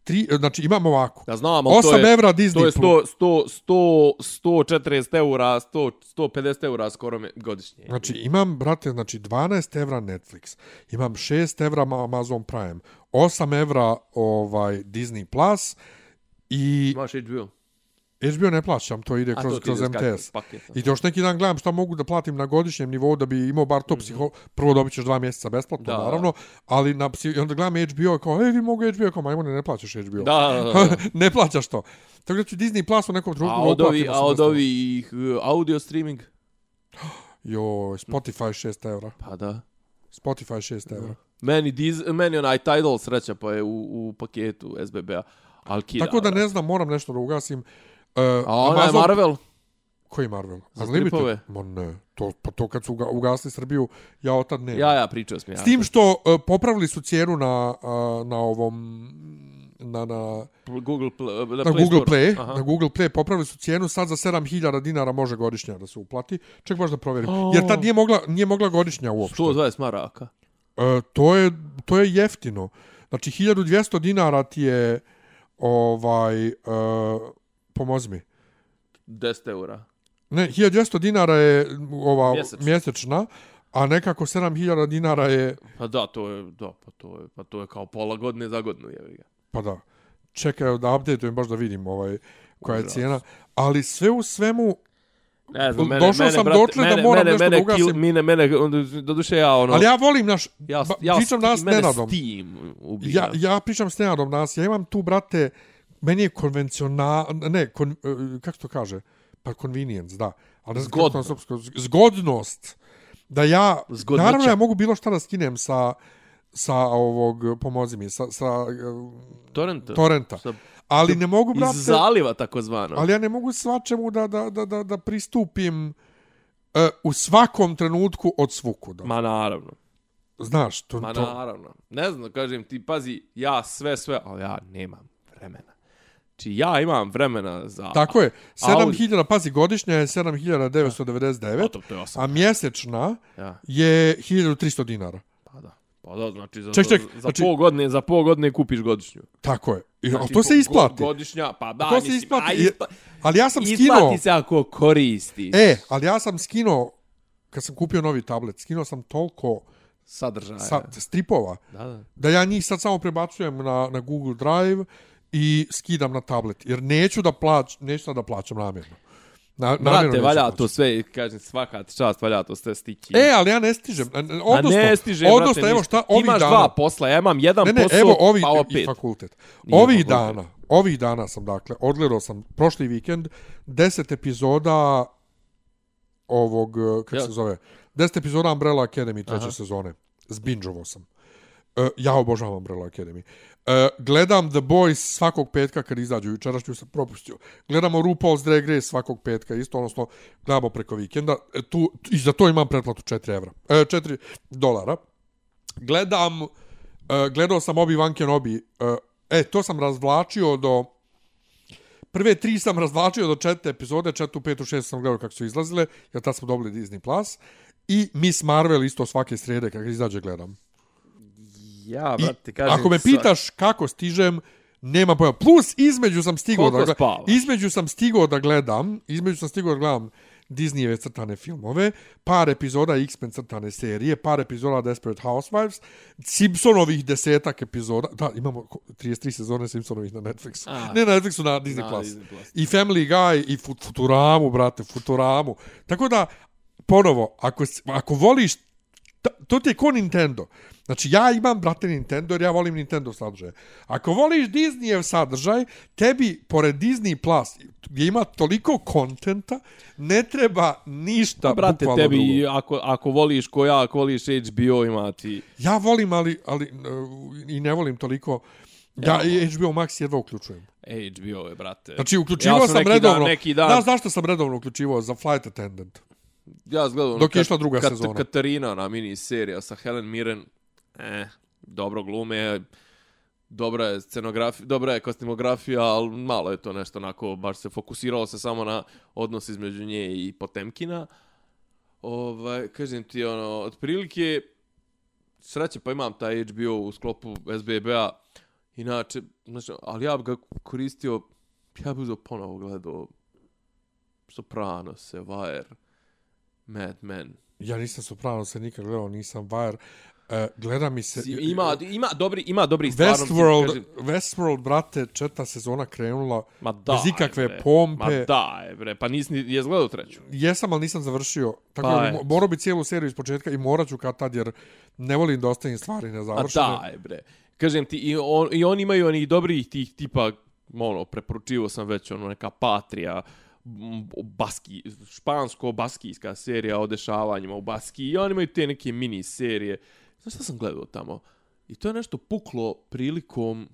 tri, znači imam ovako. Da znam, ali to 8 je, evra Disney to je Plus. 100, 100, 100, 140 eura, 100, 150 eura skoro me, godišnje. Znači, imam, brate, znači 12 evra Netflix, imam 6 evra ma- Amazon Prime, 8 evra ovaj, Disney Plus i Imaš HBO. HBO ne plaćam, to ide kroz, to kroz MTS. I još neki dan gledam šta mogu da platim na godišnjem nivou da bi imao bar to psiho... Prvo dobit ćeš dva mjeseca besplatno, Da, naravno, ali na psi... i onda gledam HBO i kao, ej, vi mogu HBO, kao, majmone, ne plaćaš HBO. Da, da, da, [laughs] ne plaćaš to. Tako da ću Disney Plus u nekom trenutku A od ovi, uplatim a od 80 evra. ovih uh, audio streaming? [gasps] Joj, Spotify 6 evra. Pa da. Spotify 6 evra. Meni, diz, meni onaj Tidal sreća pa je u, u paketu SBB-a. Al kida, Tako da brate. ne znam, moram nešto da ugasim. Uh, A onaj Marvel? Koji Marvel? Za Unlimited? stripove? Ma ne, to, pa to kad su uga- ugasli Srbiju, ja od tad ne. Ja, ja, pričao sam ja. S tim što uh, popravili su cijenu na, uh, na ovom na, na, Google, Play, na, na Play Google Store. Play, Aha. na Google Play popravili su cijenu, sad za 7000 dinara može godišnja da se uplati. Ček baš da provjerim. Jer tad nije mogla, nije mogla godišnja uopšte. 120 maraka. E, to, je, to je jeftino. Znači, 1200 dinara ti je ovaj, e, pomozi mi. 10 eura. Ne, 1200 dinara je ova Mjesečno. mjesečna, a nekako 7000 dinara je, Pa da, to je, da, pa to je, pa to je kao pola godine za godinu, jevi ga. pa da, čekaj da updateujem baš da vidim ovaj, koja je Užas. cijena. Ali sve u svemu, Ne znam, mene, Došao mene, sam brate, dotle da mene, moram mene, nešto mene, da ugasim. Kill, mene, mene, do duše ja, ono... ali ja volim naš, ja, ba- ja, pričam danas s mene Nenadom. Steam ubija. Ja, ja pričam s Nenadom danas, ja imam tu, brate, meni je konvencional, ne, kon, eh, kako se to kaže? Pa convenience, da. Ali Zgodno. srpskom- Zgodnost. Da ja, Zgodnoća. naravno ja mogu bilo šta da skinem sa, sa ovog, pomozi mi, sa, sa eh, Torrent. torrenta. Sa- Ali ne mogu, brate, Iz zaliva, takozvano. ali ja ne mogu svačemu da, da, da, da, da pristupim eh, u svakom trenutku od svukuda. Ma naravno. Znaš, to, Ma to, naravno. Ne znam, kažem ti, pazi, ja sve, sve, ali ja nemam vremena. Či ja imam vremena za... Tako je. Audi. 7000, pazi, godišnja je 7999, Pa to, to je a mjesečna Ja, je 1300 dinara. Pa da. Znači za, Ček, ček, za, znači- pol godine, za pol godine kupiš godišnju. Tako je. I, Znači, znači, to se isplati. Godišnja, pa da, to se mislim, isplati. a I- ispa, Ali ja sam skinuo... isplati se ako koristiš E, ali ja sam skinuo, kad sam kupio novi tablet, skinuo sam toliko sadržaja. sa, stripova, Da, da. da ja njih sad samo prebacujem na, na Google Drive i skidam na tablet. Jer neću da plać, neću da plaćam namjerno. Na, Brate, valja to sve, kažem, svaka ti čast, valja to sve stići. E, ali ja ne stižem. Odnosno, ne stiže, odnosno brate, evo šta, ovih imaš dana... dva posla, ja imam jedan Ne, ne, posao, evo ovi pa i opet. fakultet. Nije ovih fakultet. dana, ovih dana sam dakle odgledao sam prošli vikend 10 epizoda ovog eh, kako Ja. se zove 10 epizoda Umbrella Academy treće Aha. sezone. Zbinđovao sam. Uh, ja obožavam Umbrella Academy. Uh, gledam The Boys svakog petka kad izađu, jučerašnju sam propustio. Gledamo RuPaul's Drag Race svakog petka, isto, odnosno gledamo preko vikenda. E, tu, I za to imam pretplatu 4 evra. E, uh, 4 dolara. Gledam, uh, gledao sam Obi-Wan Kenobi. E, e, to sam razvlačio do... Prve tri sam razvlačio do četvrte epizode, četvrtu, petu, šestu sam gledao kako su izlazile, jer tad smo dobili Disney+. Plus. I Miss Marvel isto svake srede kako izađe gledam. Ja, brate, kažem... ako me pitaš kako stižem, nema pojma. Plus između sam stigao Koliko da gledam, između sam stigao da gledam, između sam stigao da gledam Disneyjeve crtane filmove, par epizoda X-Men crtane serije, par epizoda Desperate Housewives, Simpsonovih desetak epizoda, da, imamo ko- 33 sezone Simpsonovih na Netflixu. A. ne na Netflixu, na Disney+. Na Plus. Disney Plus. I Family Guy, i Fut- Futuramu, brate, Futuramu. Tako da, ponovo, ako, ako voliš, ta- to ti je ko Nintendo. Znači, ja imam, brate, Nintendo, jer ja volim Nintendo sadržaje. Ako voliš Disneyev sadržaj, tebi, pored Disney Plus, gdje ima toliko kontenta, ne treba ništa, Brate, bukvalno tebi, drugo. ako, ako voliš ko ja, ako voliš HBO, ima ti... Ja volim, ali, ali uh, i ne volim toliko. Ja, i HBO Max jedva uključujem. HBO je, brate. Znači, uključivao Ja sam neki redovno. Dan, neki dan, Znaš zašto sam redovno uključivao? Za Flight Attendant. Ja gledam... ono dok je išla druga Kat- sezona. Katarina, ona mini serija sa Helen Mirren. Eh, dobro glume, dobra je scenografija, dobra je kostimografija, ali malo je to nešto onako, baš se fokusiralo se samo na odnos između nje i Potemkina. Ovaj, kažem ti, ono, otprilike, sreće pa imam taj HBO u sklopu SBB-a, inače, znači, ali ja bi ga koristio, ja bi uzeo ponovo gledao Sopranos, Wire, Mad Men. Ja nisam soprano se nikad gledao, nisam Wire. Uh, gleda mi se... Ima, ima dobri, ima dobri stvarno. Westworld, kažem, Westworld, brate, četvrta sezona krenula. Ma da, bez ikakve bre. pompe. Ma da, bre, pa nisi ni je gledao treću. Jesam, ali nisam završio. Tako Pa da je. morao bi cijelu seriju iz početka i morat ću kad tad, jer ne volim da ostavim stvari Ma nezavršene. da, je, bre. Kažem ti, i, on, i oni imaju onih dobrih tih tipa, ono, preporučivo sam već, ono, neka Patrija, m, baski, špansko-baskijska serija o dešavanjima u Baskiji i oni imaju te neke mini serije. Znaš šta sam gledao tamo? I to je nešto puklo prilikom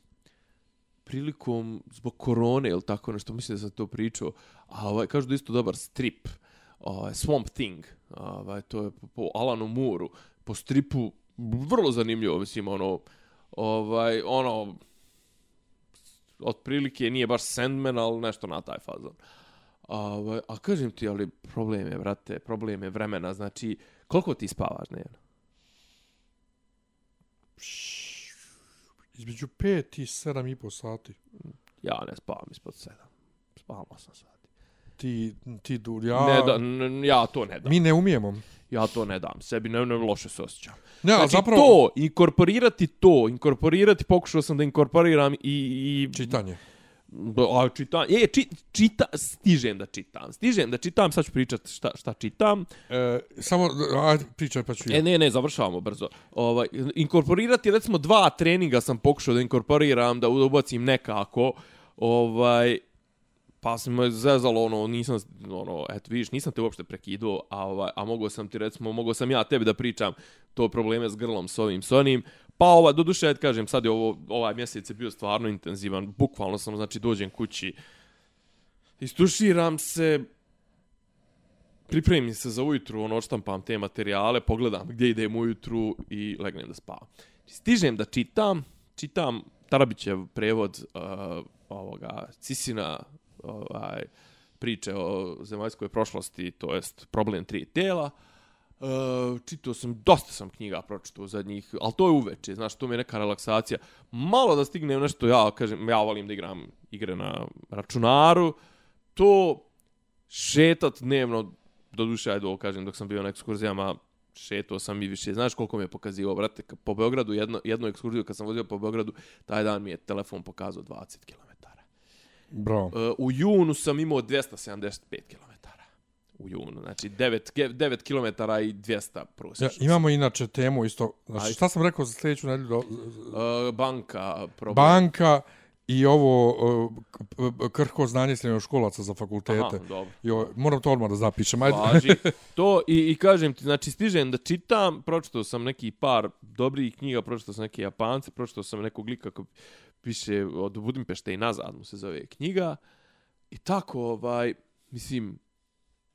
prilikom zbog korone ili tako nešto, mislim da sam to pričao, a ovaj, kažu da je isto dobar strip, ovaj, Swamp Thing, ovaj, to je po, po Alanu Mooreu, po stripu vrlo zanimljivo, mislim, ono, ovaj, ono, otprilike nije baš Sandman, ali nešto na taj fazon. A, ovaj, a kažem ti, ali problem je, brate, problem je vremena, znači, koliko ti spavaš dnevno? Između 5 i 7 i po sati. Ja ne spavam ispod 7. Spavam 8 sati. Ti, ti du, ja... Ne da, n, ja to ne dam. Mi ne umijemo. Ja to ne dam. Sebi ne, ne loše se osjećam. Ne, Znači, zapravo... to, inkorporirati to, inkorporirati, pokušao sam da inkorporiram i... i Čitanje. A, čitam, je, či, čita, stižem da čitam. Stižem da čitam, sad ću pričat šta, šta čitam. E, samo, ajde, pričaj pa ću ja. E, ne, ne, završavamo brzo. Ovaj, inkorporirati, recimo, dva treninga sam pokušao da inkorporiram, da ubacim nekako. Ovaj, pa sam me zezalo, ono, nisam, ono, eto, vidiš, nisam te uopšte prekidao, a, ovaj, a mogo sam ti, recimo, mogo sam ja tebi da pričam to probleme s grlom, s ovim, s onim. Pa, ova, do duše, kažem, sad je ovo, ovaj mjesec je bio stvarno intenzivan. Bukvalno sam, znači, dođem kući, istuširam se, pripremim se za ujutru, ono, odštampam te materijale, pogledam gdje idem ujutru i legnem da spavam. Znači, stižem da čitam, čitam Tarabićev prevod uh, ovoga Cisina ovaj, priče o zemaljskoj prošlosti, to jest problem tri tela. Uh, čitao sam, dosta sam knjiga pročitao zadnjih, ali to je uveče, znaš, to mi je neka relaksacija. Malo da stignem nešto, ja kažem, ja volim da igram igre na računaru, to šetat dnevno, do duše, ajde ovo kažem, dok sam bio na ekskurzijama, šetao sam i više. Znaš koliko mi je pokazivao, brate, kad po Beogradu, jedno, jednu ekskurziju kad sam vozio po Beogradu, taj dan mi je telefon pokazao 20 km. Bro. Uh, u junu sam imao 275 km. U junu, znači 9, 9 km i 200 Ja, prosječno. imamo inače temu isto. Znači, Ajde. šta sam rekao za sljedeću nedelju? Do- Uh, banka, problem. Banka i ovo uh, krhko znanje srednjoškolaca za fakultete. Aha, dobro. Jo, moram to odmah da zapišem. Ajde. Važi. [laughs] To i, i kažem ti, znači stižem da čitam, pročitao sam neki par dobrih knjiga, pročitao sam neke Japance, pročitao sam nekog lika ko piše od Budimpešte i nazad mu se zove knjiga. I tako, ovaj, mislim,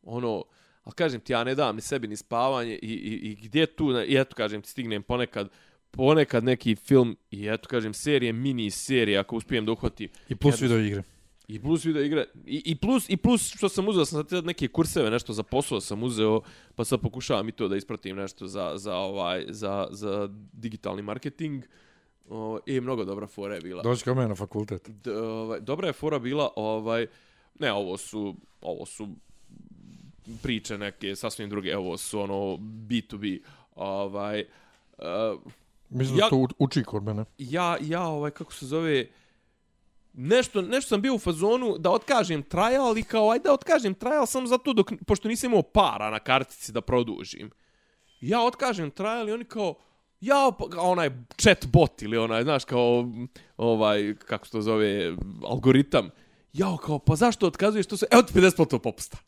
ono, ali kažem ti, ja ne dam ni sebi ni spavanje i, i, i gdje tu, i eto kažem ti, stignem ponekad, ponekad neki film i eto kažem serije, mini serije, ako uspijem da uhvatim. I plus Jedno- video igre. I plus video igre. I, i, plus, I plus što sam uzeo, sam sad neke kurseve, nešto za posao sam uzeo, pa sad pokušavam i to da ispratim nešto za, za, ovaj, za, za digitalni marketing. O, I mnogo dobra fora je bila. Dođi kod mene na fakultet. D, ovaj, dobra je fora bila, ovaj, ne, ovo su, ovo su priče neke sasvim druge, evo su ono B2B, ovaj, uh, Mislim Ja- da to uči kod mene. ja, ja, ovaj, kako se zove, nešto, nešto sam bio u fazonu da otkažem trial i kao, ajde da otkažem trial samo zato dok, pošto nisam imao para na kartici da produžim. Ja otkažem trial i oni kao, ja, pa, onaj chat bot ili onaj, znaš, kao, ovaj, kako se to zove, algoritam. Ja, kao, pa zašto otkazuješ to sve? Evo ti 50% popusta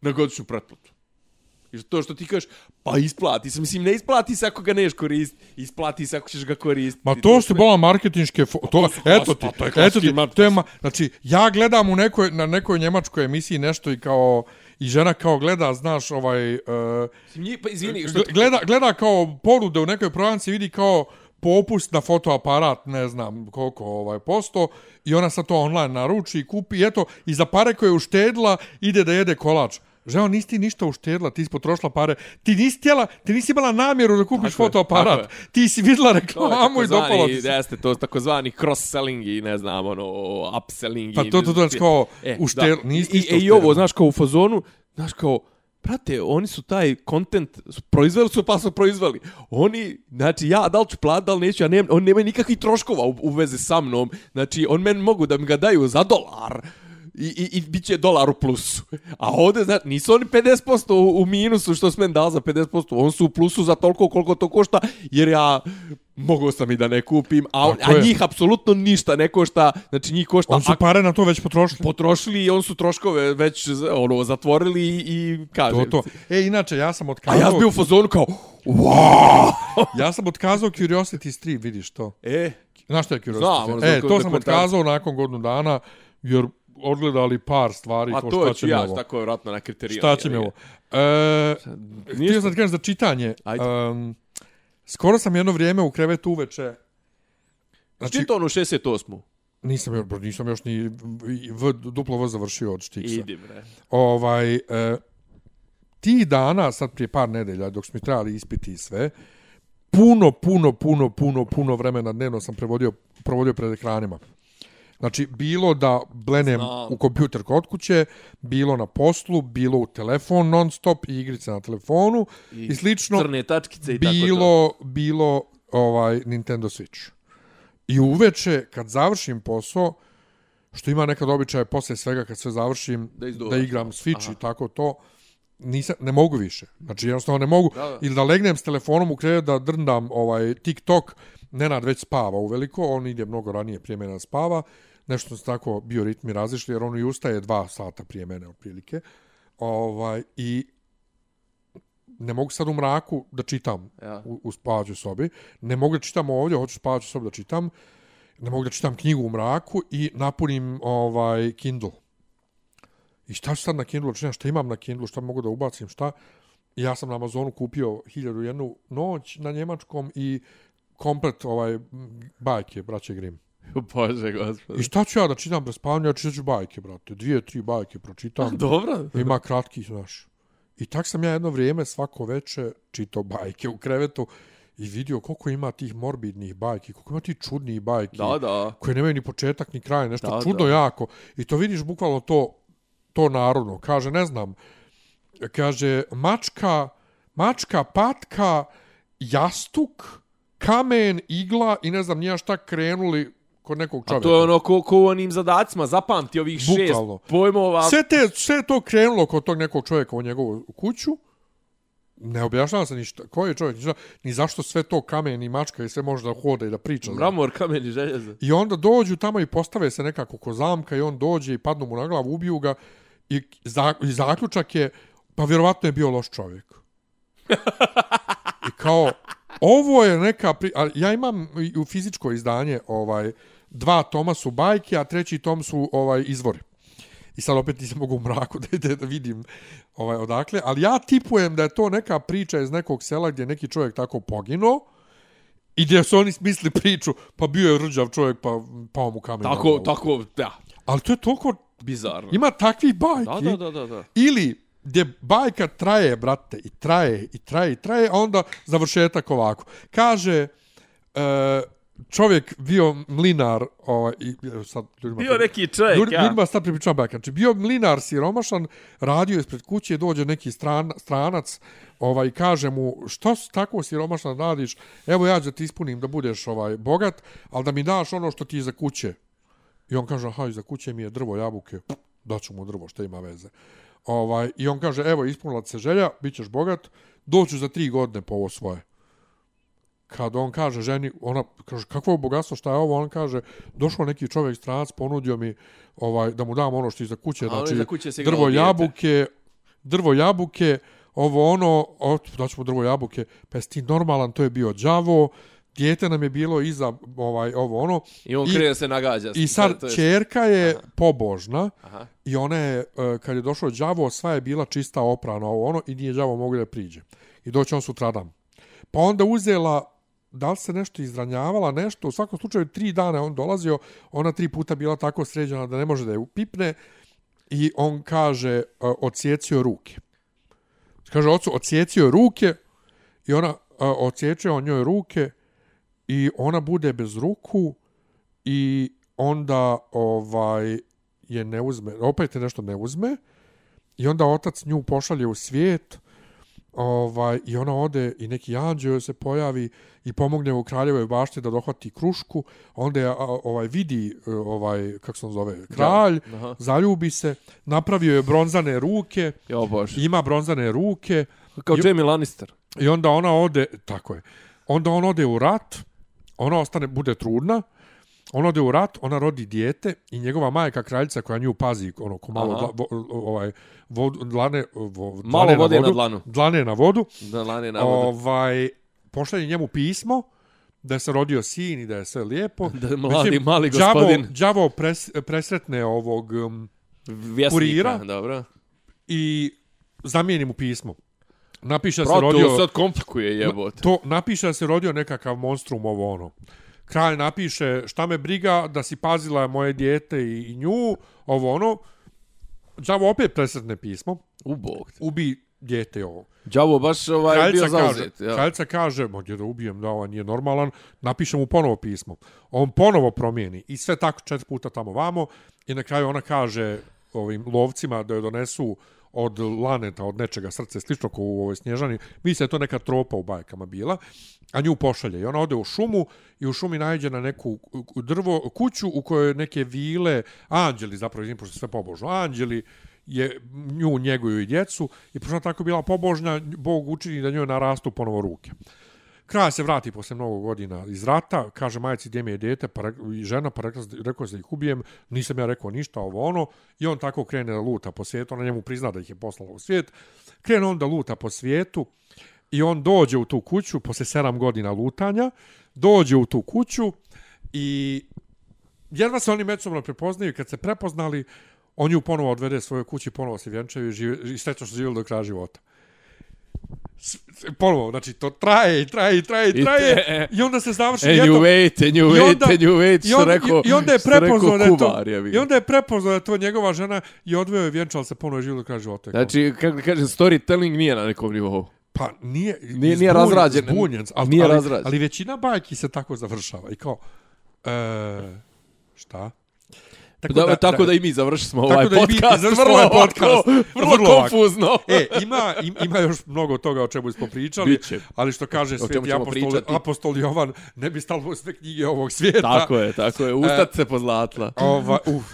na godišnju pretplatu. I to što ti kažeš, pa isplati se. Mislim, ne isplati se ako ga neš koristiti. Isplati se ako ćeš ga koristiti. Ma to su bola marketinške fo- to su eto ti pa to je eto ti to je ma, znači ja gledam u nekoj na nekoj njemačkoj emisiji nešto i kao i žena kao gleda znaš ovaj uh, pa izvini, što ti... gleda gleda kao porude u nekoj prodavnici vidi kao popust na fotoaparat, ne znam koliko ovaj posto i ona sad to online naruči i kupi i eto i za pare koje je uštedila ide da jede kolač. Žao, nisi ti ništa uštedila, ti si potrošila pare. Ti nisi htjela, ti nisi imala namjeru da kupiš Tako je, fotoaparat. tako Ti si vidjela je reklamu i dopalo ti se. jeste, to takozvani cross-selling i ne znam, ono, upselling. Pa to, to, to, znači kao, E, uštel, da. nisi I, ništa i, I ovo, uštedila. znaš, kao u fazonu, znaš, kao, brate, oni su taj content proizveli su pa su proizveli. Oni, znači, ja da li ću plat, da li neću, ja nemam, on nema nikakvih troškova u, u vezi sa mnom. Znači, on meni mogu da mi ga daju za dolar i, i, i bit će dolar u plusu. A ovde, znači, nisu oni 50% u, u minusu što su meni dali za 50%, on su u plusu za toliko koliko to košta, jer ja mogao sam i da ne kupim, a, Tako a je. njih apsolutno ništa ne košta, znači njih košta On su ak- pare na to već potrošili. potrošili i on su troškove već ono zatvorili i, i To, to. E, inače, ja sam A otkazao... ja sam bio u fazonu kao, wow! [laughs] Ja sam otkazao Curiosity Stream, vidiš to. E, Znaš što je Curiosity Stream? ono, E, to sam otkazao nakon godinu dana, jer odgledali par stvari, a ko to ću ja, ovo. tako je vratno na kriteriju. Šta će mi ovo? E, htio sam da kažem za čitanje. Ajde. Um, skoro sam jedno vrijeme u krevetu uveče. Znači, Čito ono 68. Nisam, još- nisam još ni v, duplo V završio od Štiksa. Idi, bre. Ovaj, e, tih dana, sad prije par nedelja, dok smo mi trebali ispiti i sve, puno, puno, puno, puno, puno vremena dnevno sam prevodio, provodio pred ekranima. Znači, bilo da blenem Znam. u kompjuter kod kuće, bilo na poslu, bilo u telefon non stop i igrice na telefonu i, i slično. Crne tačkice i tako to. bilo, bilo ovaj Nintendo Switch. I uveče, kad završim posao, što ima nekad običaj posle svega kad sve završim, Da da igram Switch Aha. i tako to, nisam, ne mogu više. Znači, jednostavno ne mogu. Da, da. Ili da legnem s telefonom u krevet da drndam ovaj TikTok, Nenad već spava uveliko, on ide mnogo ranije prije mene spava, nešto su tako bioritmi različili, jer on i ustaje dva sata prije mene, otprilike. Ovaj, I ne mogu sad u mraku da čitam Ja. u, u spavaćoj sobi. Ne mogu da čitam ovdje, hoću u spavaćoj sobi da čitam. Ne mogu da čitam knjigu u mraku i napunim ovaj Kindle. I šta ću sad na Kindle čitam? Šta imam na Kindle? Šta mogu da ubacim? Šta? Ja sam na Amazonu kupio 1001 noć na njemačkom i komplet ovaj bajke, braće Grimm. [laughs] Bože, gospod. I šta ću ja da čitam bez spavanja? Ja ću bajke, brate. Dvije, tri bajke pročitam. Dobro. Ima kratki, znaš. I tak sam ja jedno vrijeme svako veče čitao bajke u krevetu i vidio koliko ima tih morbidnih bajki, koliko ima tih čudnih bajki. Da, da. Koje nemaju ni početak ni kraj, nešto da, čudno da. jako. I to vidiš bukvalno to, to narodno. Kaže, ne znam, kaže, mačka, mačka, patka, jastuk, kamen, igla i ne znam nija šta krenuli kod nekog A čovjeka. to je ono ko, ko u onim zadacima, zapamti ovih šest Bukvalno. pojmova. Sve, te, sve to krenulo kod tog nekog čovjeka u njegovu kuću. Ne objašnjava se ništa. Ko je čovjek? Ništa, ni zašto sve to kamen i mačka i sve može da hoda i da priča. Mramor, kamen i željezo. I onda dođu tamo i postave se nekako ko zamka i on dođe i padnu mu na glavu, ubiju ga. I, za, i zaključak je, pa vjerovatno je bio loš čovjek. I kao, ovo je neka... Pri... A ja imam u fizičko izdanje ovaj dva toma su bajke, a treći tom su ovaj izvori. I sad opet nisam mogu u mraku [laughs] da, da, vidim ovaj, odakle. Ali ja tipujem da je to neka priča iz nekog sela gdje je neki čovjek tako poginuo i gdje su oni smisli priču, pa bio je rđav čovjek, pa pao mu kamen. Tako, tako, da. Ali to je toliko... Bizarno. Ima takvih bajki. Da, da, da, da, da. Ili gdje bajka traje, brate, i traje, i traje, i traje, a onda završetak ovako. Kaže, e, čovjek bio mlinar, ovaj, i, sad ljudima... Bio neki čovjek, Ljudi, ja. ljudima sad pripričavam bajak. Znači, bio mlinar siromašan, radio ispred kuće, dođe neki stran, stranac, ovaj, kaže mu, što tako siromašan radiš, evo ja ću da ti ispunim da budeš ovaj bogat, ali da mi daš ono što ti je za kuće. I on kaže, aha, za kuće mi je drvo jabuke, daću mu drvo, što ima veze. Ovaj, I on kaže, evo, ispunila se želja, bit ćeš bogat, doću za tri godine po ovo svoje kad on kaže ženi, ona kaže kakvo bogatstvo, šta je ovo, on kaže došao neki čovjek stranac, ponudio mi ovaj da mu dam ono što je za kuće, A znači za kuće drvo jabuke, drvo jabuke, ovo ono, o, daćemo drvo jabuke, pa jesi ti normalan, to je bio đavo, dijete nam je bilo iza ovaj ovo ono I on krene se nagađa. i sad To je- čerka je Aha. pobožna Aha. i ona je, e, kad je došao đavo, sva je bila čista oprana ovo ono i nije đavo mogli da priđe. I doći on sutradan. Pa onda uzela, da li se nešto izranjavala, nešto, u svakom slučaju tri dana on dolazio, ona tri puta bila tako sređena da ne može da je upipne i on kaže, uh, odsjecio ruke. Kaže, ocu, odsjecio ruke i ona e, uh, odsjeće on njoj ruke i ona bude bez ruku i onda ovaj je ne uzme, opet je nešto ne uzme i onda otac nju pošalje u svijet ovaj, i ona ode i neki anđeo se pojavi i pomogne u kraljevoj bašti da dohvati krušku, onda je ovaj vidi e, ovaj kako se on zove kralj, Aha. zaljubi se, napravio je bronzane ruke, Jo, bože. ima bronzane ruke Kao I- Jamie Lannister. i onda ona ode, tako je, onda on ode u rat, ona ostane, bude trudna, on ode u rat, ona rodi dijete i njegova majka kraljica koja nju pazi, ono, ko malo Aha. dla, vo, ovaj, vod, dlane, vo, Malo dlane vode na na vodu, dlanu. Dlane na vodu. Da, lani na vodu. Ovaj, pošalje njemu pismo da se rodio sin i da je sve lijepo. [laughs] Da je mladi, mali đavo, gospodin. đavo pres, presretne ovog um, Vjesnika, kurira. dobro. i zamijeni mu pismo. Napiše se rodio... sad komplikuje jebote. To napiše se rodio nekakav monstrum ovo ono. Kralj napiše šta me briga da si pazila moje dijete i, i nju, ovo ono. Đavo opet presretne pismo, U bog. ubi dijete i ovo. Đavo baš ovaj bio Kraljica kaže, zauzet. Ja. kraljica kaže, mođe da ubijem, da ovaj nije normalan, napiše mu ponovo pismo. On ponovo promijeni i sve tako četiri puta tamo vamo i na kraju ona kaže ovim lovcima da je donesu od laneta, od nečega srce, slično kao u ovoj snježani. Misli da je to neka tropa u bajkama bila, a nju pošalje. I ona ode u šumu i u šumi najde na neku drvo, kuću u kojoj neke vile, anđeli zapravo, izvim, pošto sve pobožno, anđeli je nju njeguju i djecu i pošto tako bila pobožna, Bog učini da njoj narastu ponovo ruke. Kralj se vrati posle mnogo godina iz rata, kaže majici gdje mi je dete, pa i žena, pa rekla, rekao se da ih ubijem, nisam ja rekao ništa, ovo ono, i on tako krene da luta po svijetu, ona njemu prizna da ih je poslala u svijet, krene on da luta po svijetu i on dođe u tu kuću, posle sedam godina lutanja, dođe u tu kuću i jedva se oni međusobno prepoznaju, kad se prepoznali, on ju ponovo odvede svoje kući, ponovo se vjenčaju i, žive, i srećno su živjeli do kraja života. Ponovo, znači to traje i traje i traje i traje te- i onda se završi And you wait, and you I wait, onda- and you wait, što rekao, i, onda je što prepoznao da je to i onda je prepoznao da je to njegova žena i odveo je vjenčal se ponovo živjeli do kraja života. Znači, kako kažem, storytelling nije na nekom nivou. Pa nije, Nije- nije razrađen. Zbunjen, ali, Nije ali, razrađen. ali većina bajki se tako završava. I kao, e, šta? Tako da, tako da i mi završimo ovaj Tako da i mi podcast. završimo vrlo ovaj podcast. Vrlo, Vrlo ovako. konfuzno. E, ima, im- ima još mnogo toga o čemu smo pričali, Biće. ali što kaže sveti apostol, apostol Jovan, ne bi stalo sve knjige ovog svijeta. Tako je, tako je. Ustat se pozlatla. Ova, uf.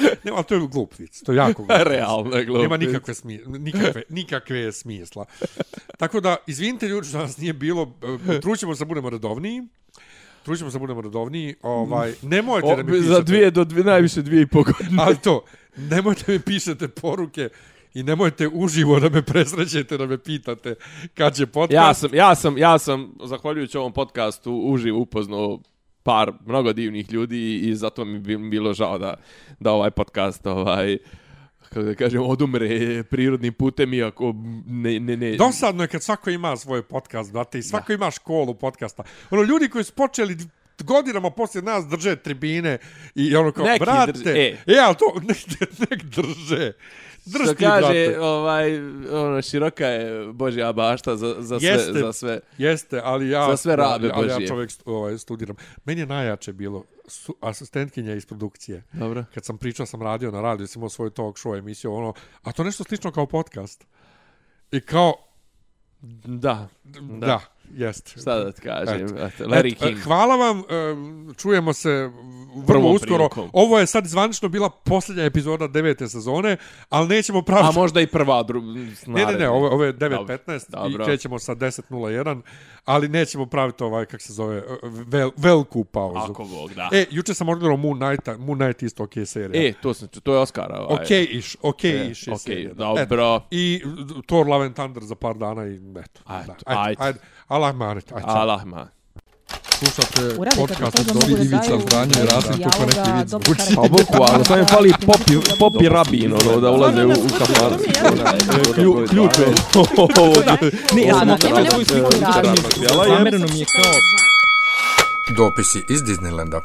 [laughs] ne, ali to je glup vic, to je jako glup. Realno je glupo. Nema nikakve, smije, nikakve, nikakve smisla. Tako da, izvinite ljudi što nas nije bilo, trućemo se da budemo redovniji. Trućemo se da budemo redovniji. Ovaj, nemojte da mi O, pišete. za dvije do dvije, najviše dvije i po godine. Ali to, nemojte mi pišete poruke i nemojte uživo da me presrećete, da me pitate kad će podcast. Ja sam, ja sam, ja sam, zahvaljujući ovom podcastu, uživo upoznao par mnogo divnih ljudi i zato mi bi bilo žao da, da ovaj podcast, ovaj, kako da kažem, odumre prirodnim putem, iako ne, ne, ne... Dosadno je kad svako ima svoj podcast, brate, i svako ima školu podcasta. Ono, ljudi koji su počeli godinama poslije nas drže tribine i ono kao, Neki brate, drže, e. e, ali to, [laughs] nek, nek drže. Drž Što ti, kaže, brate. ovaj, ono, široka je Božja bašta za, za, sve, Jeste. za sve. Jeste, ali ja... Za sve rabe ali ja Božje. čovjek st- ovaj, studiram. Meni je najjače bilo su, asistentkinja iz produkcije. Dobro. Kad sam pričao, sam radio na radiju, sam imao svoj talk show emisiju, ono, a to nešto slično kao podcast. I kao, Da. da, da jeste. Šta da ti kažem? Eto. Eto, Larry Et, King. Hvala vam, em, čujemo se vrlo Prvom uskoro. prilikom. Ovo je sad zvanično bila posljednja epizoda devete sezone, ali nećemo A praviti... možda i prva, dru... Ne, ne, ne, ovo, ovo je Dobro, 9.15 i krećemo sa 10.01, ali nećemo praviti ovaj, kak se zove, vel, veliku pauzu. Ako Bog, da. E, juče sam odgledao Moon Knight, Moon Knight isto ok serija. E, to, sam, to je Oscara. Ovaj. ok iš, ok E, iš je ok, serija. da. dobro. Eto, I Thor Love and Thunder za par dana i eto. Ajde, da. ajde. ajde. ajde. Allah manet, ajde. Allah, ma. Slušate kad podcast od mogu da Ivica daju Franje i Rasim, kako neki dobro zvuči. Pa bukvalno, samo im fali popi, popi rabin, ono, da ulaze u. Klju- Ključ [laughs] je Ne, ja sam nema sliku razlike. Instagrama. Zamereno mi je kao Dopisi iz Disneylanda.